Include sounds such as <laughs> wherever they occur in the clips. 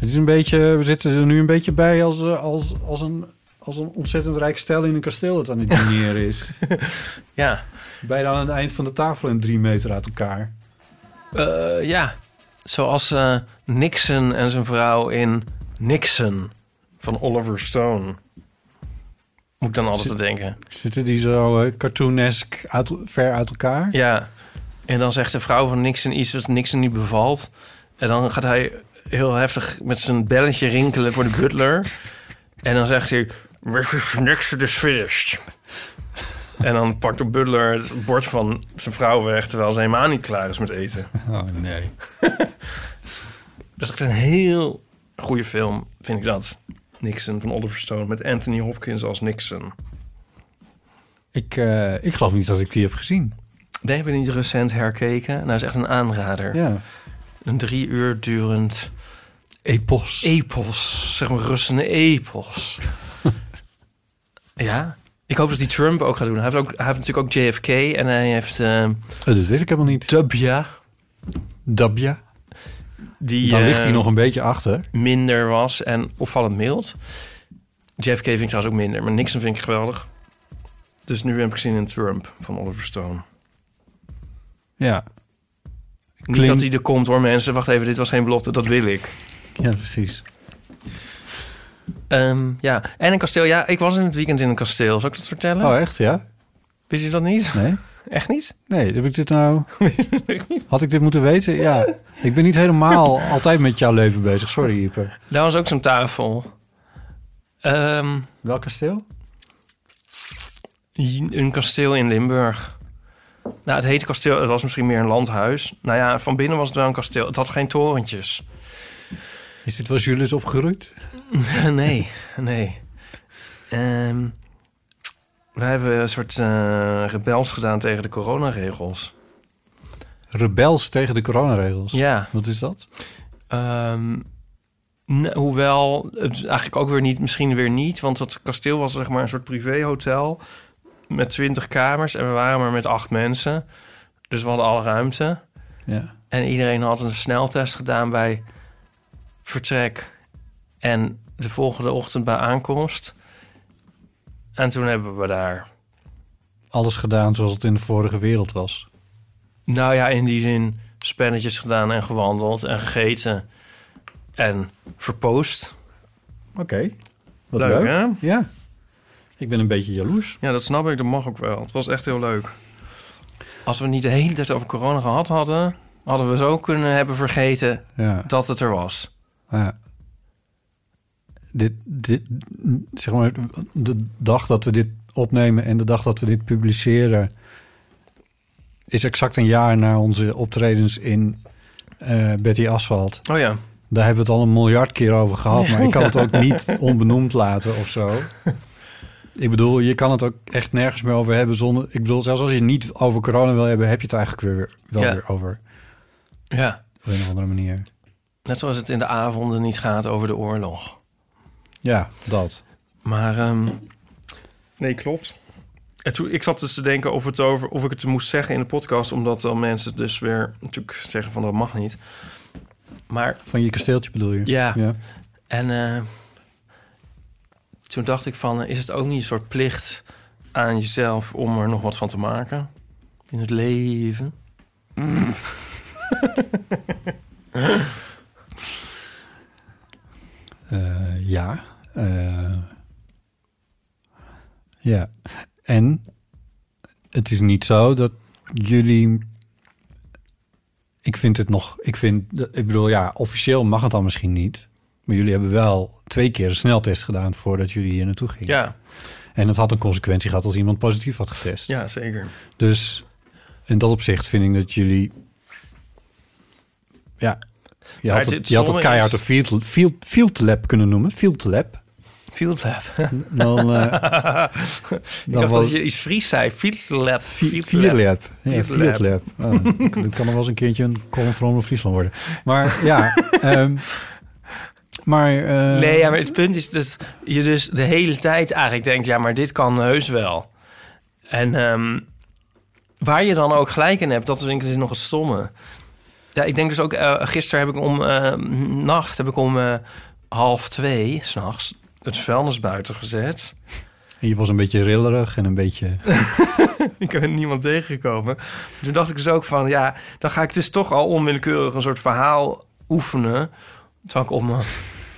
Het is een beetje, we zitten er nu een beetje bij als, eh, als, als, een, als een ontzettend rijk stel in een kasteel dat aan het dineren is. <laughs> Ja, Bijna aan het eind van de tafel en drie meter uit elkaar. eh, ja. Zoals eh, Nixon en zijn vrouw in Nixon van Oliver Stone. Moet ik dan altijd Zit- te denken. Zitten die zo eh, cartoonesk uit, ver uit elkaar? Ja. En dan zegt de vrouw van Nixon iets wat Nixon niet bevalt. En dan gaat hij heel heftig met zijn belletje rinkelen voor de butler. En dan zegt hij... Nixon is finished. En dan pakt de butler het bord van zijn vrouw weg... terwijl ze helemaal niet klaar is met eten. <laughs> Oh nee. Dat is echt een heel goede film, vind ik dat. Nixon van Oliver Stone met Anthony Hopkins als Nixon. Ik, eh, ik geloof niet dat ik die heb gezien. Die hebben we niet recent herkeken. Nou, is echt een aanrader. Ja. Een drie uur durend Epos. epos. Zeg maar rustende epos. <laughs> ja. Ik hoop dat hij Trump ook gaat doen. Hij heeft, ook, hij heeft natuurlijk ook JFK en hij heeft eh Oh, dat wist ik helemaal niet. Dubja. Dabja. Die Dan ligt eh, hij nog een beetje achter. minder was en opvallend mild. JFK vind ik trouwens ook minder, maar Nixon vind ik geweldig. Dus nu heb ik zin in Trump van Oliver Stone. Ja. Niet dat hij er komt hoor mensen. Wacht even, dit was geen belofte, dat wil ik. Ja, precies. Ehm, ja, en een kasteel. Ja, ik was in het weekend in een kasteel. Zal ik dat vertellen? Oh, echt? Ja? Wist je dat niet? Nee? <laughs> Echt niet? Nee, heb ik dit nou... <laughs> Had ik dit moeten weten? Ja. Ik ben niet helemaal <laughs> altijd met jouw leven bezig. Sorry, Ieper. Daar was ook zo'n tafel. Ehm, Welk kasteel? een kasteel in Limburg. Nou, het heette kasteel. Het was misschien meer een landhuis. Nou ja, van binnen was het wel een kasteel. Het had geen torentjes. Is dit waar Julius opgegroeid? <laughs> nee, nee. Ehm wij hebben een soort eh, rebels gedaan tegen de coronaregels. Rebels tegen de coronaregels. Ja. Wat is dat? Ehm, hoewel, het eigenlijk ook weer niet, misschien weer niet. Want het kasteel was zeg maar een soort privéhotel met twintig kamers. En we waren maar met acht mensen. Dus we hadden alle ruimte. Ja. En iedereen had een sneltest gedaan bij vertrek. En de volgende ochtend bij aankomst. En toen hebben we daar... Alles gedaan zoals het in de vorige wereld was. Nou ja, in die zin spelletjes gedaan en gewandeld en gegeten. En verpoost. Oké. Wat Leuk, leuk. hè? Ja. Ik ben een beetje jaloers. Ja, dat snap ik. Dat mag ook wel. Het was echt heel leuk. Als we niet de hele tijd over corona gehad hadden... hadden we zo kunnen hebben vergeten Ja. dat het er was. Ja. Dit, dit, zeg maar, de dag dat we dit opnemen en de dag dat we dit publiceren... is exact een jaar na onze optredens in eh, Betty Asphalt. Oh ja. Daar hebben we het al een miljard keer over gehad, maar ik kan het ook niet <laughs> onbenoemd laten of zo. Ik bedoel, je kan het ook echt nergens meer over hebben zonder... Ik bedoel, zelfs als je niet over corona wil hebben, heb je het eigenlijk weer, wel Ja. weer over. Ja. Op een of andere manier. Net zoals het in de avonden niet gaat over de oorlog. Ja, dat. Maar, ehm, nee, klopt. En toen, ik zat dus te denken of, het over, of ik het moest zeggen in de podcast... omdat dan mensen dus weer natuurlijk zeggen van dat mag niet. Maar Van je kasteeltje bedoel je? Ja. ja. En eh, toen dacht ik van, is het ook niet een soort plicht aan jezelf om er nog wat van te maken in het leven? <laughs> ja. eh, ja. En het is niet zo dat jullie... Ik vind het nog... Ik, vind, dat- ik bedoel, ja, officieel mag het dan misschien niet. Maar jullie hebben wel twee keer een sneltest gedaan... voordat jullie hier naartoe gingen. Ja, En het had een consequentie gehad als iemand positief had getest. ja, zeker. Dus in dat opzicht vind ik dat jullie... Ja, je had het het, je had het keihard is- een field, field, field lab kunnen noemen. Field lab. Field lab. Dan, <laughs> eh Ik dan dacht was dat je iets Fries zei. Field lab. Field Field lab. Ja, Field lab. lab. Oh, dan kan er wel eens een keertje een column van Friesland worden. Maar ja, <laughs> ehm, maar... eh, Nee, ja, maar het punt is dat je dus de hele tijd eigenlijk denkt... ja, maar dit kan heus wel. En ehm, waar je dan ook gelijk in hebt, dat vind ik dus nog het stomme. Ja, ik denk dus ook... eh, gisteren heb ik om eh, nacht, heb ik om eh, half twee, s'nachts... het vuilnis buiten gezet. Je was een beetje rillerig en een beetje... <laughs> ik ben niemand tegengekomen. Toen dacht ik dus ook van... ja, dan ga ik dus toch al onwillekeurig een soort verhaal oefenen... terwijl ik op mijn...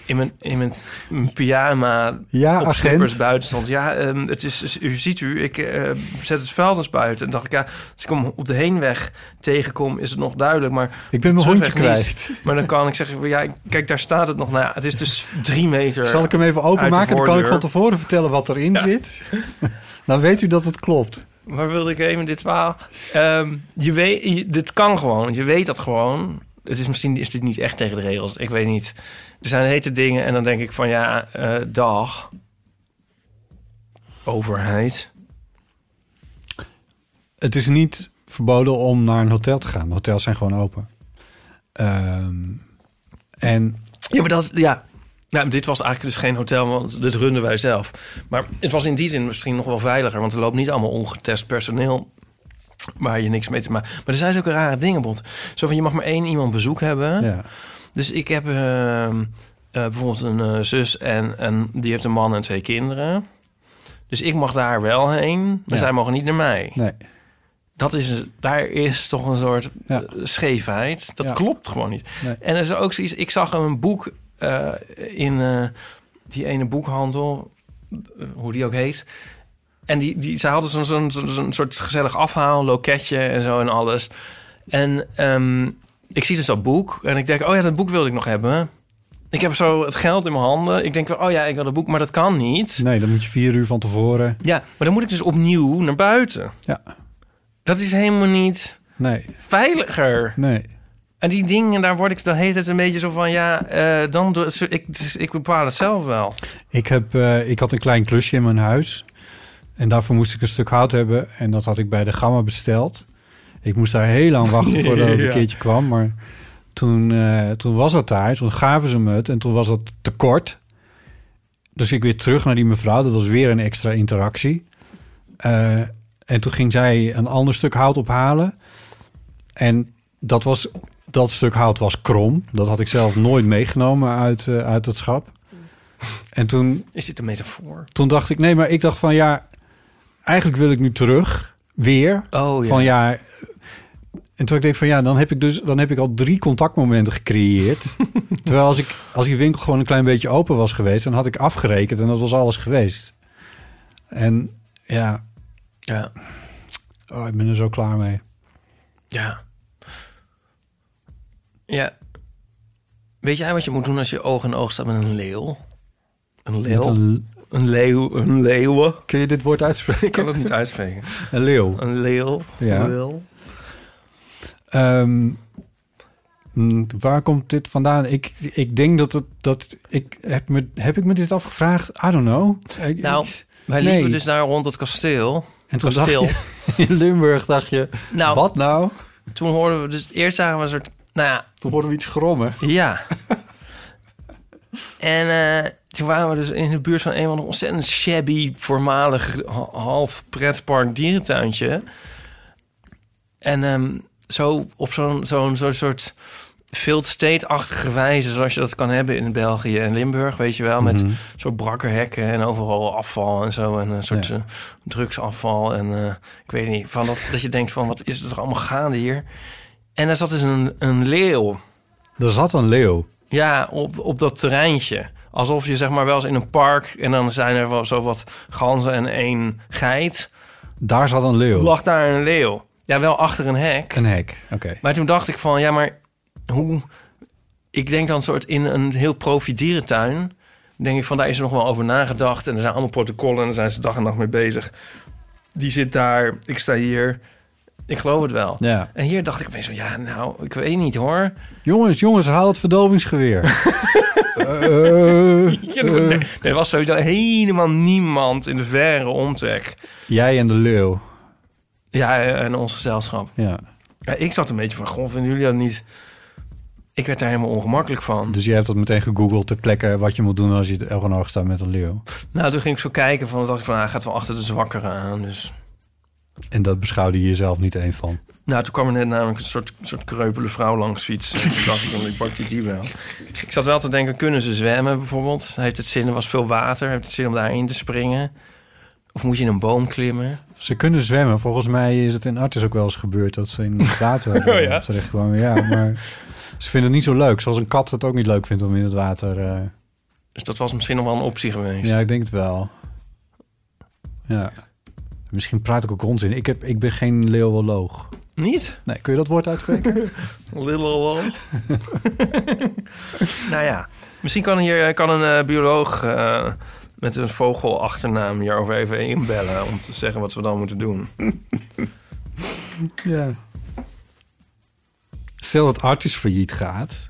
In mijn, in mijn, mijn pyjama Ja, op slippers buiten stond. Ja, ehm, het is, u ziet u, ik eh, zet het vuilnis buiten. En dacht ik, ja, als ik hem op de heenweg tegenkom, is het nog duidelijk. Maar Ik ben mijn hondje kwijt. Maar dan kan ik zeggen, ja, kijk, daar staat het nog. Nou ja, het is dus drie meter. Zal ik hem even openmaken? Dan kan ik van tevoren vertellen wat erin zit. <laughs> Dan weet u dat het klopt. Waar wilde ik even dit verhaal? Ehm, je weet, je- dit kan gewoon. Je weet dat gewoon. Het is misschien is dit niet echt tegen de regels. Ik weet niet. Er zijn hete dingen en dan denk ik van ja, eh, dag. Overheid. Het is niet verboden om naar een hotel te gaan. Hotels zijn gewoon open. Ehm, en Ja, maar dat ja. Nou, dit was eigenlijk dus geen hotel, want dit runden wij zelf. Maar het was in die zin misschien nog wel veiliger, want er loopt niet allemaal ongetest personeel waar je niks mee te maken. Maar er zijn zulke rare dingen, bot. Zo van je mag maar één iemand bezoek hebben. ja, Dus ik heb ehm, eh, bijvoorbeeld een eh, zus en, en die heeft een man en twee kinderen. Dus ik mag daar wel heen, maar Ja. zij mogen niet naar mij. nee. Dat is, daar is toch een soort Ja. eh, scheefheid. Dat klopt gewoon niet. Nee. En er is ook zoiets. Ik zag een boek in die ene boekhandel, hoe die ook heet. En die, die, zij hadden zo'n zo'n zo'n zo'n soort gezellig afhaal, loketje en zo en alles. En ehm, ik zie dus dat boek en ik denk, oh ja, dat boek wilde ik nog hebben. Ik heb zo het geld in mijn handen. Ik denk, oh ja, ik wil dat boek, maar dat kan niet. nee, dan moet je vier uur van tevoren. Ja, maar dan moet ik dus opnieuw naar buiten. Ja, Dat is helemaal niet nee, veiliger. nee. En die dingen, daar word ik dan heet het een beetje zo van... ja, eh, dan doe ik, dus ik bepaal het zelf wel. Ik, heb, eh, ik had een klein klusje in mijn huis. En daarvoor moest ik een stuk hout hebben. En dat had ik bij de Gamma besteld. Ik moest daar heel lang wachten <laughs> voordat het een keertje kwam. Maar toen, eh, toen was dat daar. Toen gaven ze me het. En toen was dat tekort. Dus ik weer terug naar die mevrouw. Dat was weer een extra interactie. Eh, en toen ging zij een ander stuk hout ophalen. En dat, was, dat stuk hout was krom. Dat had ik zelf nooit meegenomen uit, eh, uit het schap. En toen Is dit een metafoor? toen dacht ik, nee, maar ik dacht van ja, eigenlijk wil ik nu terug, weer. Oh Van ja. En toen ik denk van ja, dan heb ik dus dan heb ik al drie contactmomenten gecreëerd. <laughs> Terwijl als ik als die winkel gewoon een klein beetje open was geweest, dan had ik afgerekend en dat was alles geweest. En ja, Ja. oh, ik ben er zo klaar mee. Ja. Ja. Weet jij wat je moet doen als je oog in oog staat met een leeuw? Een leeuw? een, Een leeuw, een leeuwen. kun je dit woord uitspreken? Ik kan het niet uitspreken. <laughs> Een leeuw. Een leeuw. Ja. Leeuw. Ehm, mm, waar komt dit vandaan? Ik, ik denk dat het dat ik heb me heb ik me dit afgevraagd. I don't know. Ik- Nou, ik- Wij Nee. liepen dus daar rond het kasteel. en toen kasteel. dacht je, <laughs> in Limburg dacht je, Nou, wat nou? toen hoorden we dus... Eerst zagen we een soort... Nou ja, Toen hoorden we iets grommen. Ja. <laughs> en eh, toen waren we dus in de buurt van een van de ontzettend shabby, voormalig ha- half pretpark dierentuintje. En ehm, zo op zo'n zo'n zo'n soort field state-achtige wijze, zoals je dat kan hebben in België en Limburg, weet je wel, met Mhm. zo brakke hekken en overal afval en zo en een soort Ja. eh, drugsafval en eh, ik weet niet, van dat, dat je denkt van wat is er toch allemaal gaande hier? En daar zat dus een, een leeuw Er zat een leeuw. ja, op, op dat terreintje. Alsof je zeg maar wel eens in een park... en dan zijn er wel zo wat ganzen en één geit. Daar zat een leeuw. Lag daar een leeuw. Ja, wel achter een hek. Een hek, oké. Maar toen dacht ik van, ja, maar hoe... Ik denk dan soort in een heel profi-dierentuin... denk ik van, daar is er nog wel over nagedacht... en er zijn allemaal protocollen en daar zijn ze dag en nacht mee bezig. Die zit daar, ik sta hier... Ik geloof het wel. Ja. En hier dacht ik opeens van, ja, nou, ik weet niet hoor. Jongens, jongens, haal het verdovingsgeweer. <laughs> Eh, <laughs> er- eh. er was sowieso helemaal niemand in de verre omtrek. Jij en de leeuw. Ja, en ons gezelschap. Ja. Ja, ik zat een beetje van, goh, vinden jullie dat niet... Ik werd daar helemaal ongemakkelijk van. Dus je hebt dat meteen gegoogeld ter plekke wat je moet doen als je elke oog staat met een leeuw. Nou, toen ging ik zo kijken van, dacht ik van, hij gaat wel achter de zwakkeren aan. Dus, En dat beschouwde je jezelf niet één van. nou, toen kwam er net namelijk een soort, soort kreupele vrouw langs fietsen. En toen dacht ik, ik pak je die wel. Ik zat wel te denken, kunnen ze zwemmen bijvoorbeeld? Heeft het zin, er was veel water, heeft het zin om daarin te springen? Of moet je in een boom klimmen? Ze kunnen zwemmen. Volgens mij is het in Artis ook wel eens gebeurd dat ze in het water <laughs> Oh ja? terechtkwamen. Ja, maar ze vinden het niet zo leuk. Zoals een kat het ook niet leuk vindt om in het water... eh, Dus dat was misschien nog wel een optie geweest. Ja, ik denk het wel. Ja. Misschien praat ik ook onzin. Ik, heb, ik ben geen leeuwoloog. Niet? Nee, kun je dat woord uitspreken? <laughs> Lol. <laughs> nou ja, misschien kan, hier, kan een eh, bioloog eh, met een vogelachternaam hierover even inbellen... om te zeggen wat we dan moeten doen. <laughs> ja. Stel dat Artis failliet gaat.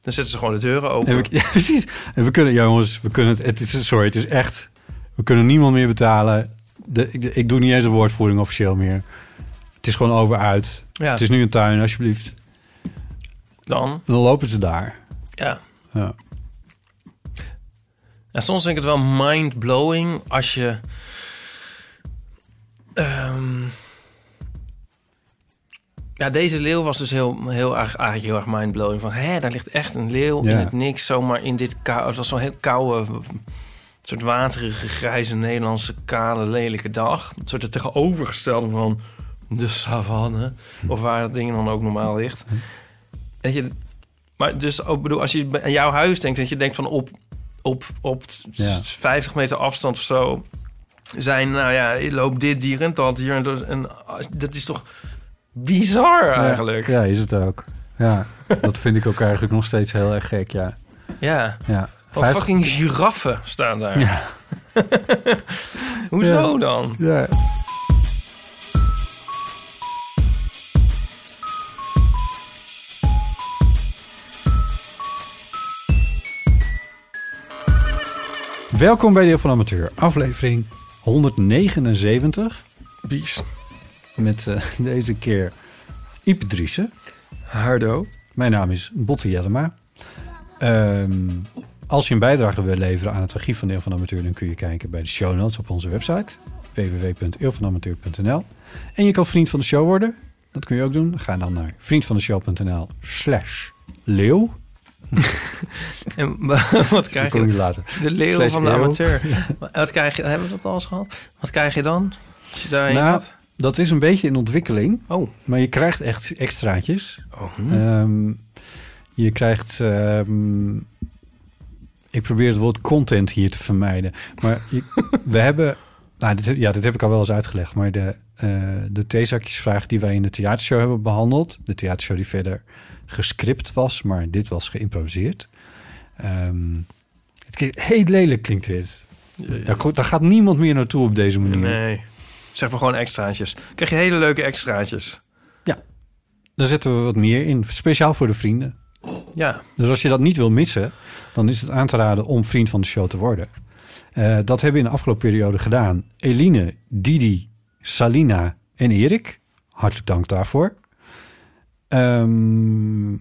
Dan zetten ze gewoon de deuren open. En we, ja, precies. En we kunnen, ja, jongens, we kunnen het, het is, sorry, het is echt, we kunnen niemand meer betalen. De, ik, ik doe niet eens een woordvoering officieel meer. Het is gewoon over uit. Ja. Het is nu een tuin, alsjeblieft. Dan? Dan lopen ze daar. Ja. Ja. En soms vind ik het wel mind-blowing als je... ehm, ja, deze leeuw was dus heel, heel erg, eigenlijk heel erg mind-blowing. Van, hè, daar ligt echt een leeuw Ja. in het niks, zomaar in dit kou... Het was zo'n heel koude, soort waterige, grijze, Nederlandse, kale, lelijke dag. Een soort het tegenovergestelde van de savanne. Of waar dat ding dan ook normaal ligt. Dat je, maar dus ook bedoel, als je aan jouw huis denkt, dat je denkt van op, op, op t- Ja. 50 meter afstand of zo zijn, nou ja, loopt dit dier en dat dier en dat, en dat is toch bizar eigenlijk. Ja, is het ook. Ja, dat vind ik ook eigenlijk nog steeds heel erg gek, ja. Ja. Ja. Oh, 50 fucking giraffen staan daar. Ja. <laughs> Hoezo Ja. dan? Ja. Welkom bij Deel van Amateur, aflevering 179. Bies. Met eh, <laughs> deze keer Ipe. Hardo. Mijn naam is Botte Jellema. Ehm, als je een bijdrage wil leveren aan het archief van Deel van Amateur... dan kun je kijken bij de show notes op onze website www.eelvanamateur.nl. En je kan vriend van de show worden. Dat kun je ook doen. Ga dan naar vriendvandeshow.nl slash leeuw. <laughs> En <laughs> wat krijg je? later. De leeuw Slash van de amateur. <laughs> Wat krijg je? Hebben we dat al eens gehad? Wat krijg je dan? Als je daarheen Nou, gaat? dat is een beetje in ontwikkeling. Oh. Maar je krijgt echt extraatjes. Oh, hm. Ehm, je krijgt... ehm, ik probeer het woord content hier te vermijden. Maar <laughs> we hebben... Nou, dit, ja, dit heb ik al wel eens uitgelegd. Maar de, eh de theezakjesvraag die wij in de theatershow hebben behandeld... de theatershow die verder gescript was... maar dit was geïmproviseerd. Ehm, het klinkt, heel lelijk klinkt dit. Daar, daar gaat niemand meer naartoe op deze manier. Nee. Zeg maar gewoon extraatjes. Krijg je hele leuke extraatjes. Daar zetten we wat meer in. Speciaal voor de vrienden. Ja. Dus als je dat niet wil missen, dan is het aan te raden om vriend van de show te worden. Eh, dat hebben we in de afgelopen periode gedaan. Eline, Didi, Salina en Erik. Hartelijk dank daarvoor. Ehm,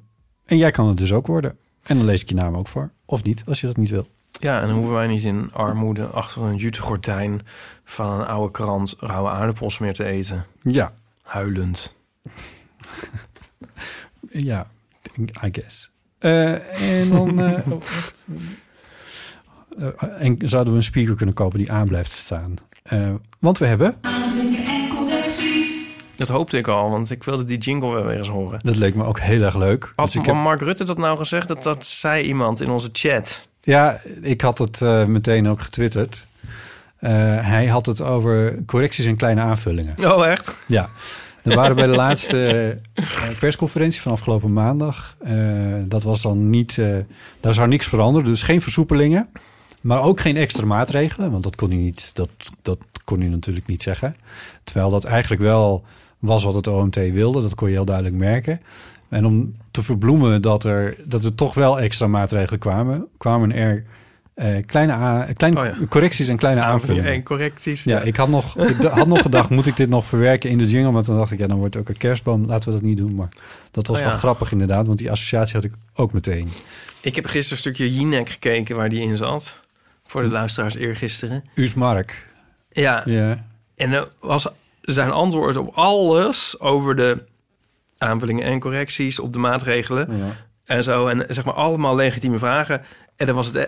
en jij kan het dus ook worden. En dan lees ik je naam ook voor. Of niet, als je dat niet wil. Ja, en dan hoeven wij niet in armoede achter een jutegordijn van een oude krant rauwe aardappels meer te eten. Ja. Huilend. Ja, I guess. Eh, en dan... eh, <laughs> oh. Eh, en zouden we een speaker kunnen kopen die aan blijft staan. Eh, want we hebben... Dat hoopte ik al, want ik wilde die jingle wel weer eens horen. Dat leek me ook heel erg leuk. Had Dus ik heb- Mark Rutte dat nou gezegd? Dat, dat zei iemand in onze chat. Ja, ik had het eh, meteen ook getwitterd. Eh, hij had het over correcties en kleine aanvullingen. Oh, echt? Ja. Er waren bij de laatste eh, persconferentie van afgelopen maandag. eh, dat was dan niet. eh, daar zou niks veranderen. Dus geen versoepelingen. Maar ook geen extra maatregelen. Want dat kon hij niet. Dat, dat kon hij natuurlijk niet zeggen. Terwijl dat eigenlijk wel was wat het OMT wilde. Dat kon je heel duidelijk merken. En om te verbloemen dat er, dat er toch wel extra maatregelen kwamen, kwamen er eh, kleine, a- kleine Oh ja. correcties en kleine aanvullingen. En correcties. Ja, ik had nog, ik had nog gedacht, moet ik dit nog verwerken in de jingle? Maar toen dacht ik, ja, dan wordt het ook een kerstboom. Laten we dat niet doen. Maar dat was Oh wel grappig inderdaad, want die associatie had ik ook meteen. Ik heb gisteren een stukje Jinek gekeken waar die in zat. Voor de luisteraars eergisteren. Uus Mark. Ja, Ja. en er was zijn antwoord op alles over de aanvullingen en correcties, op de maatregelen en zo. En zeg maar allemaal legitieme vragen. En dan was het, eh,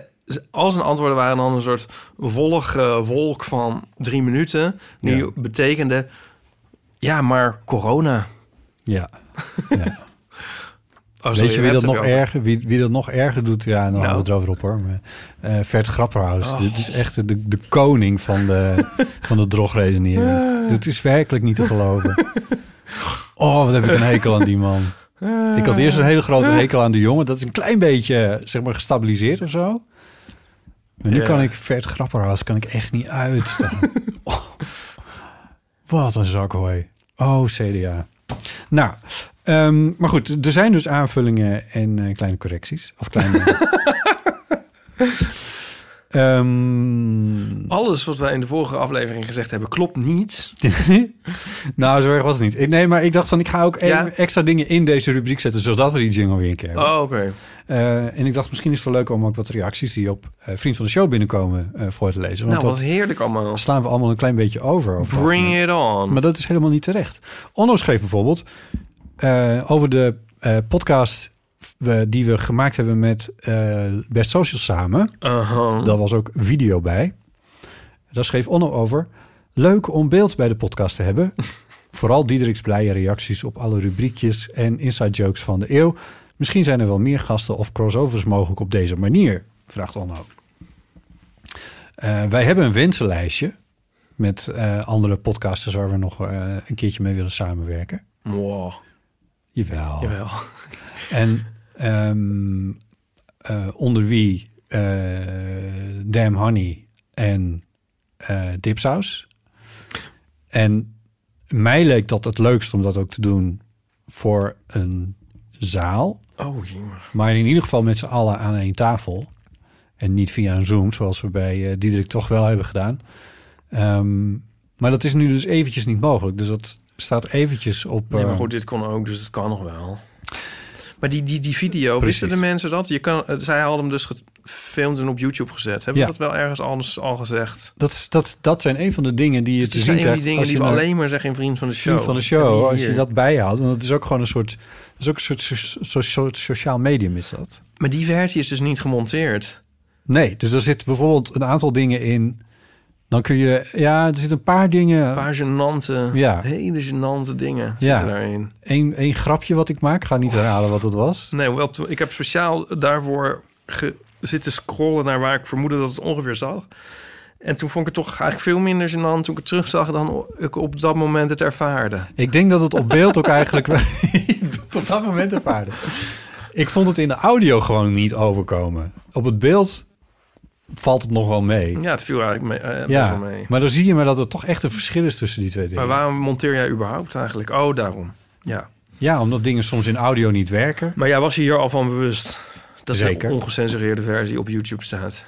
al zijn antwoorden waren dan een soort wollige wolk van drie minuten. Die Ja. betekende, ja, maar corona. Ja. ja. <laughs> Oh, Weet je wie dat, nog erger, wie, wie dat nog erger doet? Ja, dan Nou. hadden we het erover op hoor. Maar, eh Vert Grapperhaus. Oh. Dit is echt de, de koning van de, <laughs> van de drogredenering. Dit is werkelijk niet te geloven. <laughs> Oh, wat heb ik een hekel aan die man. Ik had eerst een hele grote hekel aan de jongen. Dat is een klein beetje, zeg maar, gestabiliseerd of zo. Maar nu Ja. kan ik Vert Grapperhaus kan ik echt niet uitstaan. <laughs> Oh, wat een zakhooi. Oh, CDA. Nou, ehm, maar goed, er zijn dus aanvullingen en eh, kleine correcties. Of kleine... <laughs> Ehm, Alles wat wij in de vorige aflevering gezegd hebben, klopt niet. <laughs> nou, zo erg was het niet. Ik, nee, maar ik dacht van, ik ga ook even extra dingen in deze rubriek zetten, zodat we die jingle weer een keer hebben. Oh, oké. Eh, en ik dacht, misschien is het wel leuk om ook wat reacties die op eh, Vriend van de Show binnenkomen eh, voor te lezen. Want Nou, wat heerlijk allemaal. slaan we allemaal een klein beetje over. Bring it on. Maar dat is helemaal niet terecht. Onno schreef bijvoorbeeld over de podcast die we gemaakt hebben met eh, Best Social samen. Uh-huh. Daar was ook video bij. Daar schreef Onno over. Leuk om beeld bij de podcast te hebben. <laughs> Vooral Diederik's blije reacties op alle rubriekjes en inside jokes van de eeuw. Misschien zijn er wel meer gasten of crossovers mogelijk op deze manier, vraagt Onno. Eh, wij hebben een wensenlijstje met eh, andere podcasters waar we nog een keertje mee willen samenwerken. Wow. Jawel. Jawel. En ehm, eh, onder wie eh Damn Honey en eh Dipsaus. En mij leek dat het leukst om dat ook te doen voor een zaal. Oh. Maar in ieder geval met z'n allen aan één tafel. En niet via een Zoom, zoals we bij eh Diederik toch wel hebben gedaan. Ehm, maar dat is nu dus eventjes niet mogelijk. Dus dat staat eventjes op... Nee, maar goed, dit kon ook, dus het kan nog wel. Maar die, die, die video, Precies. wisten de mensen dat? Je kan, eh, zij hadden hem dus gefilmd en op YouTube gezet. Hebben Ja. we dat wel ergens anders al gezegd? Dat, dat, dat zijn een van de dingen die je Het te zien van die krijgt dingen die we alleen maar zeggen in Vriend van de Show. Vriend van de show, als je dat bijhoudt. Want het is ook gewoon een soort, het is ook een soort so- so- so- sociaal medium is dat. Maar die versie is dus niet gemonteerd. Nee, dus er zit bijvoorbeeld een aantal dingen in. Dan kun je, ja, er zitten een paar dingen. Een paar gênante, Ja. hele gênante dingen Ja. zitten daarin. Eén één grapje wat ik maak, ga niet herhalen wat het was. Nee, wel, ik heb speciaal daarvoor ge- zitten scrollen naar waar ik vermoedde dat het ongeveer zag. En toen vond ik het toch eigenlijk veel minder gênant toen ik het terugzag dan ik op dat moment het ervaarde. Ik denk dat het op beeld ook eigenlijk wel <laughs> op dat moment ervaarde. Ik vond het in de audio gewoon niet overkomen. Op het beeld valt het nog wel mee. Ja, het viel eigenlijk mee, eh, Ja, wel mee. maar dan zie je maar dat er toch echt een verschil is tussen die twee dingen. Maar waarom monteer jij überhaupt eigenlijk? Oh, daarom. Ja. Ja, omdat dingen soms in audio niet werken. Maar jij was je hier al van bewust dat Zeker. de ongecensureerde versie op YouTube staat.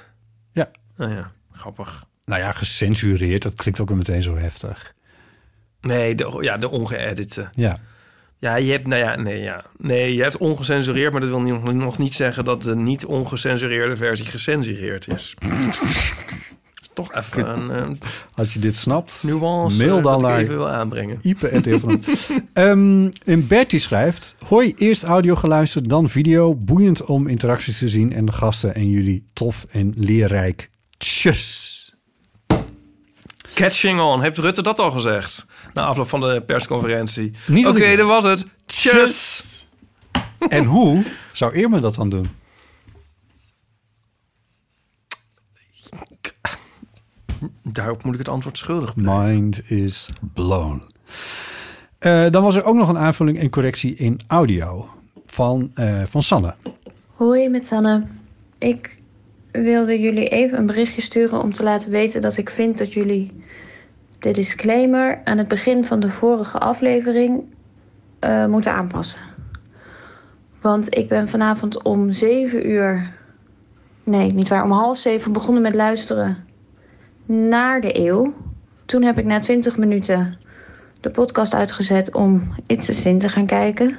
Ja. Nou ja, grappig. Nou ja, gecensureerd, dat klinkt ook meteen zo heftig. Nee, de, ja, de ongeëdite. Ja. Ja, je hebt, nou ja, nee, ja. Nee, je hebt ongecensureerd, maar dat wil niet- nog niet zeggen dat de niet ongecensureerde versie gecensureerd is. <laughs> is toch even een eh, Als je dit snapt, nuance mail eh, dan ik naar even wil aanbrengen. Ipe Ehm En Bertie schrijft... Hoi, eerst audio geluisterd, dan video. Boeiend om interacties te zien en de gasten en jullie tof en leerrijk. Tjus. Catching on. Heeft Rutte dat al gezegd? Na afloop van de persconferentie. Oké, dat was het. Tjus. En hoe zou Irma dat dan doen? Daarop moet ik het antwoord schuldig blijven. Mind is blown. Eh, dan was er ook nog een aanvulling en correctie in audio van, eh, van Sanne. Hoi met Sanne. Ik wilde jullie even een berichtje sturen om te laten weten dat ik vind dat jullie de disclaimer aan het begin van de vorige aflevering eh, moeten aanpassen. Want ik ben vanavond om 7 uur, nee niet waar, om half zeven begonnen met luisteren naar de eeuw. Toen heb ik na 20 minuten de podcast uitgezet om It's a Sin te gaan kijken.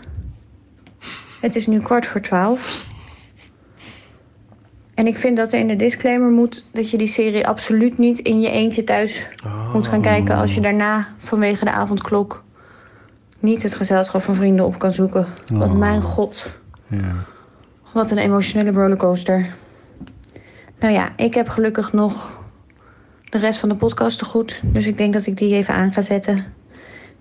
Het is nu kwart voor twaalf. En ik vind dat er in de disclaimer moet dat je die serie absoluut niet in je eentje thuis moet gaan kijken als je daarna vanwege de avondklok niet het gezelschap van vrienden op kan zoeken. Want Oh. mijn god, Ja. wat een emotionele rollercoaster. Nou ja, ik heb gelukkig nog de rest van de podcast te goed. Dus ik denk dat ik die even aan ga zetten.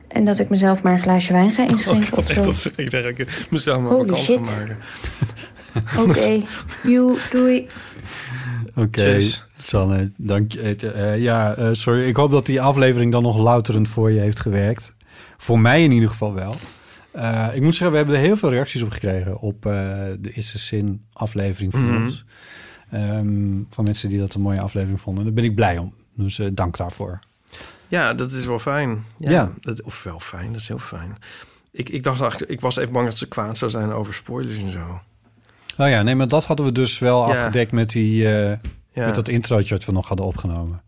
En dat ik mezelf maar een glaasje wijn ga Oh, inschenken ik of echt zo. dat ik mezelf maar Holy vakantie shit. maken. <laughs> Oké, you, doei. Oké, Tjus. Sanne, dank je. Eh, ja, eh, sorry. Ik hoop dat die aflevering dan nog louterend voor je heeft gewerkt. Voor mij in ieder geval wel. Eh, ik moet zeggen, we hebben er heel veel reacties op gekregen op eh, de Is er Zin aflevering van Mhm. ons. Ehm, van mensen die dat een mooie aflevering vonden. Daar ben ik blij om. Dus eh, dank daarvoor. Ja, dat is wel fijn. Ja, Ja. Dat, of wel fijn, dat is heel fijn. Ik, ik dacht eigenlijk, ik was even bang dat ze kwaad zou zijn over spoilers en zo. Oh ja, nee, maar dat hadden we dus wel Ja. afgedekt met, die, eh, Ja. met dat introotje dat we nog hadden opgenomen.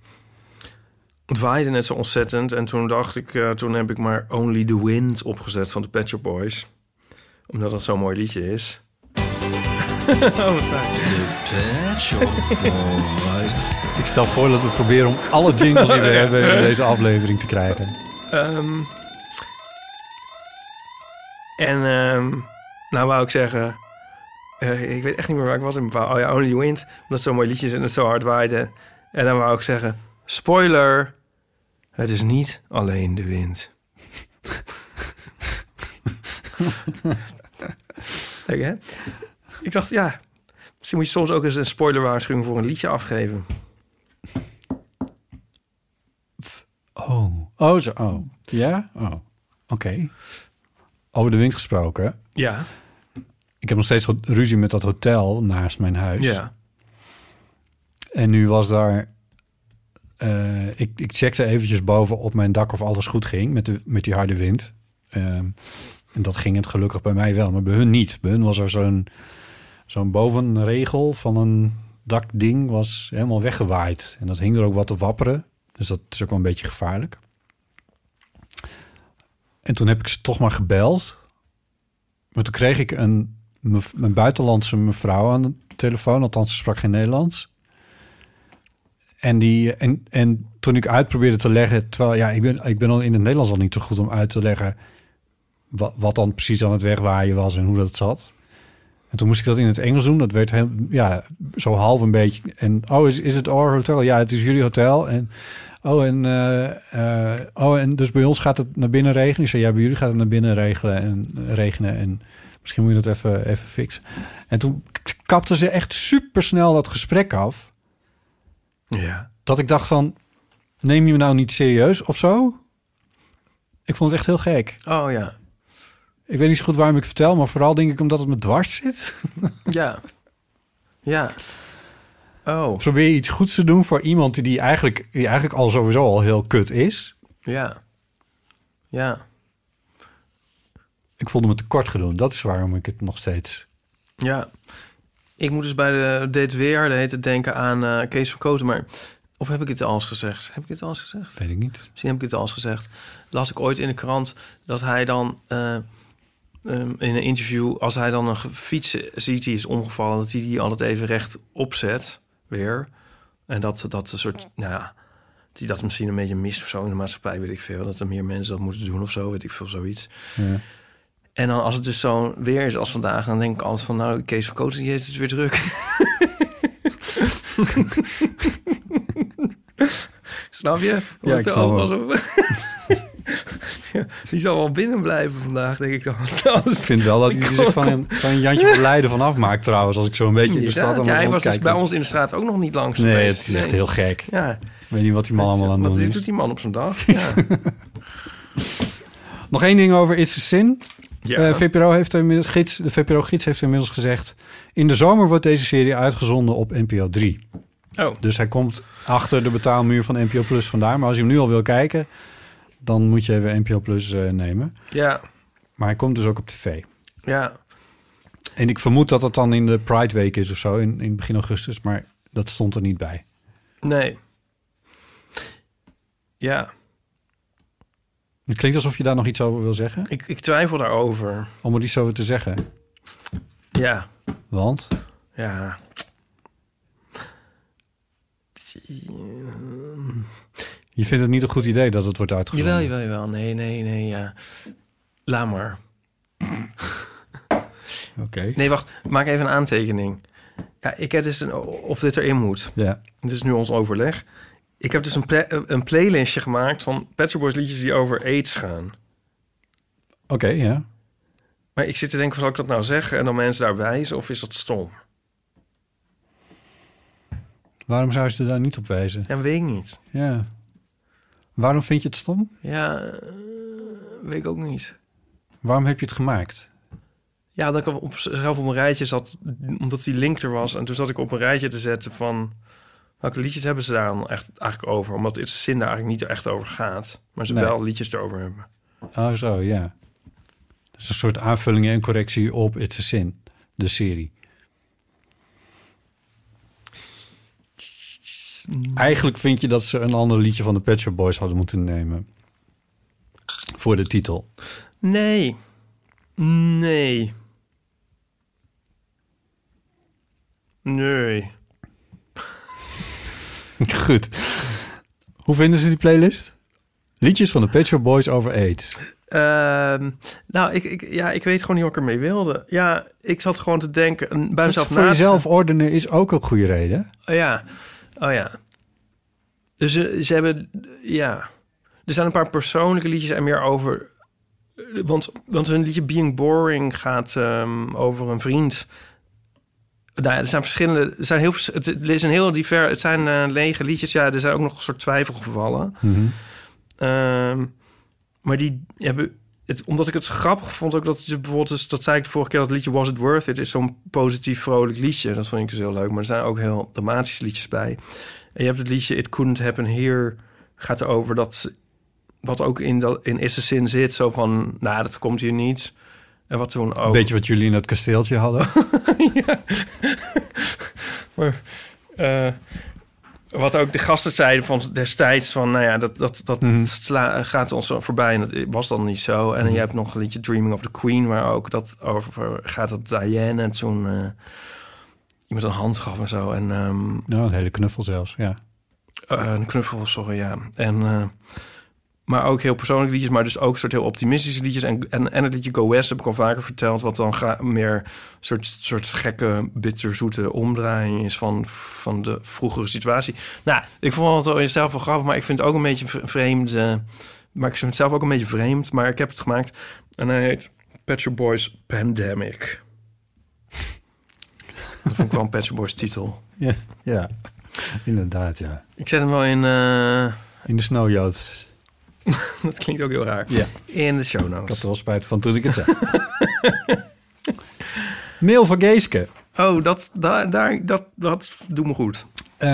Het waaide net zo ontzettend. En toen dacht ik, eh, toen heb ik maar Only the Wind opgezet van de Pet Shop Boys. Omdat dat zo'n mooi liedje is. <laughs> oh. Ik stel voor dat we proberen om alle jingles die we <laughs> hebben in deze aflevering te krijgen. Ehm, en ehm, nou wou ik zeggen... eh, ik weet echt niet meer waar ik was in. Oh ja, Only the Wind. Omdat het zo'n mooi liedje is en het zo hard waaide. En dan wou ik zeggen... Spoiler! Het is niet alleen de wind. <laughs> Leuk hè? Ik dacht, ja... Misschien moet je soms ook eens een spoilerwaarschuwing voor een liedje afgeven. Oh, oh, zo, oh. Ja? Oh, oké. Over de wind gesproken. Ja. Ik heb nog steeds ruzie met dat hotel naast mijn huis. Ja. En nu was daar... eh, ik, ik checkte eventjes boven op mijn dak of alles goed ging met, de, met die harde wind. Ehm, en dat ging het gelukkig bij mij wel, maar bij hun niet. Bij hun was er zo'n zo'n bovenregel van een dakding was helemaal weggewaaid. En dat hing er ook wat te wapperen. Dus dat is ook wel een beetje gevaarlijk. En toen heb ik ze toch maar gebeld. Maar toen kreeg ik een, een buitenlandse mevrouw aan de telefoon. Althans, ze sprak geen Nederlands. En, die, en, en toen ik uitprobeerde te leggen... Terwijl, ja, ik ben, ik ben al in het Nederlands al niet zo goed om uit te leggen... Wat, wat dan precies aan het wegwaaien was en hoe dat zat. En toen moest ik dat in het Engels doen. Dat werd heel, ja, zo half een beetje. En oh, is, is het our hotel? Ja, het is jullie hotel. En oh, en, eh, eh, oh, en dus bij ons gaat het naar binnen regenen. Ik zei, ja, bij jullie gaat het naar binnen regelen en regenen. En misschien moet je dat even, even fixen. En toen kapte ze echt super snel dat gesprek af. Ja. Dat ik dacht van, neem je me nou niet serieus of zo? Ik vond het echt heel gek. Oh ja. Ik weet niet zo goed waarom ik het vertel, maar vooral denk ik omdat het me dwars zit. Ja. Ja. Oh. Probeer je iets goeds te doen voor iemand die, die, eigenlijk, die eigenlijk al sowieso al heel kut is. Ja. Ja. Ik voelde me tekort gedaan. Dat is waarom ik het nog steeds... Ja. Ik moet dus bij de Deed Weer, de heet het denken aan eh, Kees van Koten. Maar, of heb ik het al eens gezegd? Heb ik het al eens gezegd? Weet ik niet. Misschien heb ik het al eens gezegd. Las ik ooit in de krant dat hij dan eh, ehm, in een interview... als hij dan een fiets ziet die is omgevallen... dat hij die altijd even recht opzet weer. En dat dat een soort... Nou ja, die dat misschien een beetje mist of zo in de maatschappij, weet ik veel. Dat er meer mensen dat moeten doen of zo, weet ik veel, zoiets. Ja. En dan als het dus zo weer is als vandaag, dan denk ik altijd van, nou, Kees van die heeft het weer druk. <laughs> snap je? Ja, ik snap Al- hem. alsof- <laughs> ja, Die zal wel binnen blijven vandaag, denk ik dan. Ik vind wel dat <laughs> hij zich van een, van een Jantje van Leiden van afmaakt trouwens. Als ik zo een beetje in de stad aan ja, hij was dus bij ons in de straat ook nog niet langs Nee, geweest. het is echt heel gek. Ja. Ik weet niet wat die man allemaal aan het Wat doen is. doet die man op zijn dag? Ja. Nog één ding over It's a Sin. Ja. Eh, VPRO heeft inmiddels, gids, de VPRO-gids heeft inmiddels gezegd... in de zomer wordt deze serie uitgezonden op NPO 3. Oh. Dus hij komt achter de betaalmuur van NPO Plus vandaar. Maar als je hem nu al wil kijken... dan moet je even NPO Plus eh, nemen. ja, Maar hij komt dus ook op tv. ja. En ik vermoed dat dat dan in de Pride Week is of zo... in, in begin augustus, maar dat stond er niet bij. Nee. Ja, Het klinkt alsof je daar nog iets over wil zeggen. ik, ik twijfel daarover. Om er iets over te zeggen. Ja, Want... ja. Je vindt het niet een goed idee dat het wordt uitgezonden? Jawel, jawel, jawel. Nee, nee, nee, ja. Laat maar. <laughs> Oké. Nee, wacht. Maak even een aantekening. Ja, ik heb dus een, of dit erin moet. Ja. Dit is nu ons overleg. Ik heb dus een, een playlistje gemaakt van Pet Shop Boys liedjes die over AIDS gaan. Oké, ja. Maar ik zit te denken, zal ik dat nou zeggen en dan mensen daar wijzen of is dat stom? Waarom zou je er daar niet op wijzen? Ja, weet ik niet. Ja. Waarom vind je het stom? Ja, eh, weet ik ook niet. Waarom heb je het gemaakt? Ja, dat ik op, zelf op een rijtje zat, omdat die link er was. En toen zat ik op een rijtje te zetten van... welke liedjes hebben ze daar dan echt eigenlijk over? Omdat It's a Sin daar eigenlijk niet echt over gaat. Maar ze Nee. wel liedjes erover hebben. Oh, zo, ja. Dus een soort aanvulling en correctie op It's a Sin, de serie. Eigenlijk vind je dat ze een ander liedje van de Pet Shop Boys hadden moeten nemen. Voor de titel. Nee. Nee. Nee. <laughs> Goed. Hoe vinden ze die playlist? Liedjes van de Pet Shop Boys over AIDS. Ehm, nou, ik, ik, ja, ik weet gewoon niet wat ik ermee wilde. Ja, ik zat gewoon te denken... en Bij mezelf voor na jezelf ordenen is ook een goede reden. Oh ja, oh ja. Dus ze, ze hebben, ja. Er zijn een paar persoonlijke liedjes en meer over... Want, want hun liedje Being Boring gaat ehm, over een vriend. Nou ja, er zijn verschillende... Er zijn heel, het, is een heel divers... Het zijn eh, lege liedjes. Ja, er zijn ook nog een soort twijfelgevallen. Ehm, maar die hebben... Het, omdat ik het grappig vond ook dat ze bijvoorbeeld... dus dat zei ik de vorige keer, dat liedje Was It Worth It... is zo'n positief, vrolijk liedje. Dat vond ik dus heel leuk. Maar er zijn ook heel dramatische liedjes bij. En je hebt het liedje It Couldn't Happen Here... gaat erover dat... wat ook in, dat, in Is Zin zit. Zo van, nou, dat komt hier niet. En wat toen ook... Een beetje wat jullie in het kasteeltje hadden. <laughs> Maar, eh, wat ook de gasten zeiden van destijds van, nou ja, dat, dat, dat sla- gaat ons voorbij en dat was dan niet zo. En je hebt nog een liedje Dreaming of the Queen, waar ook dat over gaat dat Diane en toen eh, iemand een hand gaf en zo. En ehm, Nou, een hele knuffel zelfs, ja. eh, een knuffel, sorry, ja. En, maar ook heel persoonlijke liedjes, maar dus ook soort heel optimistische liedjes. En, en, en het liedje Go West heb ik al vaker verteld, wat dan ga, meer soort, soort gekke, bitterzoete omdraaiing is van, van de vroegere situatie. Nou, ik vond het wel zelf wel grappig, maar ik vind het ook een beetje vreemd. eh, maar ik vind het zelf ook een beetje vreemd, maar ik heb het gemaakt. En hij heet Pet Shop Boys Pandemic. Dat vond ik wel een Pet Shop Boys titel. Ja, ja. inderdaad, ja. Ik zet hem wel in... eh, In de snowjoods. <laughs> dat klinkt ook heel raar. Ja. In de show Ik notes. had er wel spijt van toen ik het zei. <laughs> Mail van Geeske. Oh, dat, daar, daar, dat, dat doet me goed. Eh,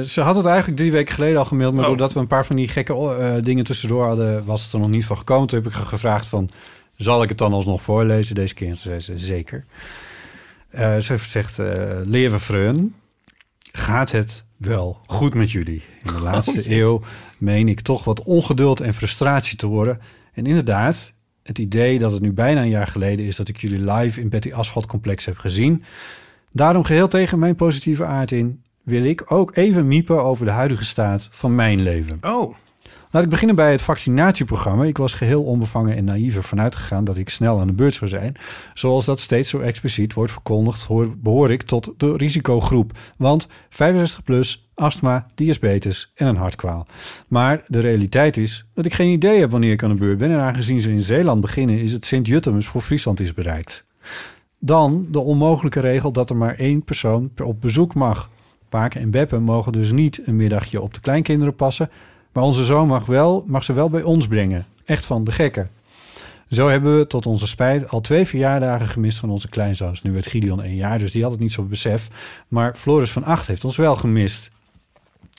ze had het eigenlijk drie weken geleden al gemaild... maar Oh. doordat we een paar van die gekke eh, dingen tussendoor hadden... was het er nog niet van gekomen. Toen heb ik gevraagd van... zal ik het dan alsnog voorlezen deze keer? En toen zei ze zeker. Eh, ze heeft gezegd... Freun, gaat het wel goed met jullie? In de laatste Oh, eeuw meen ik toch wat ongeduld en frustratie te worden. En inderdaad, het idee dat het nu bijna een jaar geleden is... dat ik jullie live in Betty Asphalt Complex heb gezien... Daarom geheel tegen mijn positieve aard in... wil ik ook even miepen over de huidige staat van mijn leven. Oh. Laat ik beginnen bij het vaccinatieprogramma. Ik was geheel onbevangen en naïef ervan uitgegaan dat ik snel aan de beurt zou zijn. Zoals dat steeds zo expliciet wordt verkondigd, hoor, behoor ik tot de risicogroep. Want 65 plus, astma, diabetes en een hartkwaal. Maar de realiteit is dat ik geen idee heb wanneer ik aan de beurt ben. En aangezien ze in Zeeland beginnen, is het Sint-Juttemus voor Friesland is bereikt. Dan de onmogelijke regel dat er maar één persoon per op bezoek mag. Paken en Beppen mogen dus niet een middagje op de kleinkinderen passen, maar onze zoon mag, wel, mag ze wel bij ons brengen. Echt van de gekken. Zo hebben we tot onze spijt al twee verjaardagen gemist van onze kleinzoons. Nu werd Gideon één jaar, dus die had het niet zo besef. Maar Floris van acht heeft ons wel gemist.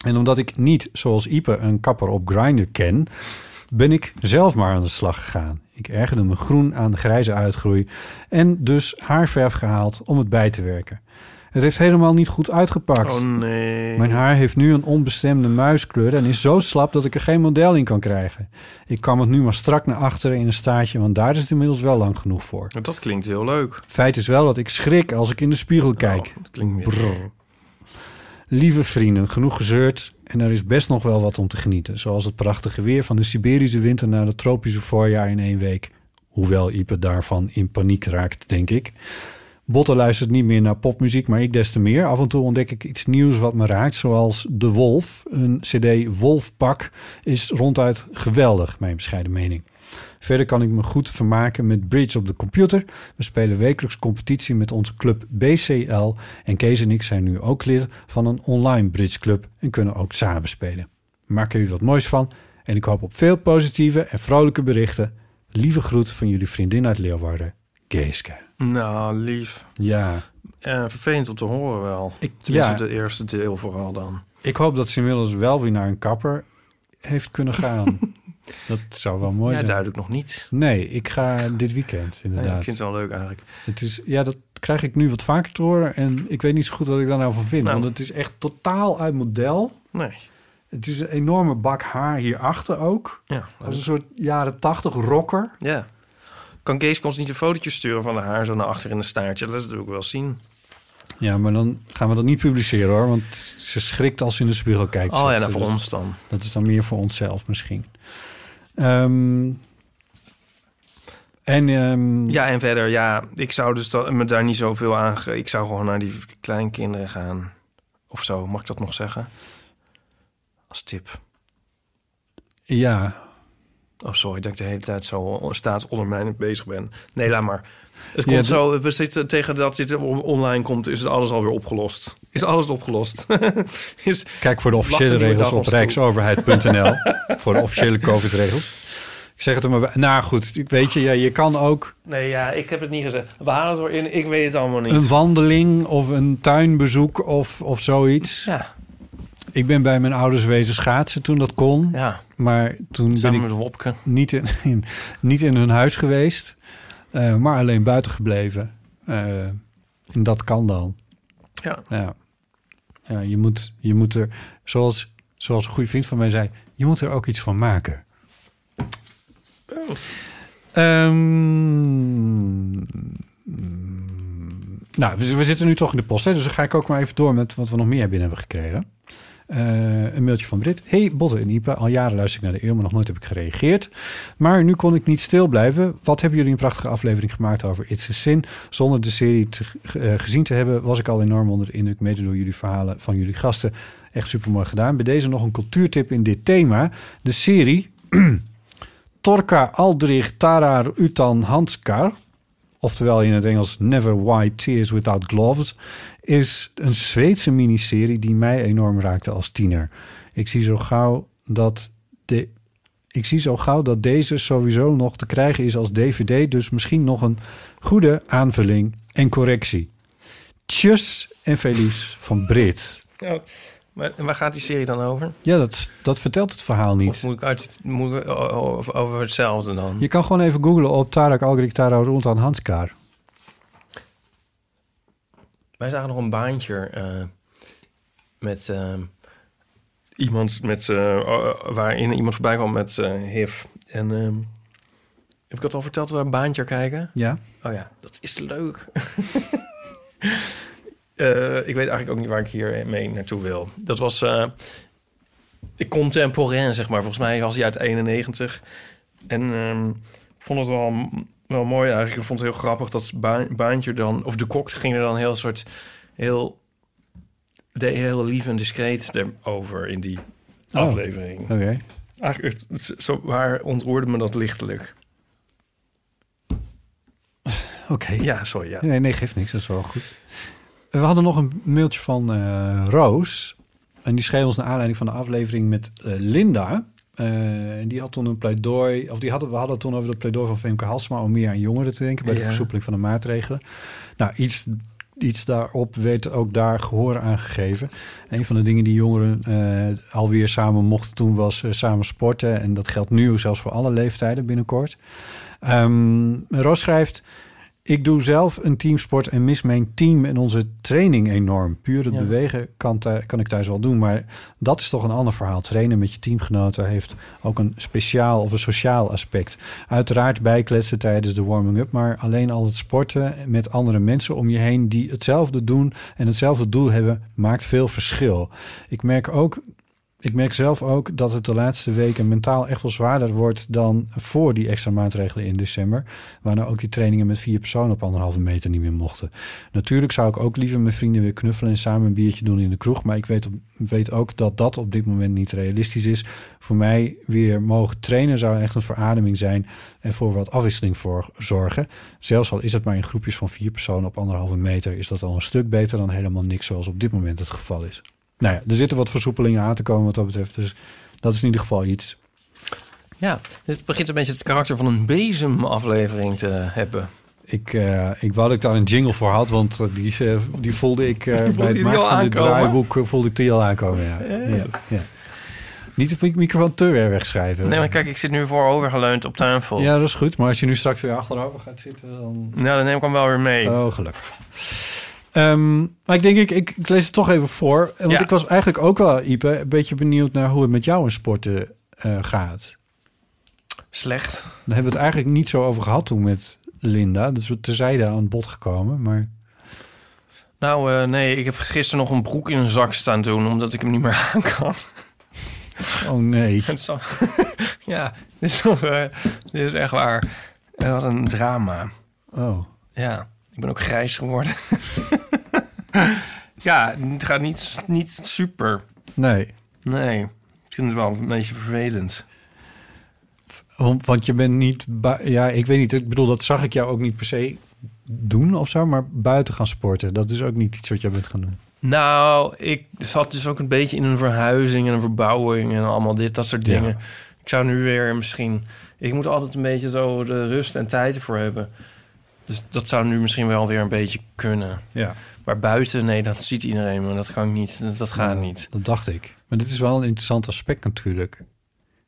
En omdat ik niet, zoals Ipe, een kapper op Grindr ken... ben ik zelf maar aan de slag gegaan. Ik ergerde me groen aan de grijze uitgroei... en dus haarverf gehaald om het bij te werken. Het heeft helemaal niet goed uitgepakt. Oh nee. Mijn haar heeft nu een onbestemde muiskleur en is zo slap dat ik er geen model in kan krijgen. Ik kan het nu maar strak naar achteren in een staartje, want daar is het inmiddels wel lang genoeg voor. Dat klinkt heel leuk. Feit is wel dat ik schrik als ik in de spiegel kijk. Oh, dat klinkt meer. Brrr. Lieve vrienden, genoeg gezeurd en er is best nog wel wat om te genieten. Zoals het prachtige weer van de Siberische winter naar het tropische voorjaar in één week. Hoewel Ipe daarvan in paniek raakt, denk ik. Botte luistert niet meer naar popmuziek, maar ik des te meer. Af en toe ontdek ik iets nieuws wat me raakt, zoals De Wolf. Een cd Wolfpak is ronduit geweldig, mijn bescheiden mening. Verder kan ik me goed vermaken met bridge op de computer. We spelen wekelijks competitie met onze club BCL. En Kees en ik zijn nu ook lid van een online bridge club en kunnen ook samen spelen. Maak er u wat moois van en ik hoop op veel positieve en vrolijke berichten. Lieve groet van jullie vriendin uit Leeuwarden, Geeske. Nou, lief. Ja, Eh, vervelend om te horen wel. Ik- Tenminste, ja. de eerste deel vooral dan. ik hoop dat ze inmiddels wel weer naar een kapper heeft kunnen gaan. <laughs> dat zou wel mooi ja, zijn. duidelijk nog niet. Nee, ik ga dit weekend Ja, inderdaad. ik vind het wel leuk eigenlijk. Het is, ja, dat krijg ik nu wat vaker te horen. En ik weet niet zo goed wat ik daar nou van vind. Nou. Want het is echt totaal uit model. Nee. Het is een enorme bak haar hierachter ook. Ja. Als een soort jaren tachtig rocker. Ja. Kan Kees ons niet een fotootje sturen van de haar zo naar achter in de staartje? Dat wil ik wel zien. Ja, maar dan gaan we dat niet publiceren hoor. Want ze schrikt als ze in de spiegel kijkt. Oh ja, nou voor Dus ons dan. Dat is dan meer voor onszelf misschien. Ehm, en ehm, Ja, en verder, ja, ik zou dus dat, me daar niet zoveel aan... Ik zou gewoon naar die kleinkinderen gaan. Of zo, mag ik dat nog zeggen? Als tip. ja, Oh, sorry dat ik de hele tijd zo staatsondermijnend bezig ben. Nee, laat maar. Het komt zo, we zitten tegen dat dit on- online komt, is alles alweer opgelost. Is alles opgelost. <laughs> is, kijk voor de officiële regels op rijksoverheid.nl. <laughs> voor de officiële COVID-regels. Ik zeg het er maar bij. Nou goed, ik weet je, ja, je kan ook nee, ja, ik heb het niet gezegd. We halen het erin, ik weet het allemaal niet. een wandeling of een tuinbezoek of, of zoiets. ja, Ik ben bij mijn ouders wezen schaatsen toen dat kon. ja, Maar toen ben ik met Wopke. niet in, in- <laughs> niet in hun huis geweest, eh, maar alleen buiten gebleven. Eh, en dat kan dan. Ja. Ja, ja je, moet, je moet er, zoals, zoals een goede vriend van mij zei, je moet er ook iets van maken. Ehm, nou, we, we zitten nu toch in de post, hè, dus dan ga ik ook maar even door met wat we nog meer binnen hebben gekregen. Eh, een mailtje van Brit. Hey, Botte en Ipe. Al jaren luister ik naar de eeuw, maar nog nooit heb ik gereageerd. Maar nu kon ik niet stil blijven. Wat hebben jullie een prachtige aflevering gemaakt over It's a? Zonder de serie te, eh, gezien te hebben, was ik al enorm onder de indruk, mede door jullie verhalen van jullie gasten. Echt super mooi gedaan. Bij deze nog een cultuurtip in dit thema. De serie <clears throat> Torka Aldrich Tarar Utan Hanskar, oftewel in het Engels Never White Tears Without Gloves, is een Zweedse miniserie die mij enorm raakte als tiener. Ik zie zo gauw dat de ik zie zo gauw dat deze sowieso nog te krijgen is als DVD, dus misschien nog een goede aanvulling en correctie. Tjus en liefs van Brit. Oh, maar waar gaat die serie dan over? Ja, dat, dat vertelt het verhaal niet. Of moet ik, uit, moet ik over, over hetzelfde dan? Je kan gewoon even googlen op Tarak Algrik Taro Rontan Hanskar. Wij zagen nog een baantje eh, met eh, iemand met, eh, waarin iemand voorbij kwam met HIV. En ehm, heb ik dat al verteld dat we een baantje kijken? Ja. Oh ja, dat is leuk. <laughs> Ik weet eigenlijk ook niet waar ik hier mee naartoe wil. Dat was. contemporain, zeg maar. Volgens mij was hij uit 91. En ehm, vond het wel, wel mooi eigenlijk. Ik vond het heel grappig dat Ba- Baantje dan... Of de kok ging er dan heel soort... Heel, de, heel lief en discreet over in die Oh, aflevering. Oké. Eigenlijk, het- zo, waar ontroerde me dat lichtelijk. Oké. Ja, sorry, ja. Nee, nee, geeft niks. Dat is wel goed. We hadden nog een mailtje van eh, Roos. En die schreef ons naar aanleiding van de aflevering met eh, Linda. Eh, en die had toen een pleidooi... Of die hadden, we hadden het toen over het pleidooi van Femke Halsema... om meer aan jongeren te denken bij de versoepeling van de maatregelen. Nou, iets, iets daarop werd ook daar gehoor aan gegeven. Een van de dingen die jongeren eh, alweer samen mochten doen... was eh, samen sporten. En dat geldt nu zelfs voor alle leeftijden binnenkort. Ehm Roos schrijft... Ik doe zelf een teamsport en mis mijn team en onze training enorm. Puur het Ja. bewegen kan, kan ik thuis wel doen, maar dat is toch een ander verhaal. Trainen met je teamgenoten heeft ook een speciaal of een sociaal aspect. Uiteraard bijkletsen tijdens de warming-up, maar alleen al het sporten met andere mensen om je heen die hetzelfde doen en hetzelfde doel hebben, maakt veel verschil. Ik merk ook ik merk zelf ook dat het de laatste weken mentaal echt wel zwaarder wordt dan voor die extra maatregelen in december. Waar nou ook die trainingen met vier personen op anderhalve meter niet meer mochten. Natuurlijk zou ik ook liever mijn vrienden weer knuffelen en samen een biertje doen in de kroeg. Maar ik weet, weet ook dat dat op dit moment niet realistisch is. Voor mij weer mogen trainen zou echt een verademing zijn en voor wat afwisseling voor zorgen. Zelfs al is het maar in groepjes van vier personen op anderhalve meter, is dat al een stuk beter dan helemaal niks zoals op dit moment het geval is. Nou ja, er zitten wat versoepelingen aan te komen wat dat betreft. Dus dat is in ieder geval iets. Ja, dit begint een beetje het karakter van een bezemaflevering te hebben. Ik, eh, ik wou dat ik daar een jingle voor had, want eh, die, eh, die voelde ik <laughs> voelde bij het maken van dit draaiboek, voelde ik die al aankomen. Ja. Ja, ja. Niet de microfoon te ver wegschrijven. Nee, maar kijk, ik zit nu voorovergeleund op tafel. Ja, dat is goed. Maar als je nu straks weer achterover gaat zitten, dan... Nou, dan neem ik hem wel weer mee. Oh, gelukkig. Ehm, maar ik denk, ik, ik, ik lees het toch even voor. Want Ja. ik was eigenlijk ook wel, Ipe, een beetje benieuwd naar hoe het met jou in sporten eh, gaat. Slecht. Daar hebben we het eigenlijk niet zo over gehad toen met Linda. Dus we terzijde aan het bod gekomen. Maar Nou, eh, nee, ik heb gisteren nog een broek in een zak staan doen... omdat ik hem niet meer <laughs> aan kan. oh nee. Zo- <laughs> ja, dit is, toch, eh, dit is echt waar. Wat een drama. Oh. Ja, ik ben ook grijs geworden. <laughs> ja, het gaat niet, niet super. Nee. Nee, ik vind het wel een beetje vervelend. Want, want je bent niet... Ja, ik weet niet. Ik bedoel, dat zag ik jou ook niet per se doen of zo. Maar buiten gaan sporten. Dat is ook niet iets wat jij bent gaan doen. Nou, ik zat dus ook een beetje in een verhuizing en een verbouwing en allemaal dit, dat soort Ja. dingen. Ik zou nu weer misschien... Ik moet altijd een beetje zo de rust en tijd ervoor hebben. Dus dat zou nu misschien wel weer een beetje kunnen. Ja. Maar buiten, nee, dat ziet iedereen, maar dat kan ik niet. Dat, dat gaat Ja, niet. Dat dacht ik. Maar dit is wel een interessant aspect natuurlijk.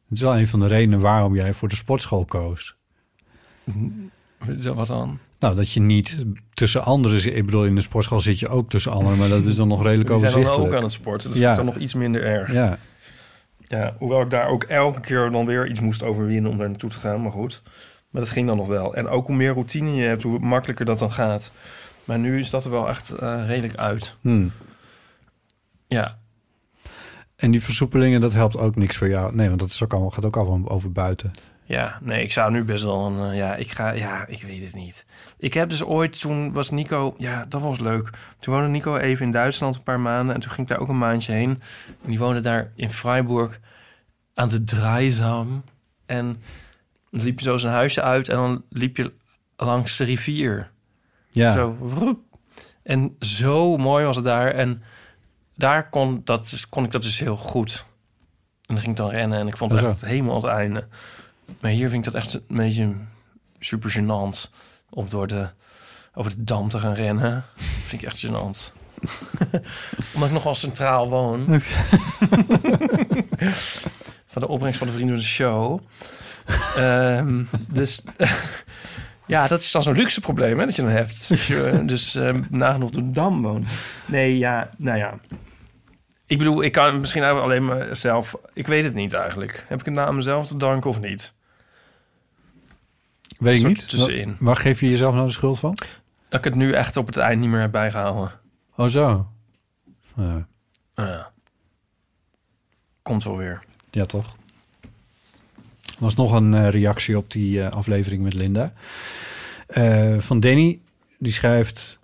Het is wel een van de redenen waarom jij voor de sportschool koos. Zo, Wat dan? Nou, dat je niet tussen anderen zit. Ik bedoel, in de sportschool zit je ook tussen anderen, maar dat is dan nog redelijk Die zijn dan overzichtelijk. ook aan het sporten, dus Ja. dat is dan nog iets minder erg. Ja, Ja, hoewel ik daar ook elke keer dan weer iets moest overwinnen om daar naartoe te gaan, maar goed. Maar dat ging dan nog wel. En ook hoe meer routine je hebt, hoe makkelijker dat dan gaat. Maar nu is dat er wel echt eh, redelijk uit. Hmm. Ja, En die versoepelingen, dat helpt ook niks voor jou. Nee, want dat is ook allemaal, gaat ook allemaal over buiten. ja, nee, ik zou nu best wel een... eh, ja, ik ga... Ja, ik weet het niet. Ik heb dus ooit, toen was Nico... Ja, dat was leuk. Toen woonde Nico even in Duitsland een paar maanden. En toen ging ik daar ook een maandje heen. En die woonde daar in Freiburg aan de Dreizam. En liep je zo zijn huisje uit en dan liep je langs de rivier. Ja, Zo. En zo mooi was het daar. En daar kon, dat, dus- kon ik dat dus heel goed. En dan ging ik dan rennen en ik vond het echt helemaal het einde. Maar hier vind ik dat echt een beetje super gênant. Om door de, over de dam te gaan rennen. vind ik echt gênant. <laughs> Omdat ik nogal centraal woon. <laughs> van de opbrengst van de Vrienden van de Show. <laughs> Ehm, dus <laughs> ja, dat is dan zo'n luxe probleem hè, dat je dan hebt. Als je dus ehm nagenoeg op de Dam woont. Nee, ja, nou ja. Ik bedoel, ik kan misschien alleen maar zelf... Ik weet het niet eigenlijk. Heb ik het nou aan mezelf te danken of niet? weet ik niet. tussenin. Waar, waar geef je jezelf nou de schuld van? Dat ik het nu echt op het eind niet meer heb bijgehouden. Oh, zo. Ja. Ja. Kom komt wel weer. Ja, toch? Was nog een eh, reactie op die eh, aflevering met Linda. Eh, van Danny, die schrijft...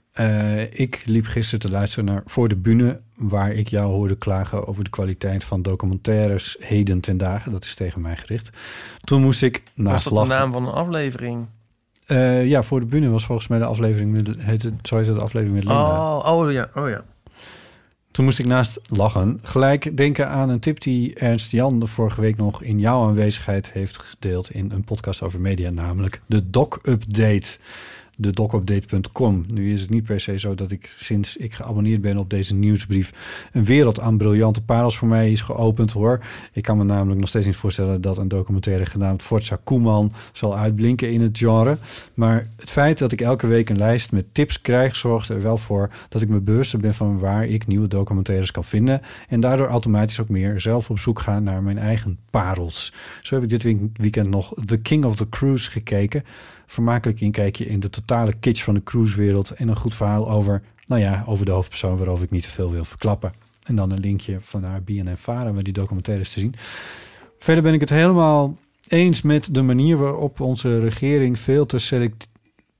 ik liep gisteren te luisteren naar Voor de Bühne... waar ik jou hoorde klagen over de kwaliteit van documentaires heden ten dagen. Dat is tegen mij gericht. Toen moest ik Was naast dat de naam van een aflevering? Ja, Voor de Bühne was volgens mij de aflevering... Met, heet het, zo heet het de aflevering met Linda. Oh, oh ja, oh ja. Toen moest ik naast lachen gelijk denken aan een tip die Ernst Jan de vorige week nog in jouw aanwezigheid heeft gedeeld in een podcast over media, namelijk de Doc Update. De docupdate.com. Nu is het niet per se zo dat ik sinds ik geabonneerd ben op deze nieuwsbrief een wereld aan briljante parels voor mij is geopend hoor. Ik kan me namelijk nog steeds niet voorstellen dat een documentaire genaamd Forza Koeman zal uitblinken in het genre. Maar het feit dat ik elke week een lijst met tips krijg zorgt er wel voor dat ik me bewuster ben van waar ik nieuwe documentaires kan vinden en daardoor automatisch ook meer zelf op zoek ga naar mijn eigen parels. Zo heb ik dit week- weekend nog The King of the Cruise gekeken. Vermakelijk inkijkje in de totale kitsch van de cruisewereld en een goed verhaal over, nou ja, over de hoofdpersoon waarover ik niet te veel wil verklappen. En dan een linkje van naar BNN Vara met die documentaires te zien. Verder ben ik het helemaal eens met de manier waarop onze regering veel te select.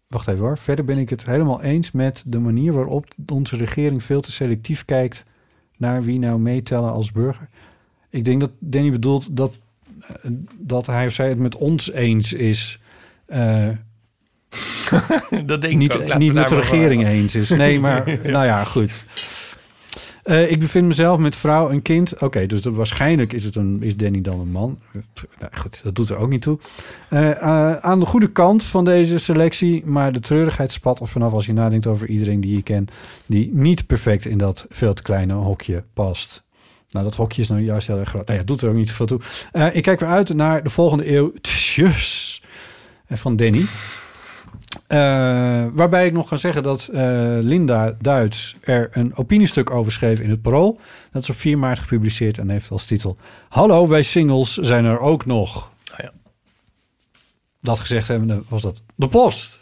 Wacht even hoor. Verder ben ik het helemaal eens met de manier waarop onze regering veel te selectief kijkt naar wie nou meetellen als burger. Ik denk dat Danny bedoelt dat, eh, dat hij of zij het met ons eens is. Eh, <laughs> dat denk ik niet, ook. Laten niet met de maar regering eens is. Nee, maar <laughs> nou ja, goed. Eh, ik bevind mezelf met vrouw en kind. Oké, dus dat, waarschijnlijk is, het een, is Danny dan een man. Pff, Nou, goed, dat doet er ook niet toe. Eh, eh, aan de goede kant van deze selectie, maar de treurigheid spat er vanaf als je nadenkt over iedereen die je kent, die niet perfect in dat veel te kleine hokje past. Nou, dat hokje is nou juist heel erg groot. Nou ja, doet er ook niet zoveel toe. Eh, ik kijk weer uit naar de volgende eeuw. <laughs> Tjus. En van Danny. Eh, waarbij ik nog kan zeggen dat eh, Linda Duits er een opiniestuk over schreef in het Parool. Dat is op 4 maart gepubliceerd en heeft als titel... Hallo, wij singles zijn er ook nog. Ah, ja. Dat gezegd hebbende was dat de post.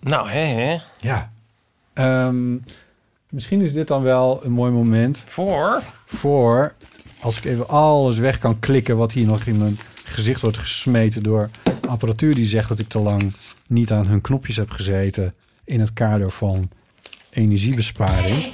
Nou, hè, hè. Ja. Ehm, misschien is dit dan wel een mooi moment... Voor? Voor, als ik even alles weg kan klikken... wat hier nog in mijn gezicht wordt gesmeten door apparatuur... die zegt dat ik te lang niet aan hun knopjes heb gezeten... in het kader van energiebesparing.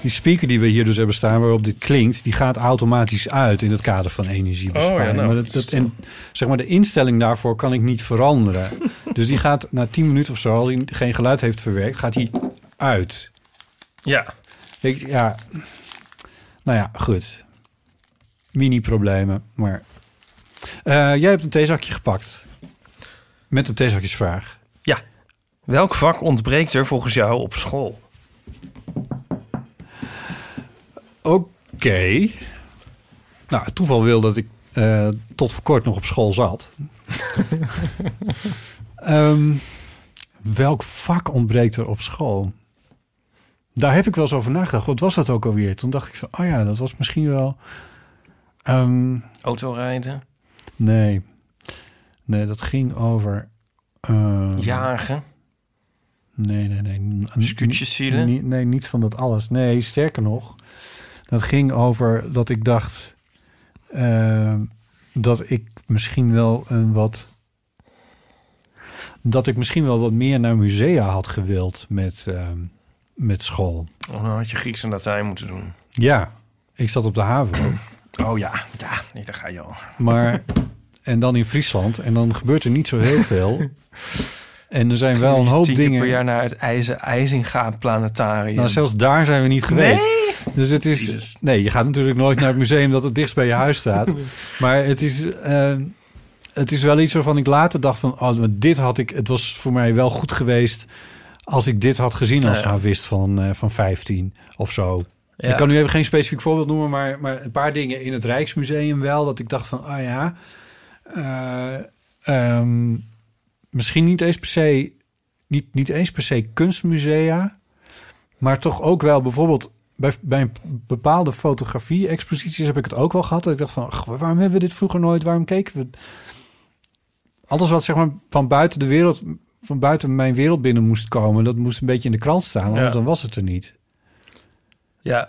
Die speaker die we hier dus hebben staan, waarop dit klinkt, die gaat automatisch uit in het kader van energiebesparing. Oh ja, nou, maar, dat, dat, en, zeg maar de instelling daarvoor kan ik niet veranderen. <laughs> dus die gaat na 10 minuten of zo, als hij geen geluid heeft verwerkt, gaat hij uit. Ja. Ik, ja, nou ja, goed. Mini-problemen, maar... Eh, jij hebt een theezakje gepakt. Met een theezakjesvraag. Ja. Welk vak ontbreekt er volgens jou op school? Oké. Nou, het toeval wil dat ik eh, tot voor kort nog op school zat. <laughs> Ehm, welk vak ontbreekt er op school? Daar heb ik wel eens over nagedacht. Wat was dat ook alweer? Toen dacht ik van, oh ja, dat was misschien wel... Ehm, Autorijden? nee. Nee, dat ging over... ehm, Jagen? Nee, nee, nee. Scootjes zielen? Nee, niet van dat alles. Nee, sterker nog. Dat ging over dat ik dacht... eh, dat ik misschien wel een wat... Dat ik misschien wel wat meer naar musea had gewild met, met school. Of dan had je Grieks en Latijn moeten doen. Ja, ik zat op de haven. <clears throat> Oh ja, ja, nee, daar ga je al. Maar, en dan in Friesland. En dan gebeurt er niet zo heel veel. En er zijn wel een hoop dingen... per jaar naar het IJzer, IJzinga Planetarium. Nou, zelfs daar zijn we niet geweest. Nee? Dus het is. Nee, je gaat natuurlijk nooit naar het museum dat het dichtst bij je huis staat. <laughs> Maar het is. eh, het is wel iets waarvan ik later dacht van, oh, dit had ik. Het was voor mij wel goed geweest als ik dit had gezien als Ja, ja. van, eh, van 15 of zo. Ja. Ik kan nu even geen specifiek voorbeeld noemen, maar, maar een paar dingen in het Rijksmuseum wel. Dat ik dacht van, ah ja, eh, ehm, misschien niet eens per se, niet, niet eens per se kunstmusea, maar toch ook wel bijvoorbeeld bij, bij een bepaalde fotografie-exposities heb ik het ook wel gehad. Dat ik dacht van, ach, waarom hebben we dit vroeger nooit? Waarom keken we? Alles wat zeg maar van buiten de wereld van buiten mijn wereld binnen moest komen. Dat moest een beetje in de krant staan, anders Ja. dan was het er niet. Ja.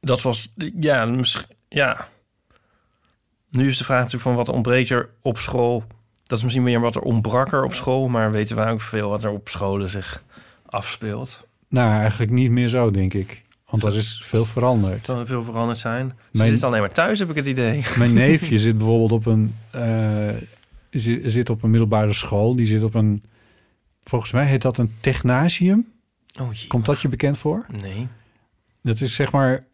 Dat was... Ja, misschien... Ja. Nu is de vraag natuurlijk van wat ontbreekt er op school. Dat is misschien meer wat er ontbrak er op school. Maar weten wij ook veel wat er op scholen zich afspeelt. Nou, eigenlijk niet meer zo, denk ik. Want er is veel veranderd. Dat er veel veranderd zijn. Mijn- zit alleen maar thuis, heb ik het idee. Mijn <laughs> neefje zit bijvoorbeeld op een, eh, zit, zit op een middelbare school. Die zit op een, volgens mij heet dat een technasium. Oh, jee. Komt dat je bekend voor? Nee. Dat is zeg maar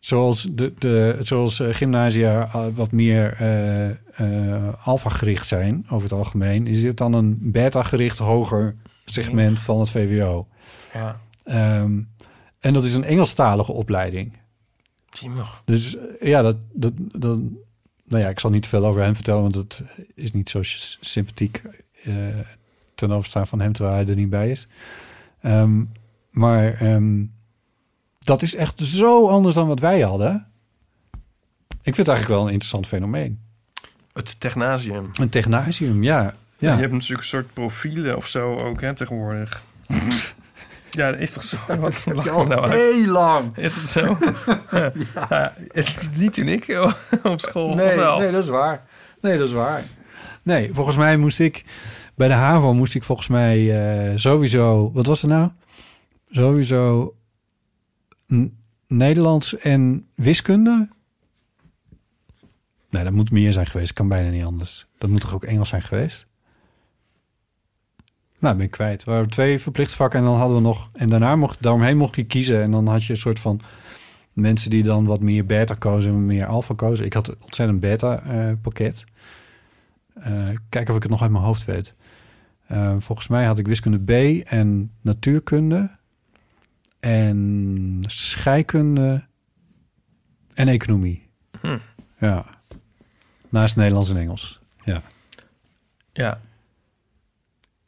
zoals, de, de, zoals eh, gymnasia eh, wat meer eh, alfa-gericht zijn over het algemeen. Is dit dan een beta-gericht hoger segment van het VWO? Ja. Ehm, en dat is een Engelstalige opleiding. Jemig. Dus ja, dat, dat, dat, nou ja, ik zal niet te veel over hem vertellen, want dat is niet zo sympathiek eh, ten overstaan van hem terwijl hij er niet bij is. Ehm, maar ehm, dat is echt zo anders dan wat wij hadden. Ik vind het eigenlijk wel een interessant fenomeen. Het technasium. Een technasium, ja. Ja. ja. je hebt natuurlijk een soort profielen of zo ook, hè, tegenwoordig. <laughs> ja, dat is toch zo? <laughs> Wat je nou uit? heel lang. Is het zo? <laughs> ja. Ja, het- niet toen ik <laughs> op school, Nee, nee, dat is waar. Nee, dat is waar. Nee, volgens mij moest ik... Bij de HAVO moest ik volgens mij eh, sowieso... Wat was het nou? Sowieso Nederlands en wiskunde? Nee, dat moet meer zijn geweest. Kan bijna niet anders. Dat moet toch ook Engels zijn geweest? Nou, ben ik kwijt. Er waren twee verplichte vakken en dan hadden we nog... En daarna mocht, daaromheen mocht je kiezen. En dan had je een soort van mensen die dan wat meer beta kozen en meer alfa kozen. Ik had een ontzettend beta eh, pakket. Eh, kijken of ik het nog uit mijn hoofd weet. Eh, volgens mij had ik wiskunde B en natuurkunde en scheikunde en economie. Hm. Ja. Naast Nederlands en Engels. Ja. Ja,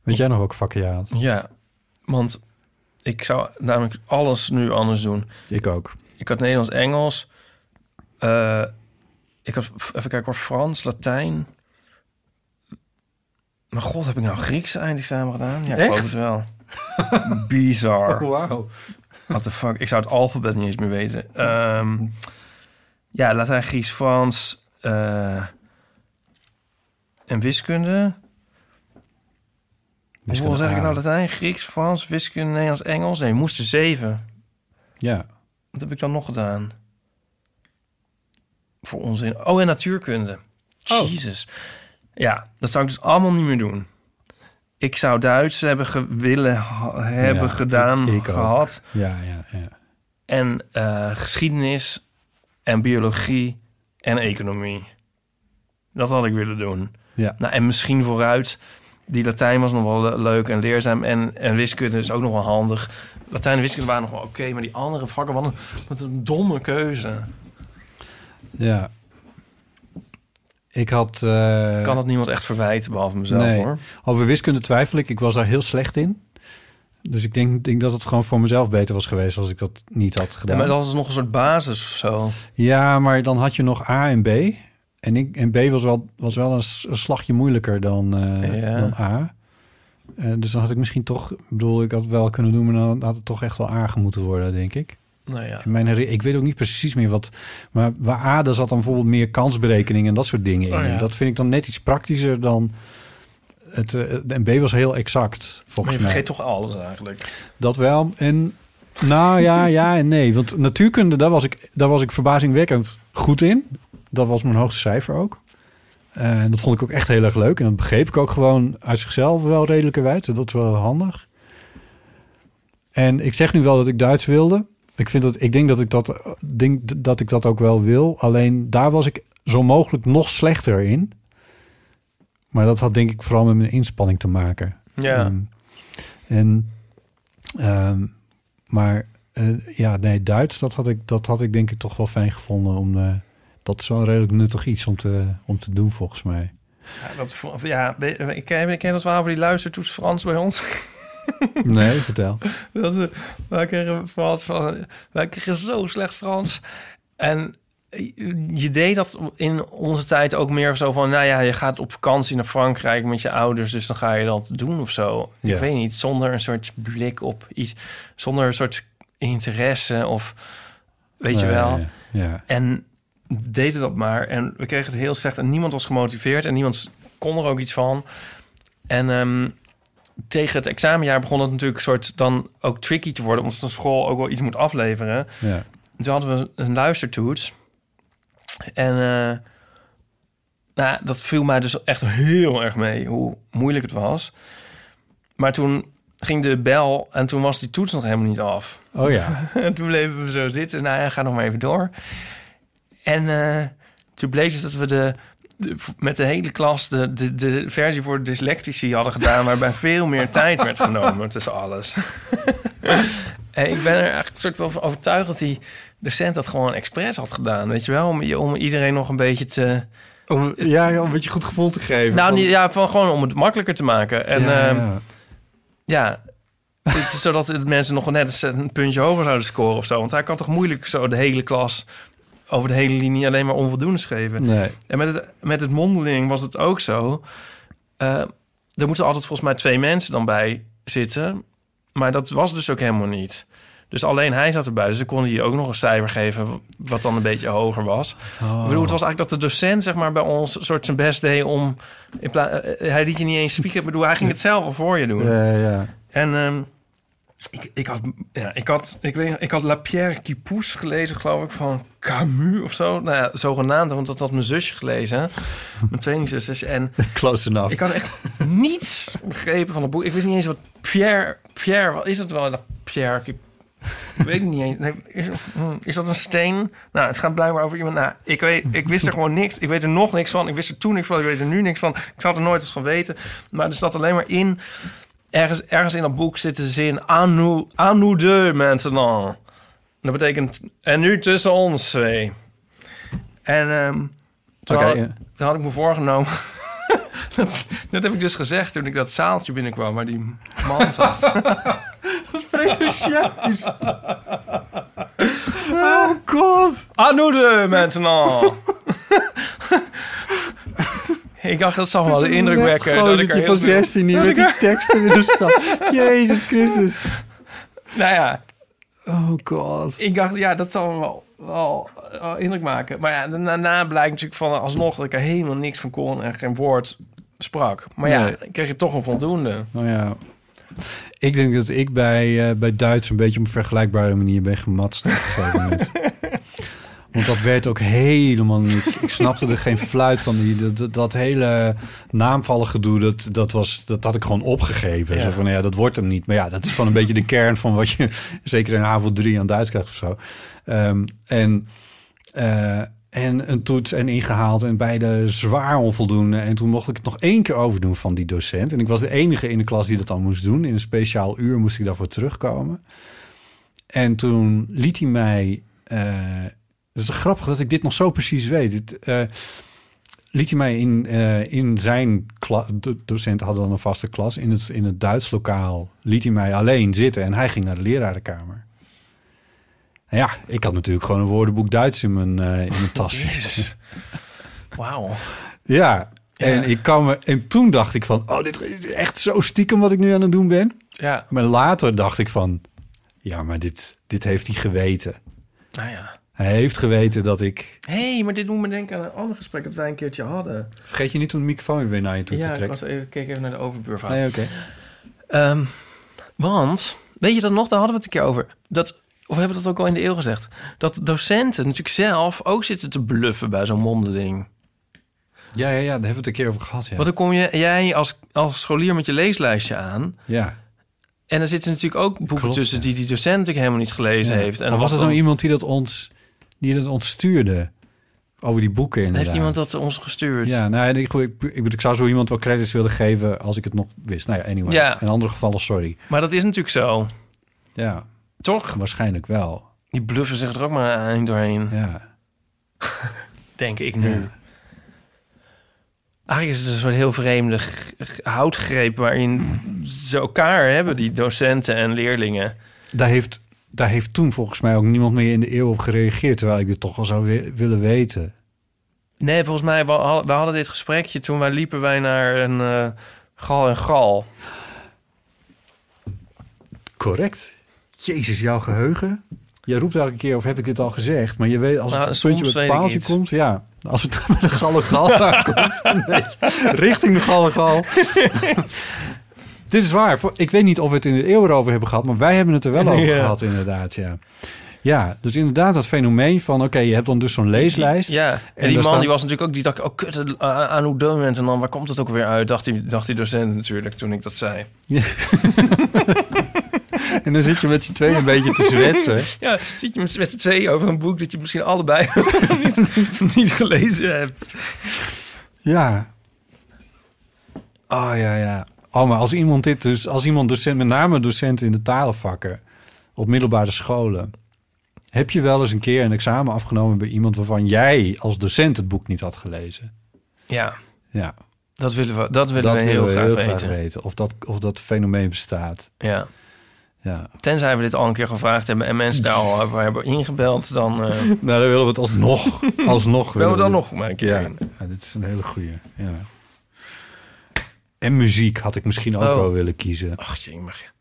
Weet jij nog welke vakken je had? ja, want ik zou namelijk alles nu anders doen. Ik ook. Ik had Nederlands, Engels. eh, ik had, even kijken hoor, Frans, Latijn. Maar god, heb ik nou Grieks eindexamen gedaan? Ja, ik Echt? geloof het wel. <laughs> Bizar. Wauw. What the fuck? Ik zou het alfabet niet eens meer weten. Ehm, ja, Latijn, Grieks, Frans eh, en wiskunde. Hoeveel zeg ik nou? Latijn, Grieks, Frans, wiskunde, Nederlands, Engels? Nee, moesten zeven. Ja. Wat heb ik dan nog gedaan? Voor onzin. Oh, en natuurkunde. Oh. Jezus. Ja, dat zou ik dus allemaal niet meer doen. Ik zou Duits hebben willen hebben Ja, gedaan, ik- ik ook. gehad. Ja, ja, ja. En eh, geschiedenis en biologie en economie. Dat had ik willen doen. Ja. Nou, en misschien vooruit. Die Latijn was nog wel le- leuk en leerzaam. En, en wiskunde is ook nog wel handig. Latijn en wiskunde waren nog wel oké. maar die andere vakken, wat een, wat een domme keuze. Ja. Ik had... eh, kan dat niemand echt verwijten, behalve mezelf nee. hoor. Over wiskunde twijfel ik. Ik was daar heel slecht in. Dus ik denk, denk dat het gewoon voor mezelf beter was geweest als ik dat niet had Ja, gedaan. maar dat is nog een soort basis of zo. Ja, maar dan had je nog A en B. En, ik, en B was wel, was wel een, slagje moeilijker dan, eh, Ja. dan A. Eh, dus dan had ik misschien toch... Bedoel, ik had het wel kunnen doen... maar dan had het toch echt wel A moeten worden, denk ik. Nou ja. Mijn ik weet ook niet precies meer wat... Maar waar A, daar zat dan bijvoorbeeld meer kansberekening... en dat soort dingen in. Oh ja. Dat vind ik dan net iets praktischer dan... Het, eh, en B was heel exact, Maar volgens je mij. vergeet toch alles eigenlijk. Dat wel. En nou ja, ja en nee. Want natuurkunde, daar was ik, daar was ik verbazingwekkend goed in. Dat was mijn hoogste cijfer ook. En dat vond ik ook echt heel erg leuk. En dat begreep ik ook gewoon uit zichzelf wel redelijkerwijs. Dat is wel handig. En ik zeg nu wel dat ik Duits wilde. Ik, vind dat, ik denk, dat ik dat, denk dat ik dat ook wel wil. Alleen daar was ik zo mogelijk nog slechter in. Maar dat had denk ik vooral met mijn inspanning te maken. Ja. Ehm, en, ehm, maar eh, ja, nee, Duits, dat had, ik, dat had ik denk ik toch wel fijn gevonden. Om, eh, dat is wel redelijk nuttig iets om te, om te doen, volgens mij. Ja, dat, ja, ik ken, ik ken dat verhaal van die luistertoets Frans bij ons. <laughs> Nee, vertel. Dat, wij kregen Frans van, wij kregen zo slecht Frans. En je deed dat in onze tijd ook meer zo van... nou ja, je gaat op vakantie naar Frankrijk met je ouders... dus dan ga je dat doen of zo. Ja. Ik weet niet, zonder een soort blik op iets... zonder een soort interesse of... weet je wel. Ja. En deden dat maar. En we kregen het heel slecht. En niemand was gemotiveerd. En niemand kon er ook iets van. En ehm, tegen het examenjaar begon het natuurlijk soort dan ook tricky te worden. Omdat de school ook wel iets moet afleveren. Ja. Toen hadden we een luistertoets. En eh, nou, dat viel mij dus echt heel erg mee. Hoe moeilijk het was. Maar toen ging de bel. En toen was die toets nog helemaal niet af. Oh ja. <laughs> En toen bleven we zo zitten. Nou ja, ga nog maar even door. En eh, toen bleek dus dat we de, de- met de hele klas de, de, de versie voor dyslectici hadden gedaan... waarbij veel meer tijd werd genomen tussen alles. <laughs> en ik ben er eigenlijk soort wel van overtuigd dat die docent dat gewoon expres had gedaan. Weet je wel, om, om iedereen nog een beetje te... Om, ja, ja, om een beetje goed gevoel te geven. Nou, niet, ja, van gewoon om het makkelijker te maken. En Ja, ehm, ja. het zodat de mensen nog net een puntje hoger zouden scoren of zo. Want hij kan toch moeilijk zo de hele klas over de hele linie alleen maar onvoldoende schrijven. Nee. En met het, met het mondeling was het ook zo. Eh, er moeten altijd volgens mij twee mensen dan bij zitten. Maar dat was dus ook helemaal niet. Dus alleen hij zat erbij. Dus dan kon hij ook nog een cijfer geven... wat dan een beetje hoger was. Oh. Ik bedoel, het was eigenlijk dat de docent zeg maar, bij ons... soort zijn best deed om... In pla- eh, hij liet je niet eens spieken. Ik bedoel, hij ging het zelf al voor je doen. Ja, ja. En ehm, ik, ik had, ja, ik had, ik weet, ik had La Pierre qui pousse gelezen, geloof ik, van Camus of zo. Nou ja, zogenaamd, want dat had mijn zusje gelezen. Mijn tweelingzusjes. En <laughs> Close enough. ik had echt niets begrepen van het boek. Ik wist niet eens wat Pierre, Pierre, wat is het wel? Dat Pierre, qui- ik weet het niet eens. Nee, is, hm, is dat een steen? Nou, het gaat blijkbaar over iemand. Nou, ik, weet, ik wist er gewoon niks. Ik weet er nog niks van. Ik wist er toen niks van. Ik weet er nu niks van. Ik zou er nooit iets van weten. Maar er staat alleen maar in. Ergens, ergens in dat boek zit de zin. À nous, à nous deux maintenant. Dat betekent. En nu tussen ons twee. En ehm, toen, had, ja. toen had ik me voorgenomen. <laughs> dat, dat heb ik dus gezegd toen ik dat zaaltje binnenkwam waar die man zat. <laughs> Oh god. Nous deux maintenant. <laughs> ik dacht, dat zal wel de indruk wekken. Dat ik er van veel- 16 niet met die teksten willen staan. <laughs> Jezus Christus. Nou ja, Oh god. ik dacht, ja, dat zal wel, wel, wel indruk maken. Maar ja, daarna blijkt natuurlijk van alsnog dat ik er helemaal niks van kon en geen woord sprak. Maar ja, Nee. ik kreeg je toch een voldoende. Nou ja. Ik denk dat ik bij, eh, bij Duits een beetje op een vergelijkbare manier ben gematst op een gegeven moment. <laughs> Want dat werd ook helemaal niet. Ik snapte er geen fluit van. Die, dat, dat, hele naamvallen gedoe, dat, dat, was, dat had ik gewoon opgegeven. Ja. Zo van, ja, dat wordt hem niet. Maar ja, dat is gewoon een beetje de kern van wat je <laughs> zeker in HAVO 3 aan Duits krijgt of zo. Ehm, en, eh, en een toets en ingehaald en beide zwaar onvoldoende. En toen mocht ik het nog één keer overdoen van die docent. En ik was de enige in de klas die dat dan moest doen. In een speciaal uur moest ik daarvoor terugkomen. En toen liet hij mij... eh, het is grappig dat ik dit nog zo precies weet. Het, eh, liet hij mij in, eh, in zijn klas... De docenten hadden dan een vaste klas. In het, in het Duits lokaal liet hij mij alleen zitten. En hij ging naar de lerarenkamer. Nou ja, ik had natuurlijk gewoon een woordenboek Duits in mijn, eh, in mijn tas. <laughs> Jezus. Wauw. Ja, en, Ja. ik kan me, en toen dacht ik van... Oh, dit is echt zo stiekem wat ik nu aan het doen ben. Ja, Maar later dacht ik van... Ja, maar dit, dit heeft hij geweten. nou ja. Hij heeft geweten dat ik... Hé, hey, maar dit doet me denken aan een ander gesprek dat wij een keertje hadden. Vergeet je niet om de microfoon weer naar je toe ja, te ik trekken. was even, keek even naar de overbuurvrouw. Nee, oké. Ehm, want, weet je dat nog? Daar hadden we het een keer over. Dat, of hebben we dat ook al in de eeuw gezegd? Dat docenten natuurlijk zelf ook zitten te bluffen bij zo'n mondeling. Ja, ja, ja, daar hebben we het een keer over gehad. Ja. Want dan kom je, jij als, als scholier met je leeslijstje aan. ja. En er zitten natuurlijk ook boeken Klopt, tussen ja. die die docent natuurlijk helemaal niet gelezen Ja. heeft. En maar dan was het dan, nou iemand die dat ons, die dat ons stuurde? Over die boeken inderdaad. Heeft iemand dat ons gestuurd? Ja, nou, ik, ik, ik, zou zo iemand wel credits willen geven als ik het nog wist. Nou ja, anyway. Ja. In andere gevallen, sorry. Maar dat is natuurlijk zo. Ja, Toch? waarschijnlijk wel. Die bluffen zich er ook maar eind doorheen. Ja. <laughs> Denk ik nu. Ja. Eigenlijk is het een soort heel vreemde houtgreep... waarin ze elkaar hebben, die docenten en leerlingen. Daar heeft daar heeft toen volgens mij ook niemand meer in de eeuw op gereageerd... terwijl ik dit toch wel zou wi- willen weten. Nee, volgens mij, we hadden, we hadden dit gesprekje toen wij liepen wij naar een eh, gal en gal. Correct. Jezus, jouw geheugen. Je roept elke keer, of heb ik dit al gezegd? Maar je weet, als het Nou, een puntje met het paaltje komt... Ja, als het <laughs> met de gallegal aankomt... <laughs> nee, richting de gallegal. <laughs> dit is waar. Ik weet niet of we het in de eeuw erover hebben gehad... maar wij hebben het er wel <laughs> over Ja. gehad, inderdaad, ja. Ja, dus inderdaad dat fenomeen van... oké, je hebt dan dus zo'n leeslijst. Ja, en, En die man die was natuurlijk ook, die dacht, oh kut, uh, aan hoe moment en dan waar komt het ook weer uit? Dacht die, dacht die docent natuurlijk toen ik dat zei. <laughs> En dan zit je met z'n tweeën een beetje te zwetsen. <laughs> Ja, zit je met, met z'n tweeën over een boek dat je misschien allebei niet, niet gelezen hebt. Ja. Oh ja, ja. Oh, maar als iemand dit dus, als iemand docent, met name docenten in de talenvakken op middelbare scholen, heb je wel eens een keer een examen afgenomen bij iemand waarvan jij als docent het boek niet had gelezen? Ja, Ja, dat willen we, dat willen we heel, graag, weten. Of dat, of dat fenomeen bestaat. Ja. Ja. Tenzij we dit al een keer gevraagd hebben en mensen daar al hebben, hebben ingebeld, dan eh <laughs> Nou, dan willen we het alsnog, alsnog <laughs> willen we dan nog maar een keer Ja, ja, dit is een hele goeie. Ja. En muziek had ik misschien ook Oh. wel willen kiezen. Ach, jee, maar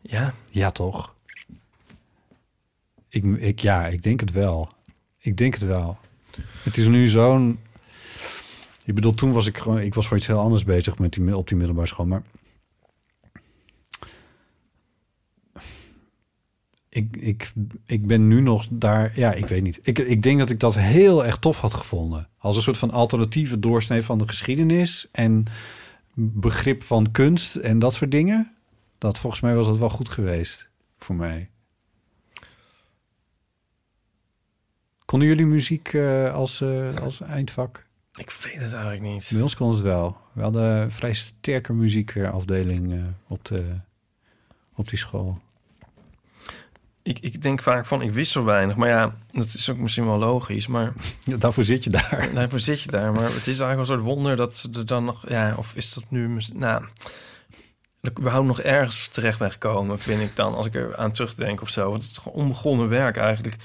ja. Ja, toch? Ik, ik, ja, ik denk het wel. Ik denk het wel. Het is nu zo'n... Ik bedoel, toen was ik gewoon... Ik was voor iets heel anders bezig met die, op die middelbare school. Maar ik, ik, ik ben nu nog daar... Ja, ik weet niet. Ik, ik denk dat ik dat heel erg tof had gevonden. Als een soort van alternatieve doorsnee van de geschiedenis... en begrip van kunst en dat soort dingen. Dat volgens mij was dat wel goed geweest voor mij. Konden jullie muziek eh, als, eh, als eindvak? Ik weet het eigenlijk niet. Bij ons kon het wel. We hadden een vrij sterke muziekafdeling eh, op, de, op die school. Ik, ik denk vaak van, ik wist zo weinig. Maar ja, dat is ook misschien wel logisch. Maar <laughs> Ja, daarvoor zit je daar. <laughs> daarvoor zit je daar. Maar het is eigenlijk een soort wonder dat ze er dan nog... Ja, of is dat nu... Nou, dat ik überhaupt nog ergens terecht ben gekomen, vind ik dan. Als ik er aan terugdenk of zo. Want het is gewoon onbegonnen werk eigenlijk.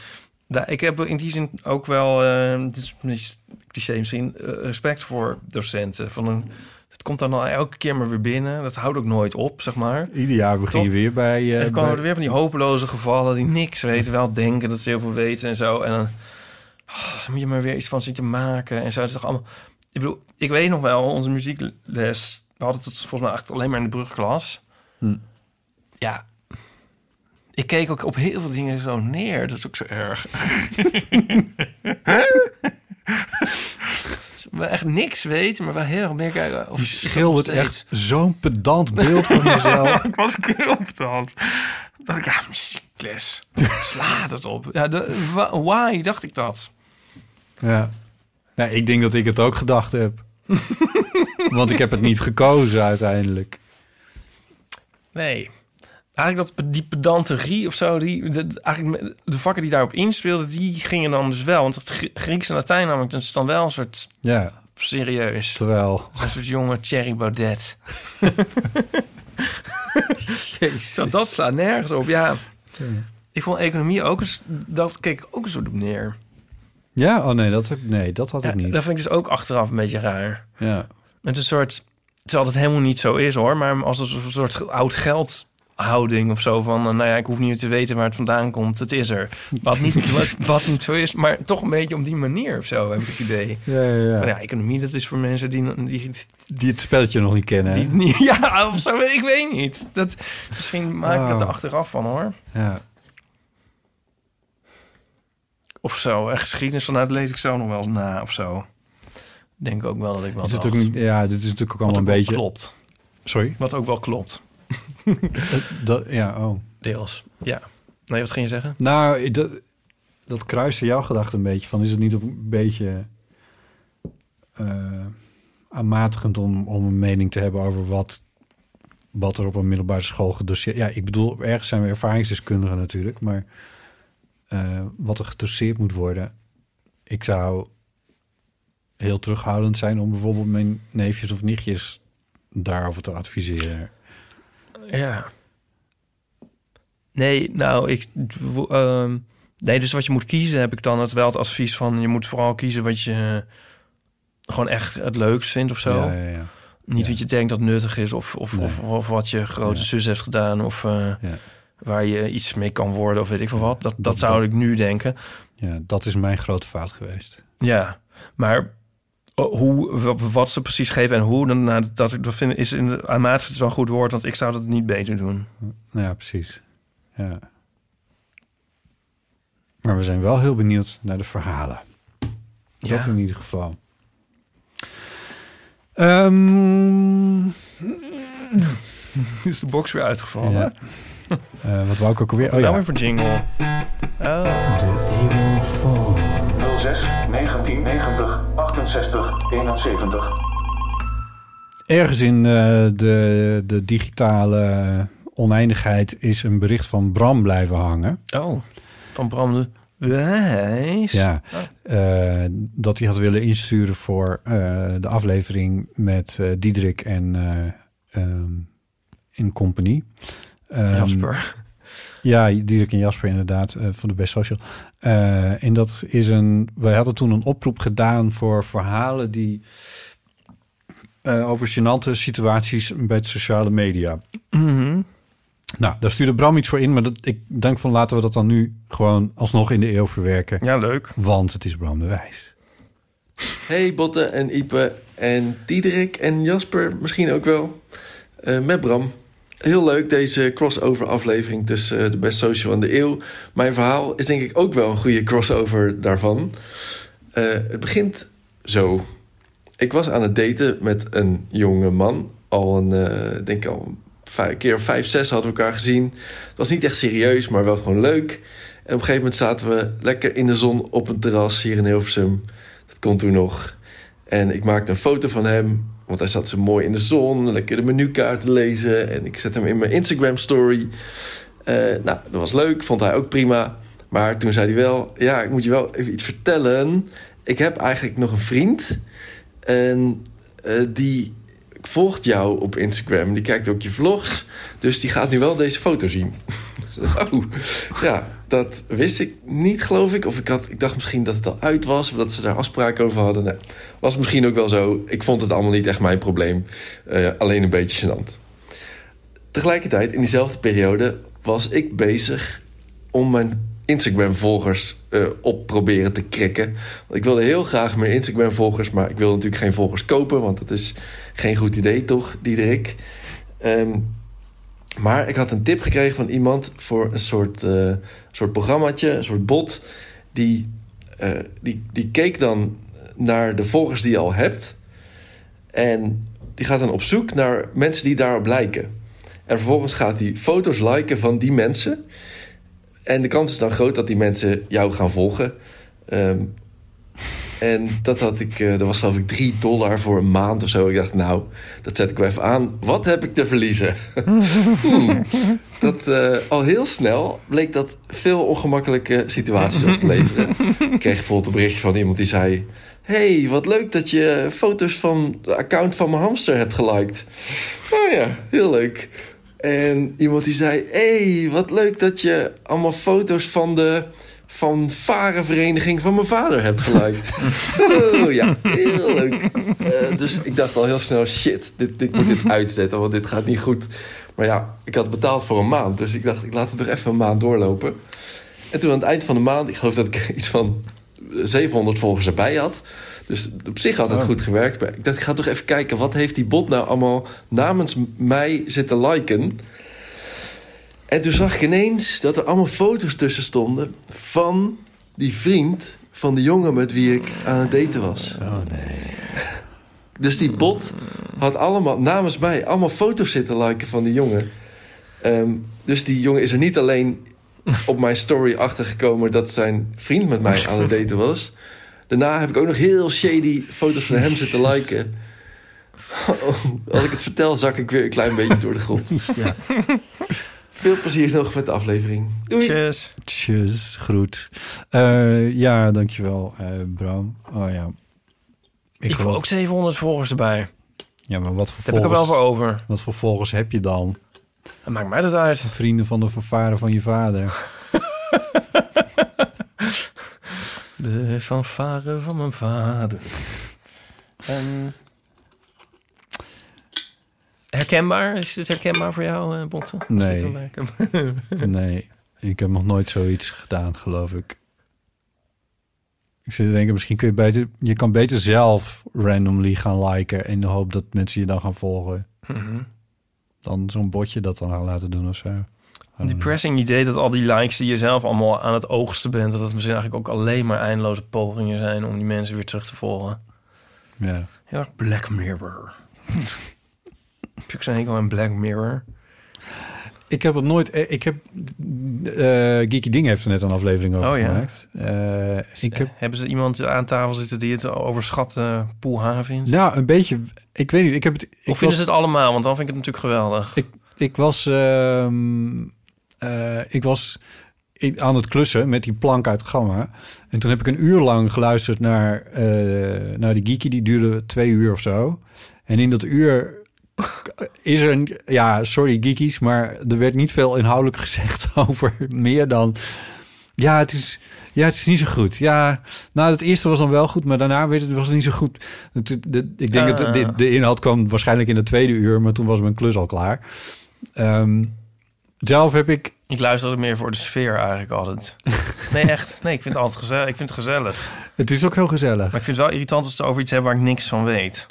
Daar, ik heb in die zin ook wel... eh dit is cliché misschien... eh, respect voor docenten. Van een, het komt dan al elke keer maar weer binnen. Dat houdt ook nooit op, zeg maar. Ieder jaar begin je weer bij... En dan komen er weer van die hopeloze gevallen die niks weten, wel denken dat ze heel veel weten en zo. En dan, oh, dan moet je maar weer iets van zitten maken en zo. Het is toch allemaal. Ik bedoel, ik weet nog wel, onze muziekles, we hadden het volgens mij echt alleen maar in de brugklas. Hm. Ja. Ik keek ook op heel veel dingen zo neer. Dat is ook zo erg. <laughs> <laughs> we echt niks weten, maar wel heel erg meer kijken. Of dat nog schildert echt zo'n pedant beeld van <laughs> jezelf. ik was heel pedant. Dat ik, ja, muziekles. Sla het op. Ja, de, why dacht ik dat? Ja. ja, ik denk dat ik het ook gedacht heb. <laughs> Want ik heb het niet gekozen uiteindelijk. Nee. Eigenlijk dat die pedanterie of zo, die, de, eigenlijk de vakken die daarop inspeelden, die gingen dan dus wel. Want het Gr- Grieks en Latijn namelijk, dat is dan wel een soort Ja, serieus. terwijl... Een soort jonge Thierry Baudet. <laughs> Jezus. Dat, dat slaat nergens op, ja. Ik vond economie ook eens, dat keek ik ook eens op neer. Ja, oh nee, dat, nee, dat had Ja, ik niet. dat vind ik dus ook achteraf een beetje raar. Ja. Met een soort, terwijl het helemaal niet zo is hoor, maar als een soort oud geldhouding of zo van, eh, nou ja, ik hoef niet te weten waar het vandaan komt, het is er. Wat niet, <laughs> wat, wat niet zo is, maar toch een beetje op die manier of zo heb ik het idee. Ja, ja, ja. Van, ja, economie, dat is voor mensen die, die, Die het spelletje nog niet kennen. hè? die niet, <laughs> ja, of zo, ik weet niet. Dat, misschien maak ik het er achteraf van hoor. Ja. Of zo, en geschiedenis vanuit lees ik zo nog wel eens na of zo. Denk ook wel dat ik wel Dit is natuurlijk niet, ja, dit is natuurlijk ook allemaal een beetje... klopt. Sorry? Wat ook wel klopt. <laughs> Dat, ja, oh. Deels, ja. Nee, wat ging je zeggen? Nou, dat, dat kruiste jouw gedachte een beetje van... is het niet een beetje eh, aanmatigend om, om een mening te hebben over wat, wat er op een middelbare school gedoseerd... Ja, ik bedoel, ergens zijn we ervaringsdeskundigen natuurlijk, maar eh, wat er gedoseerd moet worden... Ik zou heel terughoudend zijn om bijvoorbeeld mijn neefjes of nichtjes daarover te adviseren. Ja. Nee, nou, ik... ehm, nee, dus wat je moet kiezen heb ik dan het wel het advies van... je moet vooral kiezen wat je gewoon echt het leukst vindt of zo. Ja, ja, ja. Niet wat je denkt dat nuttig is of, of, Nee. of, of wat je grote zus heeft gedaan... of eh, waar je iets mee kan worden of weet ik veel wat. Dat, dat, Dat- zou dat- ik nu denken. Ja, dat is mijn grote fout geweest. Ja, maar hoe, wa- wat ze precies geven en hoe... Dan, nou, dat, dat vind, is in de aanmatig het wel een goed woord... want ik zou dat niet beter doen. Nou ja, precies. Ja. Maar we zijn wel heel benieuwd naar de verhalen. Dat Ja. in ieder geval. Ehm, <laughs> Is de box weer uitgevallen? ja. <laughs> Eh, wat wou ik ook alweer? Wat Oh nou ja. weer voor jingle? Oh. 06 1990 68 71. Ergens in eh, de, de digitale oneindigheid is een bericht van Bram blijven hangen. Oh, van Bram de Wijs. Ja, eh, dat hij had willen insturen voor eh, de aflevering met eh Diederik en eh, ehm, in compagnie. Ehm, Jasper. Ja, Diederik en Jasper inderdaad, eh, van de Best Social. Eh, en dat is een... Wij hadden toen een oproep gedaan voor verhalen die... eh, over gênante situaties bij de sociale media. Mhm. Nou, daar stuurde Bram iets voor in, maar dat, ik denk van laten we dat dan nu gewoon alsnog in de eeuw verwerken. Ja, leuk. Want het is Bram de Wijs. Hey Botte en Ipe en Diederik en Jasper misschien ook wel. Eh, met Bram. Heel leuk deze crossover aflevering tussen eh, de Best Social en de Eeuw. Mijn verhaal is denk ik ook wel een goede crossover daarvan. Eh, het begint zo. Ik was aan het daten met een jonge man. Al een, eh, denk ik al een keer vijf, zes hadden we elkaar gezien. Het was niet echt serieus, maar wel gewoon leuk. En op een gegeven moment zaten we lekker in de zon op een terras hier in Hilversum. Dat kon toen nog. En ik maakte een foto van hem. Want hij zat zo mooi in de zon. Lekker de menukaart lezen. En ik zet hem in mijn Instagram story. Eh, nou, dat was leuk. Vond hij ook prima. Maar toen zei hij wel... Ja, ik moet je wel even iets vertellen. Ik heb eigenlijk nog een vriend. En eh, die volgt jou op Instagram. Die kijkt ook je vlogs. Dus die gaat nu wel deze foto zien. <laughs> oh, ja, dat wist ik niet, geloof ik. Of ik, had, ik dacht misschien dat het al uit was. Of dat ze daar afspraken over hadden. Was misschien ook wel zo. Ik vond het allemaal niet echt mijn probleem. Eh, alleen een beetje gênant. Tegelijkertijd, in diezelfde periode, was ik bezig om mijn Instagram-volgers eh, op proberen te krikken. Want ik wilde heel graag meer Instagram-volgers, maar ik wilde natuurlijk geen volgers kopen, want dat is geen goed idee, toch, Diederik? Ehm, maar ik had een tip gekregen van iemand voor een soort, eh soort programmaatje, een soort bot. Die, eh, die, die keek dan naar de volgers die je al hebt. En die gaat dan op zoek naar mensen die daarop lijken. En vervolgens gaat hij foto's liken van die mensen. En de kans is dan groot dat die mensen jou gaan volgen. Ehm, en dat had ik, eh, dat was geloof ik 3 dollar voor een maand of zo. Ik dacht, nou, dat zet ik wel even aan. Wat heb ik te verliezen? <laughs> Hmm. Dat eh, al heel snel bleek dat veel ongemakkelijke situaties op te leveren. ik kreeg bijvoorbeeld een berichtje van iemand die zei: hey, wat leuk dat je foto's van de account van mijn hamster hebt geliked. Oh ja, heel leuk. En iemand die zei: hey, wat leuk dat je allemaal foto's van de fanfarevereniging van mijn vader hebt geliked. <laughs> oh ja, heel leuk. Eh, dus ik dacht al heel snel: shit, dit, dit moet dit uitzetten, want dit gaat niet goed. Maar ja, ik had betaald voor een maand, dus ik dacht: ik laat het nog even een maand doorlopen. En toen aan het eind van de maand, ik geloof dat ik <laughs> iets van 700 volgers erbij had. Dus op zich had het Oh. goed gewerkt. Maar ik dacht, ik ga toch even kijken... wat heeft die bot nou allemaal namens mij zitten liken... En toen zag ik ineens dat er allemaal foto's tussen stonden... van die vriend van de jongen met wie ik aan het daten was. Oh nee. Dus die bot had allemaal namens mij allemaal foto's zitten liken van die jongen. Ehm, dus die jongen is er niet alleen op mijn story achtergekomen dat zijn vriend met mij aan het daten was. Daarna heb ik ook nog heel shady foto's van hem zitten liken. <laughs> Als ik het vertel, zak ik weer een klein beetje door de grond. Ja. Veel plezier nog met de aflevering. Doei. Tjus. Tjus, groet. Eh, ja, dankjewel, eh Bram. Oh ja. Ik, wil ook 700 volgers erbij. Ja, maar wat voor Daar heb ik er wel volgers- voor over. Wat voor volgers heb je dan? Dat maakt mij dat uit. Vrienden van de vervaren van je vader. <laughs> De fanfare van mijn vader. En... Herkenbaar? Is dit herkenbaar voor jou? Is Nee. dit wel herkenbaar? nee, ik heb nog nooit zoiets gedaan, geloof ik. Ik zit te denken, misschien kun je beter... Je kan beter zelf randomly gaan liken... in de hoop dat mensen je dan gaan volgen. Mhm. Dan zo'n botje dat dan gaan laten doen of zo. Depressing idee dat al die likes die je zelf allemaal aan het oogsten bent... dat dat misschien eigenlijk ook alleen maar eindeloze pogingen zijn... om die mensen weer terug te volgen. Ja. Heel erg Black Mirror. <laughs> heb ook zo'n hekel aan Black Mirror? Ik heb het nooit... eh, Ik heb... eh Geeky Ding heeft er net een aflevering over Oh ja. gemaakt. Eh, ik heb... Hebben ze iemand aan tafel zitten die het overschatte poelha vindt? Nou, een beetje... Ik weet niet, ik heb het... Ik of vinden was- ze het allemaal? Want dan vind ik het natuurlijk geweldig. Ik, ik was, ehm, eh, ik was aan het klussen met die plank uit Gamma. En toen heb ik een uur lang geluisterd naar, naar die geeky. Die duurde twee uur of zo. En in dat uur is er een... Ja, sorry geekies, maar er werd niet veel inhoudelijk <laughs> gezegd over meer dan... Ja, het is... Ja, het is niet zo goed. Ja, nou, het eerste was dan wel goed, maar daarna werd het, was het niet zo goed. Ik denk Ah. dat de, de inhoud kwam waarschijnlijk in de tweede uur, maar toen was mijn klus al klaar. Ehm, zelf heb ik... Ik luister het meer voor de sfeer eigenlijk altijd. <laughs> Nee, echt. Nee, ik vind het altijd gezellig. Ik vind het gezellig. Het is ook heel gezellig. Maar ik vind het wel irritant als ze over iets hebben waar ik niks van weet.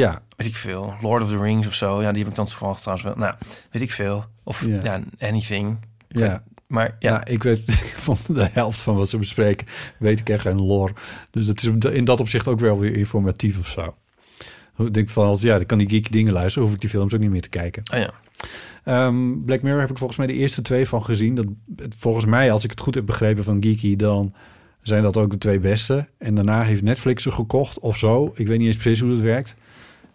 Ja, Weet ik veel. Lord of the Rings of zo. Ja, die heb ik dan toevallig trouwens wel. Nou, weet ik veel. Of Ja. ja, anything. ja. Maar ja, Ja, ik weet <laughs> van de helft van wat ze bespreken, weet ik echt geen lore. Dus het is in dat opzicht ook wel weer informatief of zo. Ik denk van, ja, dan kan die geeky dingen luisteren, hoef ik die films ook niet meer te kijken. oh ja. Ehm, Black Mirror heb ik volgens mij de eerste twee van gezien. Dat, volgens mij, als ik het goed heb begrepen van Geeky, dan zijn dat ook de twee beste. En daarna heeft Netflix ze gekocht of zo. Ik weet niet eens precies hoe dat werkt.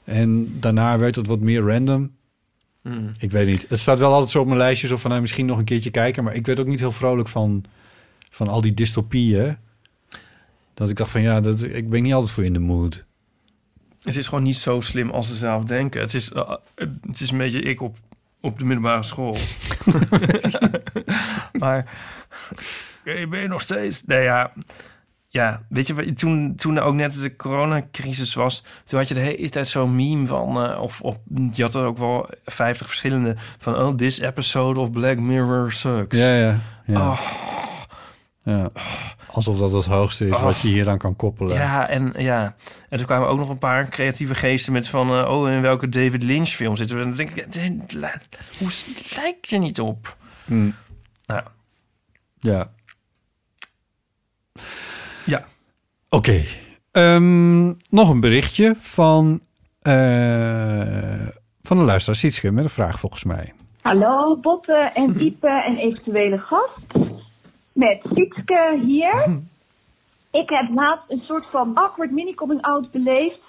En daarna werd het wat meer random. Mm. Ik weet niet. Het staat wel altijd zo op mijn lijstje, zo van nou, misschien nog een keertje kijken. Maar ik werd ook niet heel vrolijk van, van al die dystopieën. Dat ik dacht van ja, dat, ik ben niet altijd voor in de mood. Het is gewoon niet zo slim als ze zelf denken. Het is, eh, het is een beetje ik op, op de middelbare school. <laughs> <laughs> maar je ben je nog steeds... Nee, ja, ja, weet je, toen, toen ook net de coronacrisis was... toen had je de hele tijd zo'n meme van... eh, of, of je had er ook wel 50 verschillende... van oh, this episode of Black Mirror sucks. Ja, ja. ja. Oh, ja. Alsof dat het hoogste is wat je hier aan kan koppelen. Ja, en ja. En toen kwamen ook nog een paar creatieve geesten met van... eh, oh, in welke David Lynch film zitten we? En dan denk ik, eh, hoe lijkt je niet op? Hm. Nou, Ja. Ja. Oké. Ehm, nog een berichtje van, eh van een luisteraar Sietske met een vraag volgens mij. Hallo Botte en <laughs> Ipe en eventuele gast. Met Sietske hier. <laughs> Ik heb laatst een soort van awkward mini-coming-out beleefd.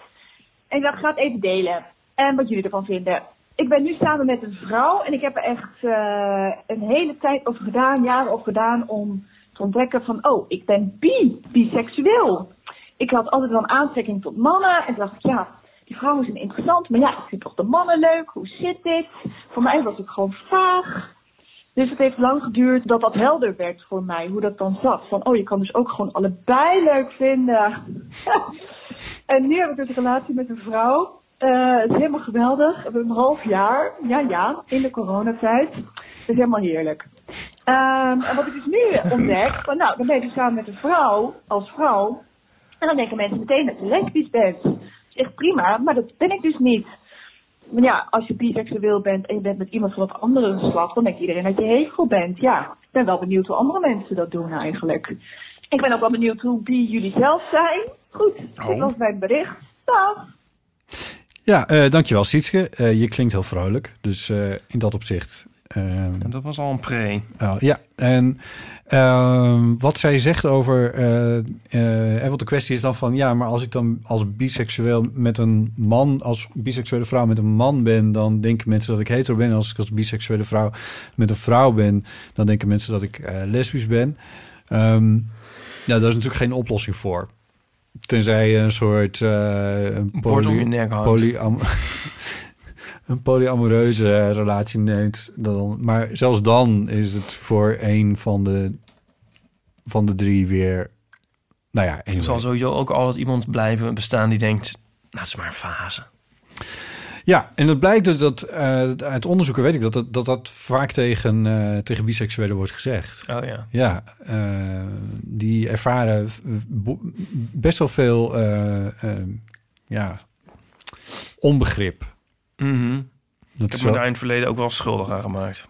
En ik dacht, ik ga het even delen. En wat jullie ervan vinden. Ik ben nu samen met een vrouw en ik heb er echt eh, een hele tijd over gedaan, jaren over gedaan, om ontdekken van, oh, ik ben bi, biseksueel. Ik had altijd wel een aantrekking tot mannen en dacht ik, ja, die vrouwen zijn interessant, maar ja, ik vind toch de mannen leuk, hoe zit dit? Voor mij was het gewoon vaag. Dus het heeft lang geduurd dat dat helder werd voor mij, hoe dat dan zat. Van, oh, je kan dus ook gewoon allebei leuk vinden. <laughs> en nu heb ik dus een relatie met een vrouw. Eh, het is helemaal geweldig. We hebben een half jaar, ja ja, in de coronatijd. Het is helemaal heerlijk. Ehm, en wat ik dus nu ontdek, van nou, dan ben je dus samen met een vrouw, als vrouw. En dan denken mensen meteen dat je lesbisch bent. Dat is echt prima, maar dat ben ik dus niet. Maar ja, als je biseksueel bent en je bent met iemand van het andere geslacht, dan denkt iedereen dat je hetero bent. Ja, ik ben wel benieuwd hoe andere mensen dat doen eigenlijk. Ik ben ook wel benieuwd hoe bi jullie zelf zijn. Goed, dit was mijn bericht. Dag! Ja, eh, dankjewel Sietske. Eh, je klinkt heel vrolijk, dus eh, in dat opzicht... ehm, dat was al een pre. Oh, ja, en ehm, wat zij zegt over... en wat de kwestie is dan van... ja, maar als ik dan als biseksueel met een man... als biseksuele vrouw met een man ben... dan denken mensen dat ik hetero ben. Als ik als biseksuele vrouw met een vrouw ben... dan denken mensen dat ik lesbisch ben. Ehm, ja, daar is natuurlijk geen oplossing voor. Tenzij je een soort... eh, polyam- <laughs> een polyamoreuze relatie neemt, dan, maar zelfs dan is het voor een van de, van de drie weer, nou ja, Er anyway. zal sowieso ook altijd iemand blijven bestaan die denkt... Nou, het is maar een fase. Ja, en het blijkt dus dat eh, uit onderzoeken weet ik dat dat, dat, dat vaak tegen, eh, tegen biseksuelen wordt gezegd. Oh ja. Ja, eh, die ervaren best wel veel ja, onbegrip. Mhm. Dat Ik heb me daar in het verleden ook wel schuldig aan gemaakt.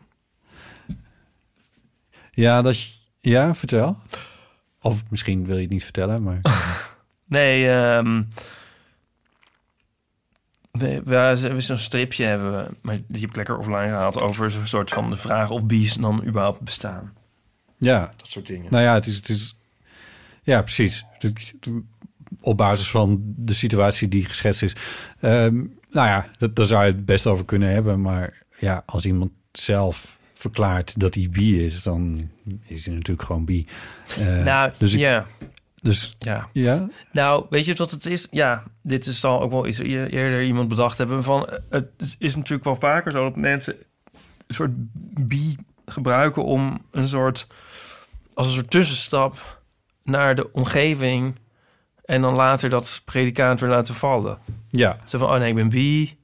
Ja, dat ja, vertel. Of misschien wil je het niet vertellen, maar... <laughs> Nee, ehm we, we hebben zo'n stripje hebben we, maar die heb ik lekker offline gehaald over zo'n soort van de vraag of bees dan überhaupt bestaan. Ja. Dat soort dingen. Nou ja, het is... Het is ja, precies. Op basis van de situatie die geschetst is. Ehm, nou ja, dat, daar zou je het best over kunnen hebben. Maar ja, als iemand zelf verklaart dat hij bi is... dan is hij natuurlijk gewoon bi. Eh, nou, dus ik- ja. Dus Ja. ja, Nou, weet je wat het is? Ja, dit is al ook wel iets eer- eerder iemand bedacht hebben van... eh, Het is natuurlijk wel vaker zo dat mensen een soort bi gebruiken om een soort... als een soort tussenstap naar de omgeving... en dan later dat predicaat weer laten vallen. Ja. Zo van, oh nee, ik ben bi.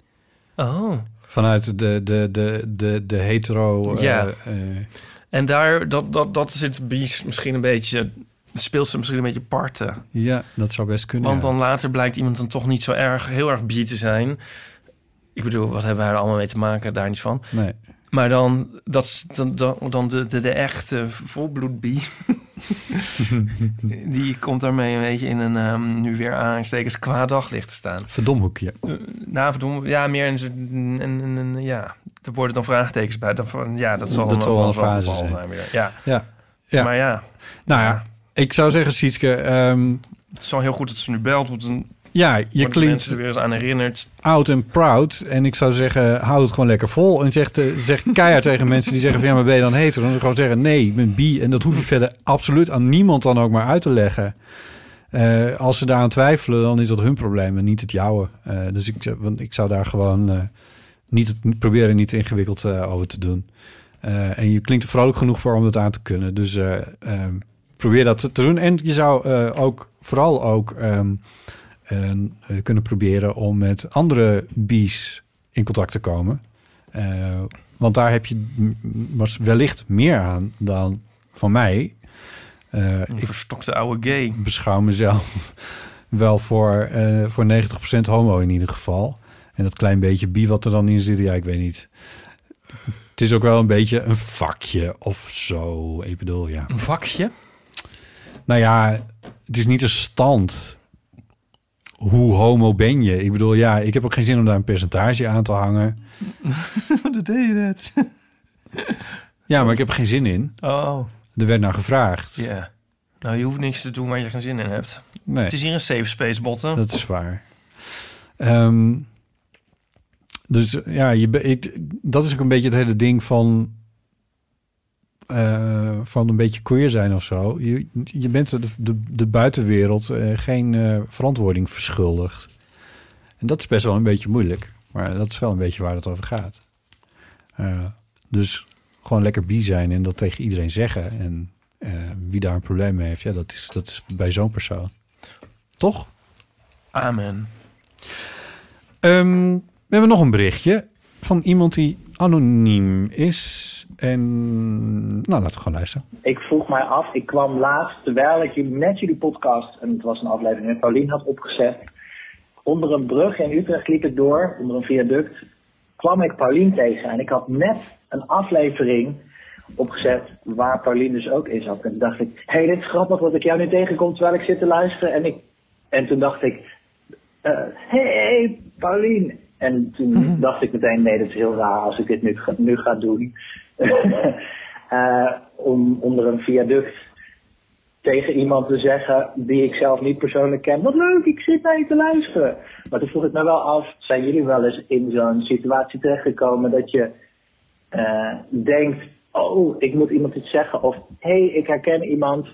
Oh. vanuit de, de, de, de, de hetero... eh, Ja. eh, En daar, dat, dat, dat zit bies misschien een beetje... speelt ze misschien een beetje parten. ja, dat zou best kunnen. Want ja. dan later blijkt iemand dan toch niet zo erg, heel erg bi te zijn. Ik bedoel, wat hebben wij er allemaal mee te maken? Daar niet van. Nee. Maar dan, dat, dan, dan, dan de, de, de echte volbloed bi. <laughs> die komt daarmee een beetje in een, ehm, nu weer aanstekens kwaad daglicht te staan. Verdomhoekje. Uh, nou, verdomme, ja, meer een, een, een, een- ja, er worden dan vraagtekens bij. Dan van, ja, dat zal Dat dan wel een fase zijn weer. Ja. Ja. ja. Maar ja, Nou ja, ik zou zeggen, Sietske... ehm, het is wel heel goed dat ze nu belt, want dan ja, je klinkt mensen er weer eens aan herinnerd. oud en proud. En ik zou zeggen, houd het gewoon lekker vol. En zeg, te- zeg keihard <laughs> tegen mensen die zeggen van... ja, maar ben je dan hetero? Dan gewoon zeggen, nee, ik ben bi. En dat hoef je <laughs> verder absoluut aan niemand dan ook maar uit te leggen. Eh, als ze daaraan twijfelen, dan is dat hun probleem en niet het jouwe. Eh, dus ik, zou- want ik zou daar gewoon eh, niet het, proberen niet ingewikkeld eh, over te doen. Eh, en je klinkt er vrolijk genoeg voor om dat aan te kunnen. Dus eh, ehm, probeer dat te doen. En je zou eh, ook vooral ook ehm, eh, kunnen proberen om met andere bies in contact te komen. Eh, want daar heb je wellicht meer aan dan van mij. Een verstokte oude gay. beschouw mezelf wel voor, voor 90% homo in ieder geval. En dat klein beetje bi wat er dan in zit, ja, ik weet niet. Het is ook wel een beetje een vakje of zo. Ik bedoel, ja. Een vakje? Nou ja, het is niet een stand. Hoe homo ben je? Ik bedoel, ja, ik heb ook geen zin om daar een percentage aan te hangen. <laughs> Hoe deed je dat? <laughs> Ja, maar ik heb er geen zin in. Oh, Er werd naar gevraagd. ja. Nou, je hoeft niks te doen waar je geen zin in hebt. Nee. Het is hier een safe space, botten. Dat is waar. Ehm, dus ja, je, ik, dat is ook een beetje het hele ding van, eh, van een beetje queer zijn of zo. Je, je bent de, de, de buitenwereld eh, geen eh, verantwoording verschuldigd. En dat is best wel een beetje moeilijk. Maar dat is wel een beetje waar het over gaat. Dus gewoon lekker bi zijn en dat tegen iedereen zeggen. En wie daar een probleem mee heeft, ja, dat is, dat is bij zo'n persoon. Toch? Amen. Ehm, we hebben nog een berichtje van iemand die anoniem is. En nou, laten we gewoon luisteren. Ik vroeg mij af, ik kwam laatst, terwijl ik jullie- net jullie podcast, en het was een aflevering met Paulien had opgezet, onder een brug in Utrecht liep ik door, onder een viaduct, kwam ik Paulien tegen. En ik had net een aflevering opgezet waar Paulien dus ook in zat. En toen dacht ik, hé, hey, dit is grappig dat ik jou nu tegenkom terwijl ik zit te luisteren. En, ik, en toen dacht ik, hé, hey, Paulien. En toen dacht ik meteen, nee, dat is heel raar als ik dit nu, nu ga doen. <laughs> Eh, om onder een viaduct tegen iemand te zeggen die ik zelf niet persoonlijk ken. Wat leuk, ik zit naar je te luisteren. Maar toen vroeg ik me wel af, zijn jullie wel eens in zo'n situatie terechtgekomen dat je eh, denkt, oh, ik moet iemand iets zeggen. Of, hé, hey, ik herken iemand.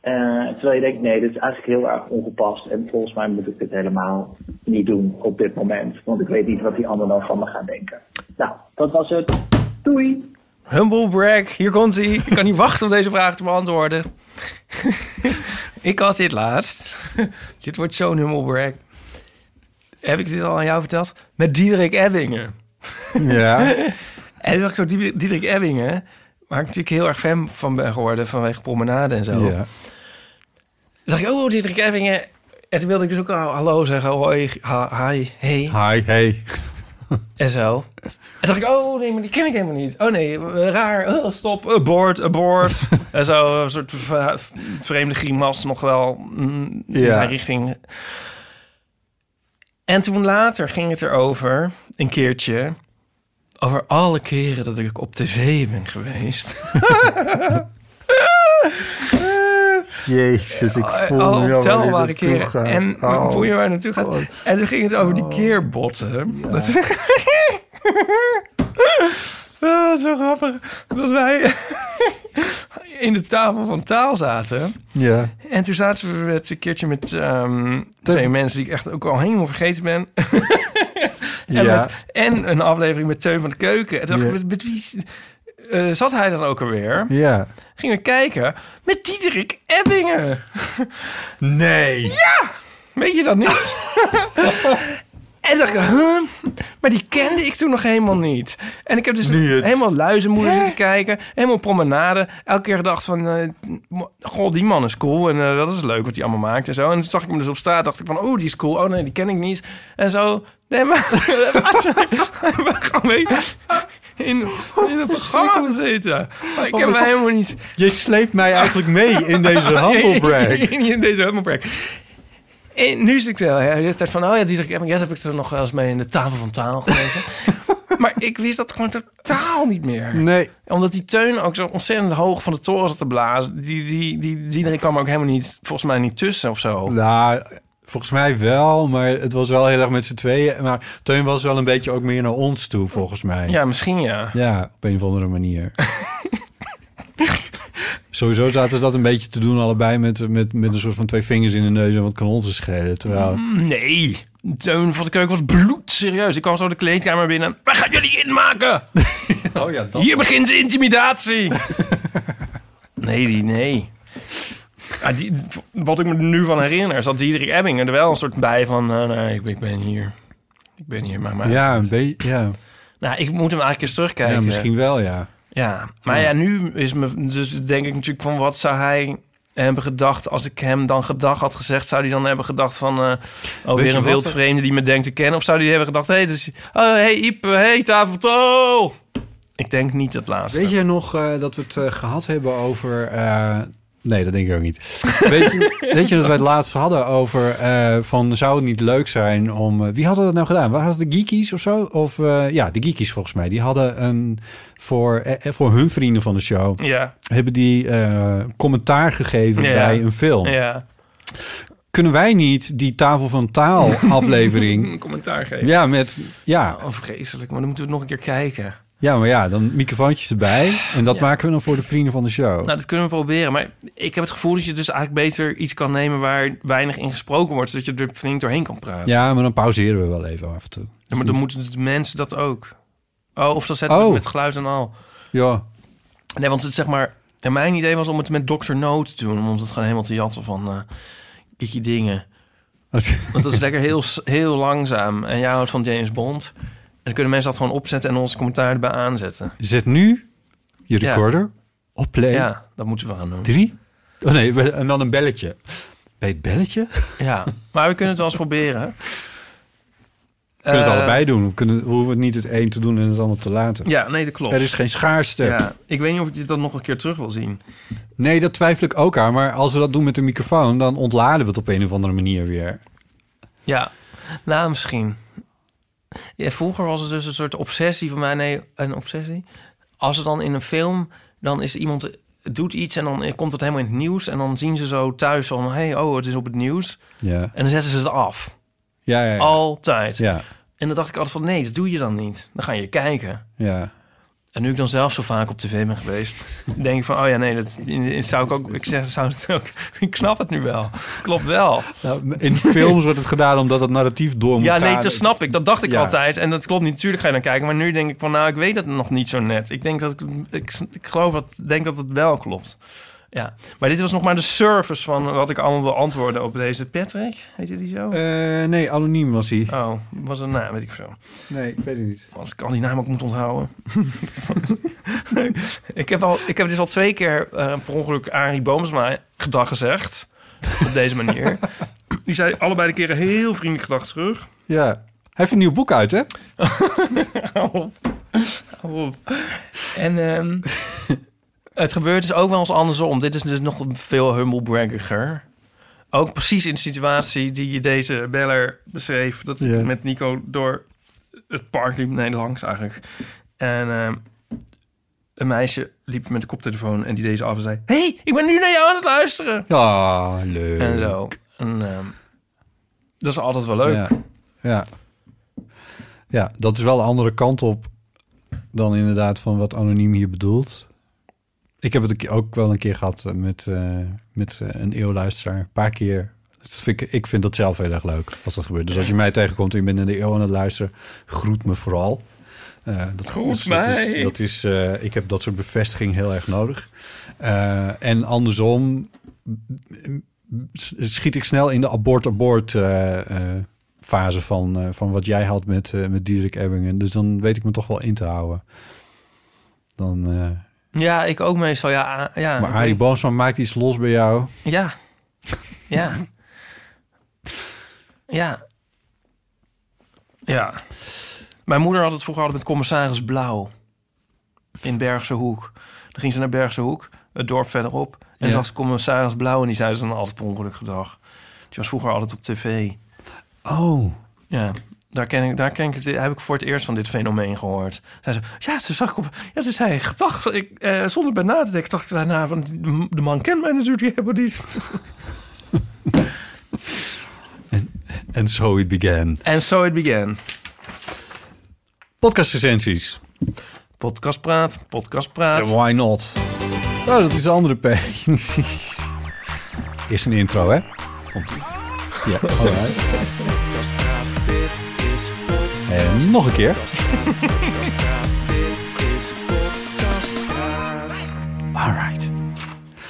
Eh, terwijl je denkt, nee, dit is eigenlijk heel erg ongepast. En volgens mij moet ik dit helemaal niet doen op dit moment. Want ik weet niet wat die ander dan van me gaat denken. Nou, dat was het. Doei! Humble brag, hier komt hij. Ik kan niet wachten om deze vraag te beantwoorden. <laughs> ik had dit laatst. dit wordt zo'n humble brag. Heb ik dit al aan jou verteld? Met Diederik Ebbingen. Ja. <laughs> en toen dacht ik zo, Diederik Ebbingen... waar ik natuurlijk heel erg fan van ben geworden... vanwege promenade en zo. Ja. Dacht ik, oh, Diederik Ebbingen. En toen wilde ik dus ook al hallo zeggen. Hoi, hi, hey. Hi, hey. En zo. En dacht ik, oh nee, maar die ken ik helemaal niet. Oh nee, raar. Oh, stop, abort, abort. <laughs> en zo, een soort vreemde grimas nog wel mm, in Ja. zijn richting. En toen later ging het erover, een keertje... over alle keren dat ik op tv ben geweest. <laughs> Jezus, ik voel nu al waar optelbare dit keren. gaat. En Oh. voel je waar naartoe gaat? God. En toen ging het over die keerbotten. Dat Oh, <laughs> zo grappig. Dat wij <laughs> in de tafel van taal zaten. Ja. En toen zaten we met een keertje met ehm, twee mensen die ik echt ook al helemaal vergeten ben. <laughs> en, Ja. met, en een aflevering met Teun van de Keuken. En toen dacht Ja. ik, met, met wie eh, zat hij dan ook alweer? Ja. Gingen we kijken met Diederik Ebbingen. <laughs> Nee. Ja! Weet je dat niet? <laughs> en dacht ik, huh? Maar die kende ik toen nog helemaal niet. En ik heb dus Nu het. helemaal luizenmoeder zitten kijken. Helemaal promenade. Elke keer gedacht van, eh, goh, die man is cool. En eh, dat is leuk wat hij allemaal maakt en zo. En toen zag ik hem dus op straat. Dacht ik van, oh, die is cool. Oh nee, die ken ik niet. En zo. Nee, maar... <laughs> gewoon mee in, in het programma gezeten. Maar ik heb hem helemaal niet... Je sleept mij eigenlijk mee in deze <laughs> <laughs> humble brag. in deze brag. En nu is ik zo, ja, de tijd van, oh ja, die heb, ja, heb ik er nog wel eens mee in de tafel van taal gelezen. <laughs> maar ik wist dat gewoon totaal niet meer. Nee. Omdat die teun ook zo ontzettend hoog van de toren zat te blazen. Die, die, die, die, die kwam ook helemaal niet, volgens mij niet tussen of zo. Nou, volgens mij wel, maar het was wel heel erg met z'n tweeën. Maar Teun was wel een beetje ook meer naar ons toe, volgens mij. Ja, misschien ja. Ja, op een of andere manier. <laughs> Sowieso zaten ze dat een beetje te doen allebei met, met, met een soort van twee vingers in de neus en wat kanon te schelen. Terwijl... Nee, Teun van de Keuken was bloedserieus. Ik kwam zo de kleedkamer binnen. Waar gaan jullie inmaken? <laughs> Oh ja, dat Hier begint de intimidatie. <laughs> nee, die, nee. Ja, die, wat ik me nu van herinner, is dat Diederik Ebbingen er wel een soort bij van... eh, nee, ik, ik ben hier. Ik ben hier, maar... maar Ja, een beetje, ja. Nou, ik moet hem eigenlijk eens terugkijken. ja, misschien wel, ja. Ja, maar ja, nu is me... Dus denk ik natuurlijk van, wat zou hij hebben gedacht... als ik hem dan gedag had gezegd... zou hij dan hebben gedacht van... eh oh, weer een wild vreemde die me denkt te kennen? Of zou hij hebben gedacht... hey, dus, oh, hey Iep, hey tafeltro! Ik denk niet het laatste. Weet je nog eh, dat we het eh, gehad hebben over... nee, dat denk ik ook niet. <laughs> Weet je, weet je dat wij het laatst hadden over... eh, van zou het niet leuk zijn om... eh, wie hadden dat nou gedaan? Waren het de Geekies of zo? Of eh, ja, de Geekies volgens mij. Die hadden een... Voor, voor hun vrienden van de show... Ja. hebben die commentaar gegeven Ja. bij een film. Ja. Kunnen wij niet die Tafel van Taal <laughs> aflevering... Een commentaar geven. Ja, met... Ja, Oh, vreselijk. Maar dan moeten we het nog een keer kijken. Ja, maar ja, dan microfoontjes erbij. En dat Ja. maken we dan voor de vrienden van de show. Nou, dat kunnen we proberen. Maar ik heb het gevoel dat je dus eigenlijk beter iets kan nemen... waar weinig in gesproken wordt... zodat je er flink doorheen kan praten. Ja, maar dan pauzeren we wel even af en toe. Ja, maar dan moeten de mensen dat ook. Oh, of dan zetten we Oh. het met geluid en al. Ja. Nee, want het zeg maar... En mijn idee was om het met Dr. No te doen. Om het gewoon helemaal te jatten van... eh Kikkie dingen. <laughs> Want dat is lekker heel, heel langzaam. En jij houdt van James Bond. En dan kunnen mensen dat gewoon opzetten... en ons commentaar erbij aanzetten. Zet nu je Ja. recorder op play. Ja, dat moeten we gaan doen. Drie. Oh nee, en dan een belletje. Bij het belletje? Ja, maar we kunnen het wel eens proberen. We kunnen het Eh, allebei doen. We, kunnen, we hoeven het niet het een te doen en het ander te laten. Ja, nee, dat klopt. Er is geen schaarste. Ja, ik weet niet of dit dan nog een keer terug wil zien. Nee, dat twijfel ik ook aan. Maar als we dat doen met de microfoon, dan ontladen we het op een of andere manier weer. Ja, nou misschien. Ja, vroeger was het dus een soort obsessie van mij. Nee, een obsessie. Als er dan in een film, dan is iemand doet iets en dan komt het helemaal in het nieuws. En dan zien ze zo thuis van, hey, oh, het is op het nieuws. Ja. En dan zetten ze het af. Ja, ja, ja. Altijd. Ja. En dan dacht ik altijd van, nee, dat doe je dan niet. Dan ga je kijken. Ja. En nu ik dan zelf zo vaak op tv ben geweest, <laughs> denk ik van, oh ja, nee, dat, dat zou ik ook, ik zeg, zou het ook, <laughs> ik snap het nu wel. Het klopt wel. Nou, in films wordt het gedaan omdat het narratief door moet Ja, nee, dat snap ik. Dat dacht ik Ja. altijd. En dat klopt niet. Natuurlijk ga je dan kijken. Maar nu denk ik van, nou, ik weet het nog niet zo net. Ik denk dat ik, ik, ik geloof dat, denk dat het wel klopt. Ja, maar dit was nog maar de service van wat ik allemaal wil antwoorden op deze Patrick. Heet hij die zo? Eh, nee, anoniem was hij. Oh, was een naam, weet ik veel. Nee, ik weet het niet. Als ik al die naam ook moet onthouden. <laughs> ik, heb al, ik heb dus al twee keer eh, per ongeluk Arie Boomsma gedag gezegd. Op deze manier. <laughs> Die zei allebei de keren heel vriendelijk gedag terug. Ja. Hij heeft een nieuw boek uit, hè? <laughs> Hou op. Hou op. En ehm, het gebeurt dus ook wel eens andersom. Dit is dus nog veel humblebraggiger. Ook precies in de situatie die je deze beller beschreef. Dat ik met Nico door het park liep. Nee, langs eigenlijk. En ehm, een meisje liep met de koptelefoon en die deze af en zei... hey, ik ben nu naar jou aan het luisteren. Ja, leuk. En zo. En, ehm, dat is altijd wel leuk. Ja. ja. Ja, dat is wel de andere kant op dan inderdaad van wat anoniem hier bedoelt. Ik heb het ook wel een keer gehad eh, met, eh, met eh, een eeuwluisteraar. Een paar keer. Dat vind ik, ik vind dat zelf heel erg leuk als dat gebeurt. Dus als je mij tegenkomt en je bent in de eeuw aan het luisteren, groet me vooral. Eh, dat Groet is- dat is- mij. Dat is, ik heb dat soort bevestiging heel erg nodig. En andersom schiet ik snel in de abort-abort fase van, van wat jij had met, met Diederik Ebbingen. Dus dan weet ik me toch wel in te houden. Dan, Ja, ik ook meestal. Ja, ah, ja, maar Arie Boomsma maakt iets los bij jou. Ja. Ja. Ja. Ja. Mijn moeder had het vroeger altijd met commissaris Blauw. In Bergse Hoek. Dan ging ze naar Bergse Hoek, het dorp verderop. En ja. was commissaris Blauw en die zei ze dan altijd per ongeluk gedag. Die was vroeger altijd op tv. Oh. Ja, daar, ken ik, daar ken ik, heb ik voor het eerst van dit fenomeen gehoord. Zei ze, ja, ze zag ik op, ja, ze zei gedag, ik, eh, zonder bij na te denken, dacht ik daarna van, de, man kent mij natuurlijk helemaal niet. <laughs> En so it began. En so it began. Podcast recensies. Podcast praat, podcast praat. Why not? Nou, dat is de andere P. <laughs> Eerst een intro, hè? Komt Ja, alright. En nog een keer. Alright.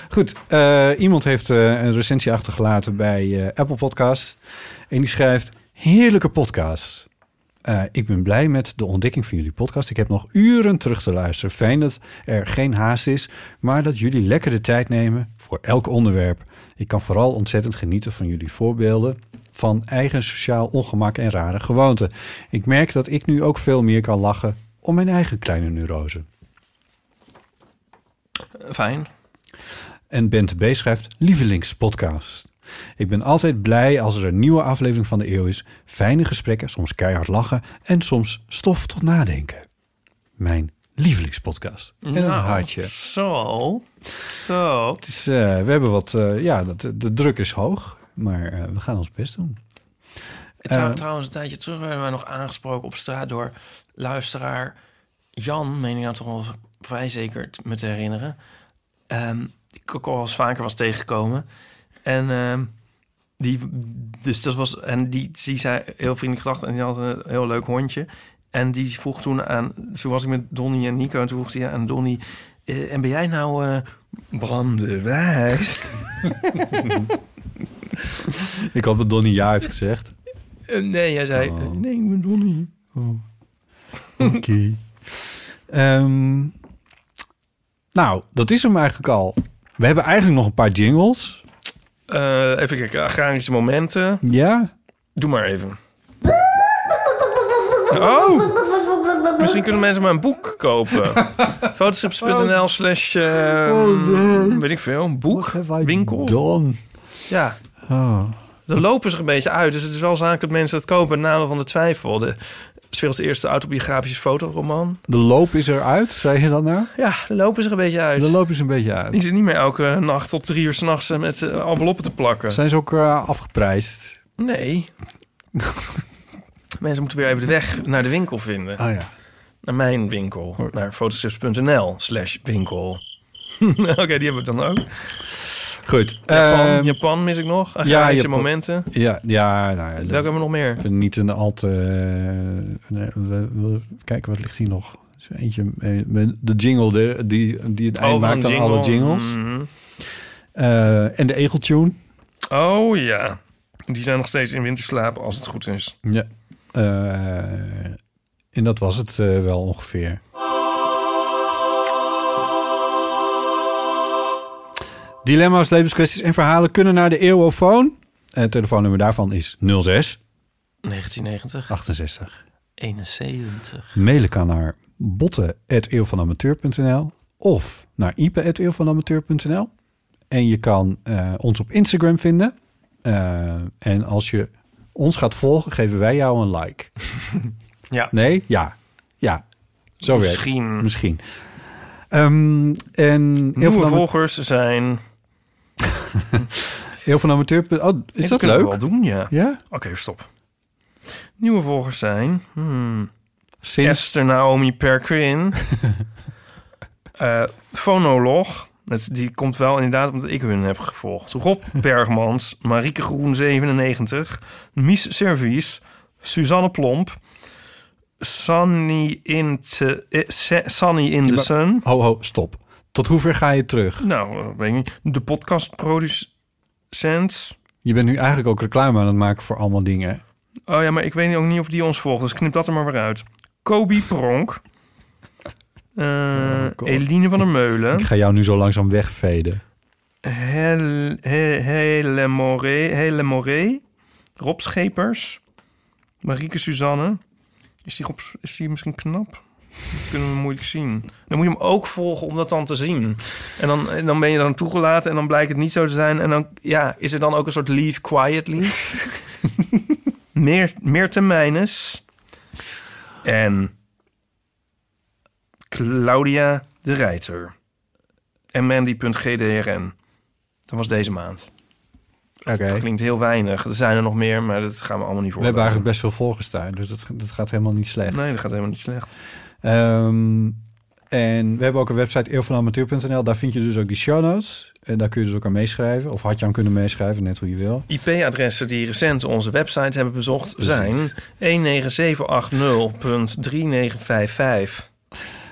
Goed, eh, iemand heeft eh, een recensie achtergelaten bij eh, Apple Podcast. En die schrijft, heerlijke podcast. Ik ben blij met de ontdekking van jullie podcast. Ik heb nog uren terug te luisteren. Fijn dat er geen haast is, maar dat jullie lekker de tijd nemen voor elk onderwerp. Ik kan vooral ontzettend genieten van jullie voorbeelden van eigen sociaal ongemak en rare gewoonten. Ik merk dat ik nu ook veel meer kan lachen om mijn eigen kleine neurose. Fijn. En Bente B. schrijft lievelingspodcast. Ik ben altijd blij als er een nieuwe aflevering van de eeuw is. Fijne gesprekken, soms keihard lachen en soms stof tot nadenken. Mijn lievelingspodcast. En een Nou, hartje. Zo. Zo. Het is, eh, we hebben wat, eh, ja, de, de druk is hoog, maar eh, we gaan ons best doen. Trouw- Eh, trouwens, een tijdje terug werden wij nog aangesproken op straat door luisteraar Jan, meen ik nou toch wel vrij zeker me te herinneren. Ehm, die ik ook al eens vaker was tegengekomen. En ehm, die, dus dat was, en die, die zei heel vriendelijk gedacht en die had een heel leuk hondje. En die vroeg toen aan, toen was ik met Donnie en Nico en toen vroeg hij aan Donnie, eh, en ben jij nou eh Bram de Wijs? <laughs> <laughs> ik hoop dat Donnie ja heeft gezegd. Eh, nee, hij zei, Oh. eh, nee, ik ben Donnie. Oké. <laughs> Ehm, nou, dat is hem eigenlijk al. We hebben eigenlijk nog een paar jingles. Eh, even kijken, agrarische momenten. Ja? Doe maar even. Oh! Misschien kunnen mensen maar een boek kopen. <laughs> Fotostrips.nl slash... eh, Weet ik veel, een boek, winkel. Don. Ja, Oh. dan lopen ze een beetje uit. Dus het is wel zaak dat mensen dat kopen. Nadeel van de twijfel. De is werelds eerste autobiografische fotoroman. De loop is eruit, zei je dat nou? Ja, dan lopen ze er een beetje uit. De loop is een beetje uit. Die zit niet meer elke nacht tot drie uur s'nachts met eh, enveloppen te plakken. Zijn ze ook eh, afgeprijsd? Nee. <laughs> Mensen moeten weer even de weg naar de winkel vinden. Oh ja. naar mijn winkel. Naar fotostrips.nl slash winkel. <laughs> Oké, die hebben we dan ook. Goed. Japan, Ehm, Japan mis ik nog. ja, Japan. momenten. Ja, ja nou, ja, Welke hebben we nog meer? Niet een al te... eh, nee, we- wat ligt hier nog? Eentje, eh, de jingle de, die, die het eind maakt aan alle jingle. jingles. Eh, en de egeltune. Oh ja. Die zijn nog steeds in winterslaap als het goed is. Ja. En dat was het wel ongeveer. Dilemma's, levenskwesties en verhalen kunnen naar de Eeuwofoon. Het telefoonnummer daarvan is 06 1990. 68. 71. Mailen kan naar botten.eeuwvanamateur.nl of naar ipe.eeuwvanamateur.nl. En je kan eh, ons op Instagram vinden. Eh, en als je ons gaat volgen, geven wij jou een like. <laughs> Ja. Nee? Ja. Ja. Zo werkt het. Misschien. Ehm, en Nieuwe heel van volgers zijn... <laughs> Heel van amateur. Oh, is dat dat we leuk? wel doen, ja. Ja? Oké, stop. Nieuwe volgers zijn... Hmm, Sinds- Esther Naomi Perquin. <laughs> Eh Fonolog. Het, die komt wel inderdaad omdat ik hun heb gevolgd. Rob Bergmans. <laughs> Marieke Groen 97. Mies Servies. Suzanne Plomp. Sunny in, te, eh, Se- Sunny in the Sun. Ho, ho, stop. Tot hoe ver ga je terug? Nou, eh, weet ik niet. De podcastproducent. Je bent nu eigenlijk ook reclame aan het maken voor allemaal dingen. Oh ja, maar ik weet ook niet of die ons volgt. Dus knip dat er maar weer uit. Kobe Pronk. Eh, Eline van der Meulen. Ik ga jou nu zo langzaam wegveden. Hel- He- Hele Moré. Hele Moré. Rob Schepers. Marieke Suzanne. Is die, Rob, is die misschien knap? Dat kunnen we moeilijk zien. Dan moet je hem ook volgen om dat dan te zien. En dan, en dan ben je dan toegelaten en dan blijkt het niet zo te zijn. En dan ja, is er dan ook een soort leave quietly. <laughs> meer, meer termijnes. En Claudia de Rijter. En Mandy.gdrn. Dat was deze maand. Oké. Dat klinkt heel weinig. Er zijn er nog meer, maar dat gaan we allemaal niet voor. We hebben eigenlijk best veel volgers daar, dus dat, dat gaat helemaal niet slecht. Nee, dat gaat helemaal niet slecht. Ehm, en we hebben ook een website eeuwvanamateur.nl. Daar vind je dus ook die show notes. En daar kun je dus ook aan meeschrijven. Of had je aan kunnen meeschrijven, net hoe je wil. IP-adressen die recent onze website hebben bezocht zijn 19780.3955.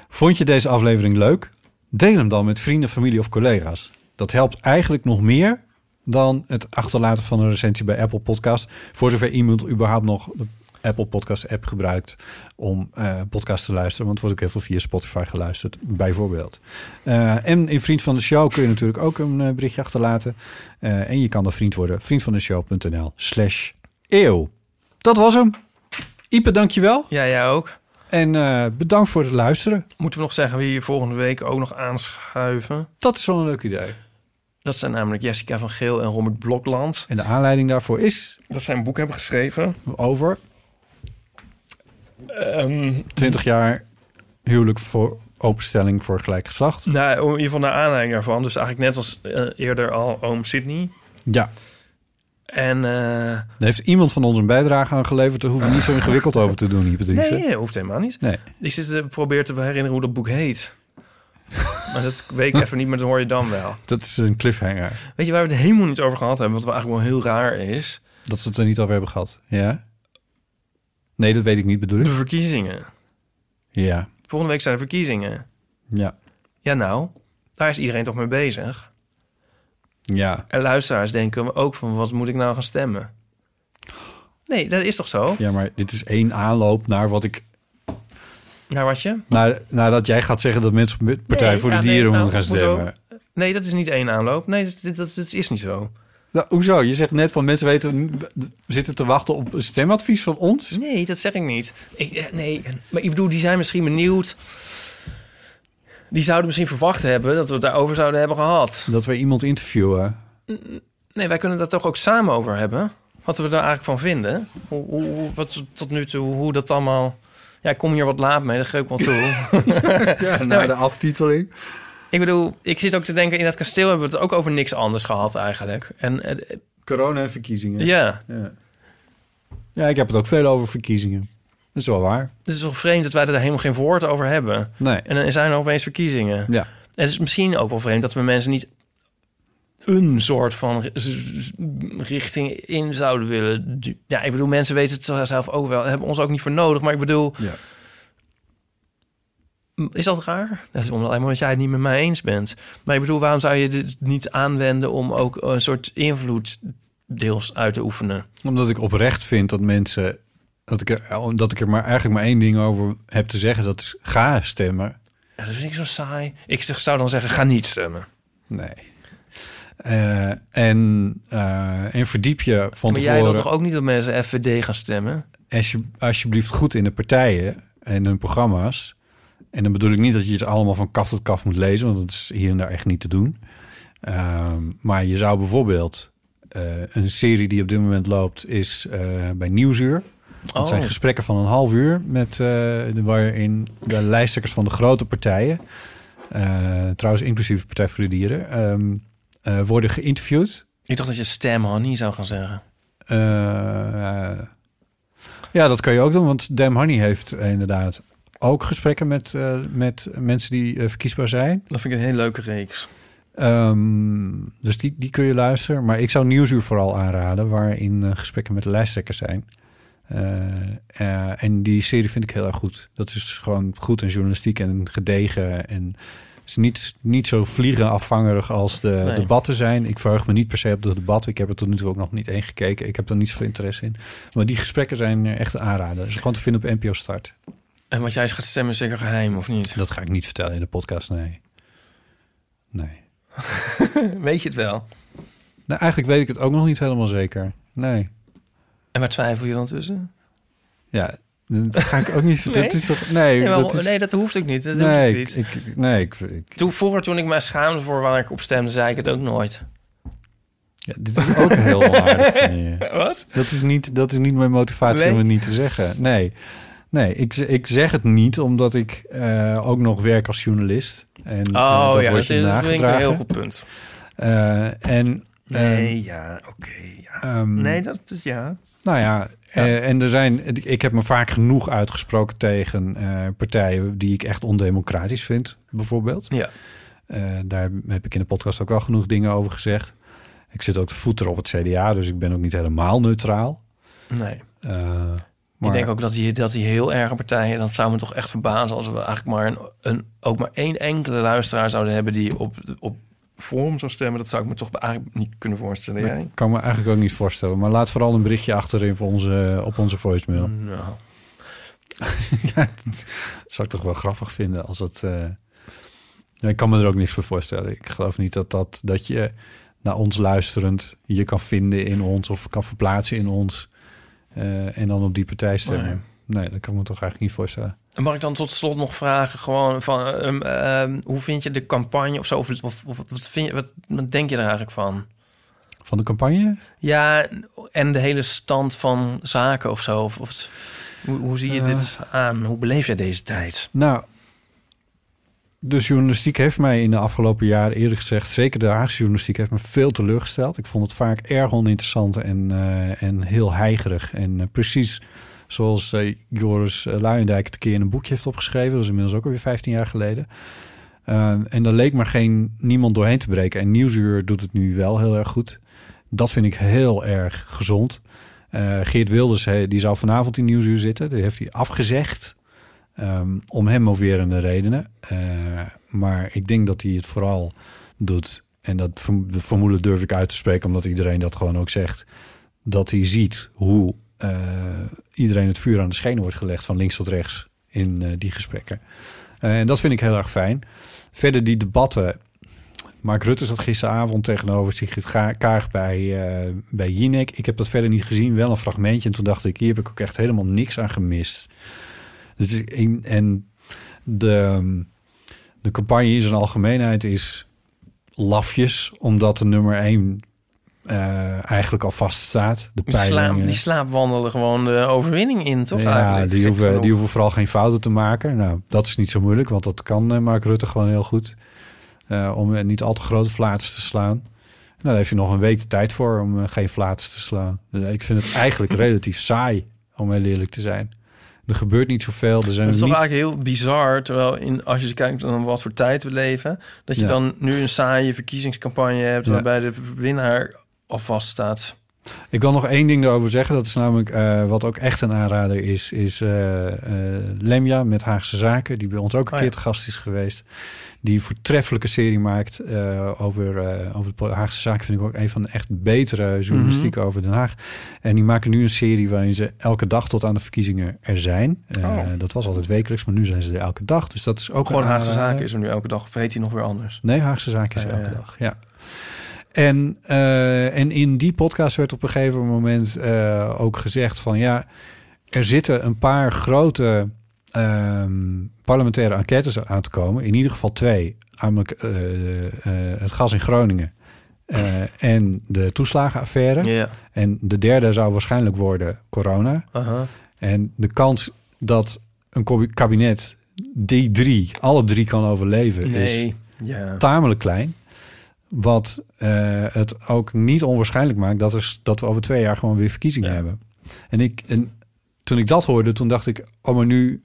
Vond je deze aflevering leuk? Deel hem dan met vrienden, familie of collega's. Dat helpt eigenlijk nog meer dan het achterlaten van een recensie bij Apple Podcast. Voor zover iemand überhaupt nog de Apple Podcast app gebruikt om eh podcast te luisteren. Want er wordt ook heel veel via Spotify geluisterd, bijvoorbeeld. Eh, en in Vriend van de Show kun je natuurlijk ook een eh, berichtje achterlaten. En je kan dan vriend worden. Vriendvandeshow.nl slash eeuw. Dat was hem. Ipe, dankjewel. Ja, jij ook. En bedankt voor het luisteren. Moeten we nog zeggen wie je volgende week ook nog aanschuiven? Dat is wel een leuk idee. Dat zijn namelijk Jessica van Geel en Robert Blokland. En de aanleiding daarvoor is... Dat zij een boek hebben geschreven. Over? Ehm, 20 jaar huwelijk voor openstelling voor gelijk geslacht. nou, in ieder geval naar aanleiding daarvan. Dus eigenlijk net als eh, eerder al oom Sydney. Ja. En eh, heeft iemand van ons een bijdrage aan geleverd. Daar hoeven we niet zo ingewikkeld over te doen, Hypatrice. nee, hoeft helemaal niet. Nee. Ik zit te proberen te herinneren hoe dat boek heet. maar dat weet ik even niet, maar dat hoor je dan wel. Dat is een cliffhanger. Weet je waar we het helemaal niet over gehad hebben? Wat wel eigenlijk wel heel raar is. Dat we het er niet over hebben gehad. Ja? Nee, dat weet ik niet, bedoel ik. De verkiezingen. Ja. Volgende week zijn er verkiezingen. Ja. Ja, nou, daar is iedereen toch mee bezig. Ja. En luisteraars denken ook van, wat moet ik nou gaan stemmen? Nee, dat is toch zo? Ja, maar dit is één aanloop naar wat ik... Naar wat je? Naar, nadat jij gaat zeggen dat mensen op Partij Nee, voor de ja, nee, Dieren nou, moeten gaan hoezo? stemmen. Nee, dat is niet één aanloop. Nee, dat, dat, dat, dat is niet zo. Nou, hoezo? Je zegt net van mensen weten, zitten te wachten op een stemadvies van ons. Nee, dat zeg ik niet. Ik, eh, nee, maar ik bedoel, die zijn misschien benieuwd. Die zouden misschien verwacht hebben dat we het daarover zouden hebben gehad. Dat we iemand interviewen. Nee, wij kunnen daar toch ook samen over hebben. Wat we daar eigenlijk van vinden. Hoe, hoe, wat tot nu toe, hoe dat allemaal... Ja, ik kom hier wat laat mee, dat geef ik wel toe. <laughs> Ja, <laughs> na de aftiteling. Ik bedoel, ik zit ook te denken, in het kasteel hebben we het ook over niks anders gehad eigenlijk. En, eh, Corona en verkiezingen. ja, Ja. ja, ik heb het ook veel over verkiezingen. Dat is wel waar. Het is wel vreemd dat wij er helemaal geen woord over hebben. Nee. En dan zijn er opeens verkiezingen. Ja. En het is misschien ook wel vreemd dat we mensen niet een soort van richting in zouden willen. Ja, ik bedoel, mensen weten het zelf ook wel. Hebben ons ook niet voor nodig. Maar ik bedoel, Ja. Is dat raar? Dat is omdat, omdat jij het niet met mij eens bent. Maar ik bedoel, waarom zou je dit niet aanwenden om ook een soort invloed deels uit te oefenen? Omdat ik oprecht vind dat mensen... Dat ik, er, dat ik er maar eigenlijk maar één ding over heb te zeggen. Dat is ga stemmen. Ja, dat vind ik zo saai. Ik zeg, zou dan zeggen, ga niet stemmen. Nee. Eh, en, eh, en verdiep je van maar jij tevoren... wil toch ook niet dat mensen FVD gaan stemmen? als je, alsjeblieft goed in de partijen en hun programma's. En dan bedoel ik niet dat je het allemaal van kaf tot kaf moet lezen, want dat is hier en daar echt niet te doen. Ehm, maar je zou bijvoorbeeld eh, een serie die op dit moment loopt, is eh, bij Nieuwsuur. Dat Oh. zijn gesprekken van een half uur met eh, de- waarin de lijsttrekkers van de grote partijen, trouwens inclusief Partij voor de Dieren, ehm, eh, worden geïnterviewd. Ik dacht dat je stem honey zou gaan zeggen. Ja, dat kan je ook doen, want Dam Honey heeft inderdaad ook gesprekken met, eh, met mensen die eh, verkiesbaar zijn. Dat vind ik een hele leuke reeks. Ehm, dus die, die kun je luisteren. Maar ik zou Nieuwsuur vooral aanraden, waarin eh, gesprekken met de lijsttrekkers zijn. En die serie vind ik heel erg goed. Dat is gewoon goed en journalistiek en gedegen. En is niet, niet zo vliegen afvangerig als de Nee. debatten zijn. Ik verheug me niet per se op de debatten. Ik heb er tot nu toe ook nog niet één gekeken. Ik heb er niet zoveel interesse in. Maar die gesprekken zijn echt een aanrader. Dus gewoon te vinden op NPO Start. En wat jij gaat stemmen is zeker geheim, of niet? Dat ga ik niet vertellen in de podcast, nee. Nee. <laughs> Weet je het wel? Nou, eigenlijk weet ik het ook nog niet helemaal zeker. Nee. En waar twijfel je dan tussen? Ja, dat ga ik ook niet <laughs> vertellen. Nee? Dat is toch... Nee, Nee, maar- dat is... nee, dat hoeft ook niet. Dat nee, hoeft niet. ik- nee, ik, ik- Toen, vroeger, toen ik mij schaamde voor waar ik op stemde, zei ik het ook nooit. ja, dit is ook heel <laughs> aardig van je. Wat? Dat is niet, dat is niet mijn motivatie Nee? om het niet te zeggen. Nee, nee ik, ik zeg het niet omdat ik eh, ook nog werk als journalist. En eh, Oh dat ja, wordt dat je is ik een nagedragen. heel goed punt. Eh, en, Nee, ehm, ja, oké. ja. ehm, nee, dat is ja. Nou ja, en er zijn, ik heb me vaak genoeg uitgesproken tegen partijen die ik echt ondemocratisch vind, bijvoorbeeld. Ja. Daar heb ik in de podcast ook wel genoeg dingen over gezegd. Ik zit ook te voeteren op het CDA, dus ik ben ook niet helemaal neutraal. Nee. Eh, Ik maar denk ook dat die, dat die heel erge partijen... dat zou me toch echt verbazen... als we eigenlijk maar een, een, ook maar één enkele luisteraar zouden hebben... die op, op Forum zou stemmen. Dat zou ik me toch eigenlijk niet kunnen voorstellen. Jij? kan me eigenlijk ook niet voorstellen. Maar laat vooral een berichtje achterin voor onze, op onze voicemail. Nou. <laughs> ja, dat zou ik toch wel grappig vinden als het. eh, ik kan me er ook niks voor voorstellen. Ik geloof niet dat, dat, dat je naar ons luisterend je kan vinden in ons of kan verplaatsen in ons. Eh, en dan op die partij stemmen. Nee. dat kan ik me toch eigenlijk niet voorstellen. En mag ik dan tot slot nog vragen, gewoon van, ehm, ehm, hoe vind je de campagne of zo? Of, of, of wat, vind je, wat, wat denk je er eigenlijk van? Van de campagne? Ja, en de hele stand van zaken of zo. Of, of- hoe, hoe zie je Eh. dit aan? Hoe beleef jij deze tijd? Nou, de journalistiek heeft mij in de afgelopen jaren eerlijk gezegd, zeker de Haagse journalistiek, heeft me veel teleurgesteld. Ik vond het vaak erg oninteressant en, eh, en heel heigerig. En eh, precies zoals eh, Joris Luijendijk het een keer in een boekje heeft opgeschreven. Dat is inmiddels ook alweer 15 jaar geleden. En daar leek maar geen niemand doorheen te breken. En Nieuwsuur doet het nu wel heel erg goed. Dat vind ik heel erg gezond. Geert Wilders, die zou vanavond in Nieuwsuur zitten. Die heeft hij afgezegd. Um, om hem moverende redenen. Uh, maar ik denk dat hij het vooral doet. En dat vermoeden durf ik uit te spreken, omdat iedereen dat gewoon ook zegt. Dat hij ziet hoe uh, iedereen het vuur aan de schenen wordt gelegd van links tot rechts in uh, die gesprekken. En dat vind ik heel erg fijn. Verder die debatten. Mark Rutte zat gisteravond tegenover Sigrid Kaag bij, bij Jinek. Ik heb dat verder niet gezien, wel een fragmentje. En toen dacht ik, hier heb ik ook echt helemaal niks aan gemist. Dus in, en de, de campagne in zijn algemeenheid is lafjes, omdat de nummer 1 uh, eigenlijk al vaststaat. De die, slaap, die slaapwandelen gewoon de overwinning in, toch? Ja, die hoeven, die hoeven vooral geen fouten te maken. Nou, dat is niet zo moeilijk, want dat kan uh, Mark Rutte gewoon heel goed. Uh, om niet al te grote flaters te slaan. Nou, daar heeft hij nog een week de tijd voor om geen flaters te slaan. Dus ik vind het eigenlijk <laughs> relatief saai, om heel eerlijk te zijn. Er gebeurt niet zoveel. Er zijn Het is toch niet... eigenlijk heel bizar, terwijl in, als je kijkt naar wat voor tijd we leven, dat je Ja. dan nu een saaie verkiezingscampagne hebt Ja. waarbij de winnaar al vaststaat. Ik wil nog één ding daarover zeggen. Dat is namelijk eh, wat ook echt een aanrader is. Is eh, eh, Lemja met Haagse Zaken. Die bij ons ook een Oh, keer ja. te gast is geweest. Die een voortreffelijke serie maakt eh, over, eh, over de Haagse Zaken. Vind ik ook een van de echt betere journalistiek Mhm. over Den Haag. En die maken nu een serie waarin ze elke dag tot aan de verkiezingen er zijn. Eh, Oh. Dat was altijd wekelijks, maar nu zijn ze er elke dag. Dus dat is ook Gewoon Haagse. Zaken is er nu elke dag, of heet hij nog weer anders? Nee, Haagse Zaken is ja, elke dag, ja. En, en in die podcast werd op een gegeven moment ook gezegd van... ja, er zitten een paar grote ehm, parlementaire enquêtes aan te komen. In ieder geval twee. Namelijk eh, eh, het gas in Groningen eh, en de toeslagenaffaire. En de derde zou waarschijnlijk worden corona. En de kans dat een kabi- kabinet die drie, alle drie kan overleven... is tamelijk klein. Wat eh, het ook niet onwaarschijnlijk maakt dat, er, dat we over twee jaar gewoon weer verkiezingen hebben. En, ik, en toen ik dat hoorde, toen dacht ik, oh maar nu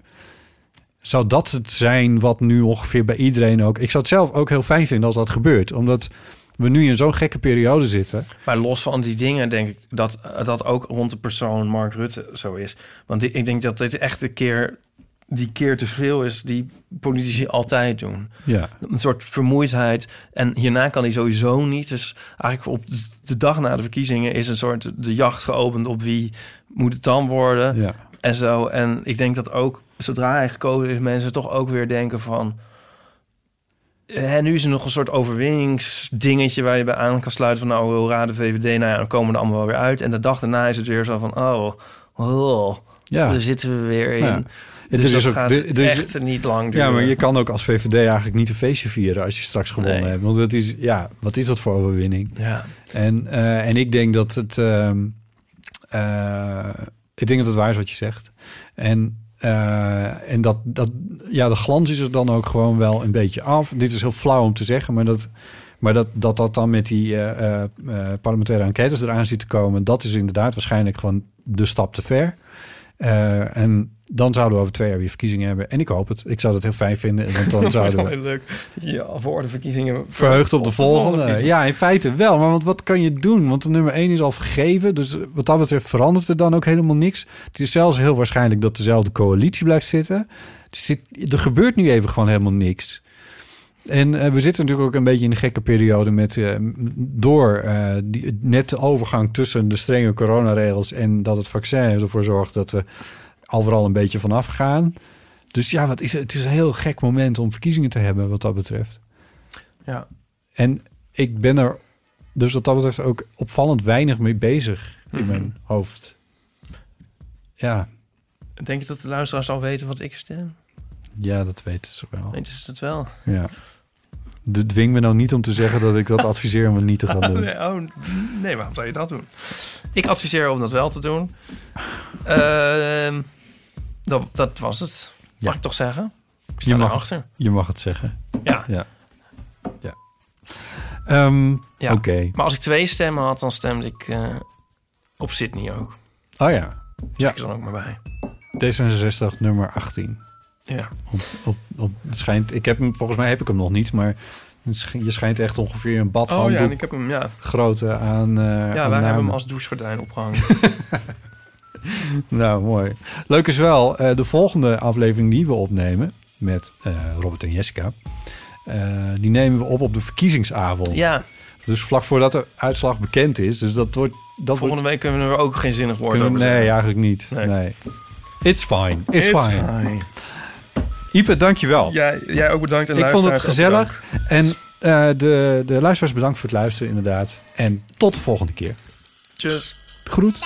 zou dat het zijn wat nu ongeveer bij iedereen ook... Ik zou het zelf ook heel fijn vinden als dat gebeurt. Omdat we nu in zo'n gekke periode zitten. Maar los van die dingen denk ik dat dat ook rond de persoon Mark Rutte zo is. Want ik denk dat dit echt de keer, die keer te veel is die politici altijd doen. Ja. Een soort vermoeidheid. En hierna kan hij sowieso niet. Dus eigenlijk op de dag na de verkiezingen is een soort de jacht geopend op wie moet het dan worden. Ja. En zo. En ik denk dat ook zodra hij gekozen is, mensen toch ook weer denken van. Hè, nu is er nog een soort overwinningsdingetje waar je bij aan kan sluiten van nou, raad de VVD, nou ja, dan komen we er allemaal wel weer uit. En de dag daarna is het weer zo van, oh, oh Ja. daar zitten we weer in. Ja. Dus Er is dat ook- gaat is- echt niet lang duren. Ja, maar je kan ook als VVD eigenlijk niet een feestje vieren als je straks gewonnen Nee. hebt. Want dat is, ja, wat is dat voor overwinning? Ja. En, eh, en ik denk dat het, eh, ik denk dat het waar is wat je zegt. En, eh, en dat, dat, ja, de glans is er dan ook gewoon wel een beetje af. Dit is heel flauw om te zeggen, maar dat, maar dat, dat, dat dan met die eh, eh, parlementaire enquêtes eraan ziet te komen, dat is inderdaad waarschijnlijk gewoon de stap te ver. En dan zouden we over twee jaar weer verkiezingen hebben. En ik hoop het. Ik zou dat heel fijn vinden. Want dan <laughs> zouden we heel leuk dat je voor de verkiezingen verheugd op de volgende. Ja, in feite wel. Maar want wat kan je doen? Want de nummer 1 is al vergeven. Dus wat dat betreft verandert er dan ook helemaal niks. Het is zelfs heel waarschijnlijk dat dezelfde coalitie blijft zitten. Dus dit- er gebeurt nu even gewoon helemaal niks. En eh, we zitten natuurlijk ook een beetje in een gekke periode met eh, door eh, die, net de overgang tussen de strenge coronaregels en dat het vaccin ervoor zorgt dat we overal een beetje vanaf gaan. Dus ja, wat is het? Het is een heel gek moment om verkiezingen te hebben wat dat betreft. Ja. En ik ben er dus wat dat betreft ook opvallend weinig mee bezig in Mhm. mijn hoofd. Ja, Denk je dat de luisteraars al weten wat ik stem? ja, dat weten ze wel. Weten ze het wel? Ja. De dwing me nou niet om te zeggen dat ik dat <laughs> adviseer om het niet te gaan doen. nee, oh, nee, waarom zou je dat doen? Ik adviseer om dat wel te doen. Ehm, dat, dat was het. Ja. Mag ik toch zeggen? Ik sta Je mag, erachter. je mag het zeggen. Ja. Ja. ja. Ehm, Ja. Oké. Maar als ik twee stemmen had, dan stemde ik eh, op Sydney ook. Oh ja. Ja. ik er dan ook maar bij. D66 nummer 18. Ja. Op, op, op, het schijnt, ik heb hem, volgens mij heb ik hem nog niet, maar je schijnt echt ongeveer een Oh badhanddoek ja, en ik heb hem, ja. grootte aan eh Ja, aan wij hebben hem als douchegordijn opgehangen. <laughs> <laughs> Nou, mooi. Leuk is wel, eh, de volgende aflevering die we opnemen met eh, Robert en Jessica, eh, die nemen we op op de verkiezingsavond. ja, Dus vlak voordat de uitslag bekend is. Dus dat wordt. Dat volgende week kunnen we er ook geen zinnig woord over nee, zeggen. eigenlijk niet. Nee. It's fine. It's, It's fine. fine. Ipe, dankjewel. Jij, jij ook bedankt. En Ik vond het gezellig. En eh, de, de luisteraars bedankt voor het luisteren, inderdaad. En tot de volgende keer. Tjus. Groet.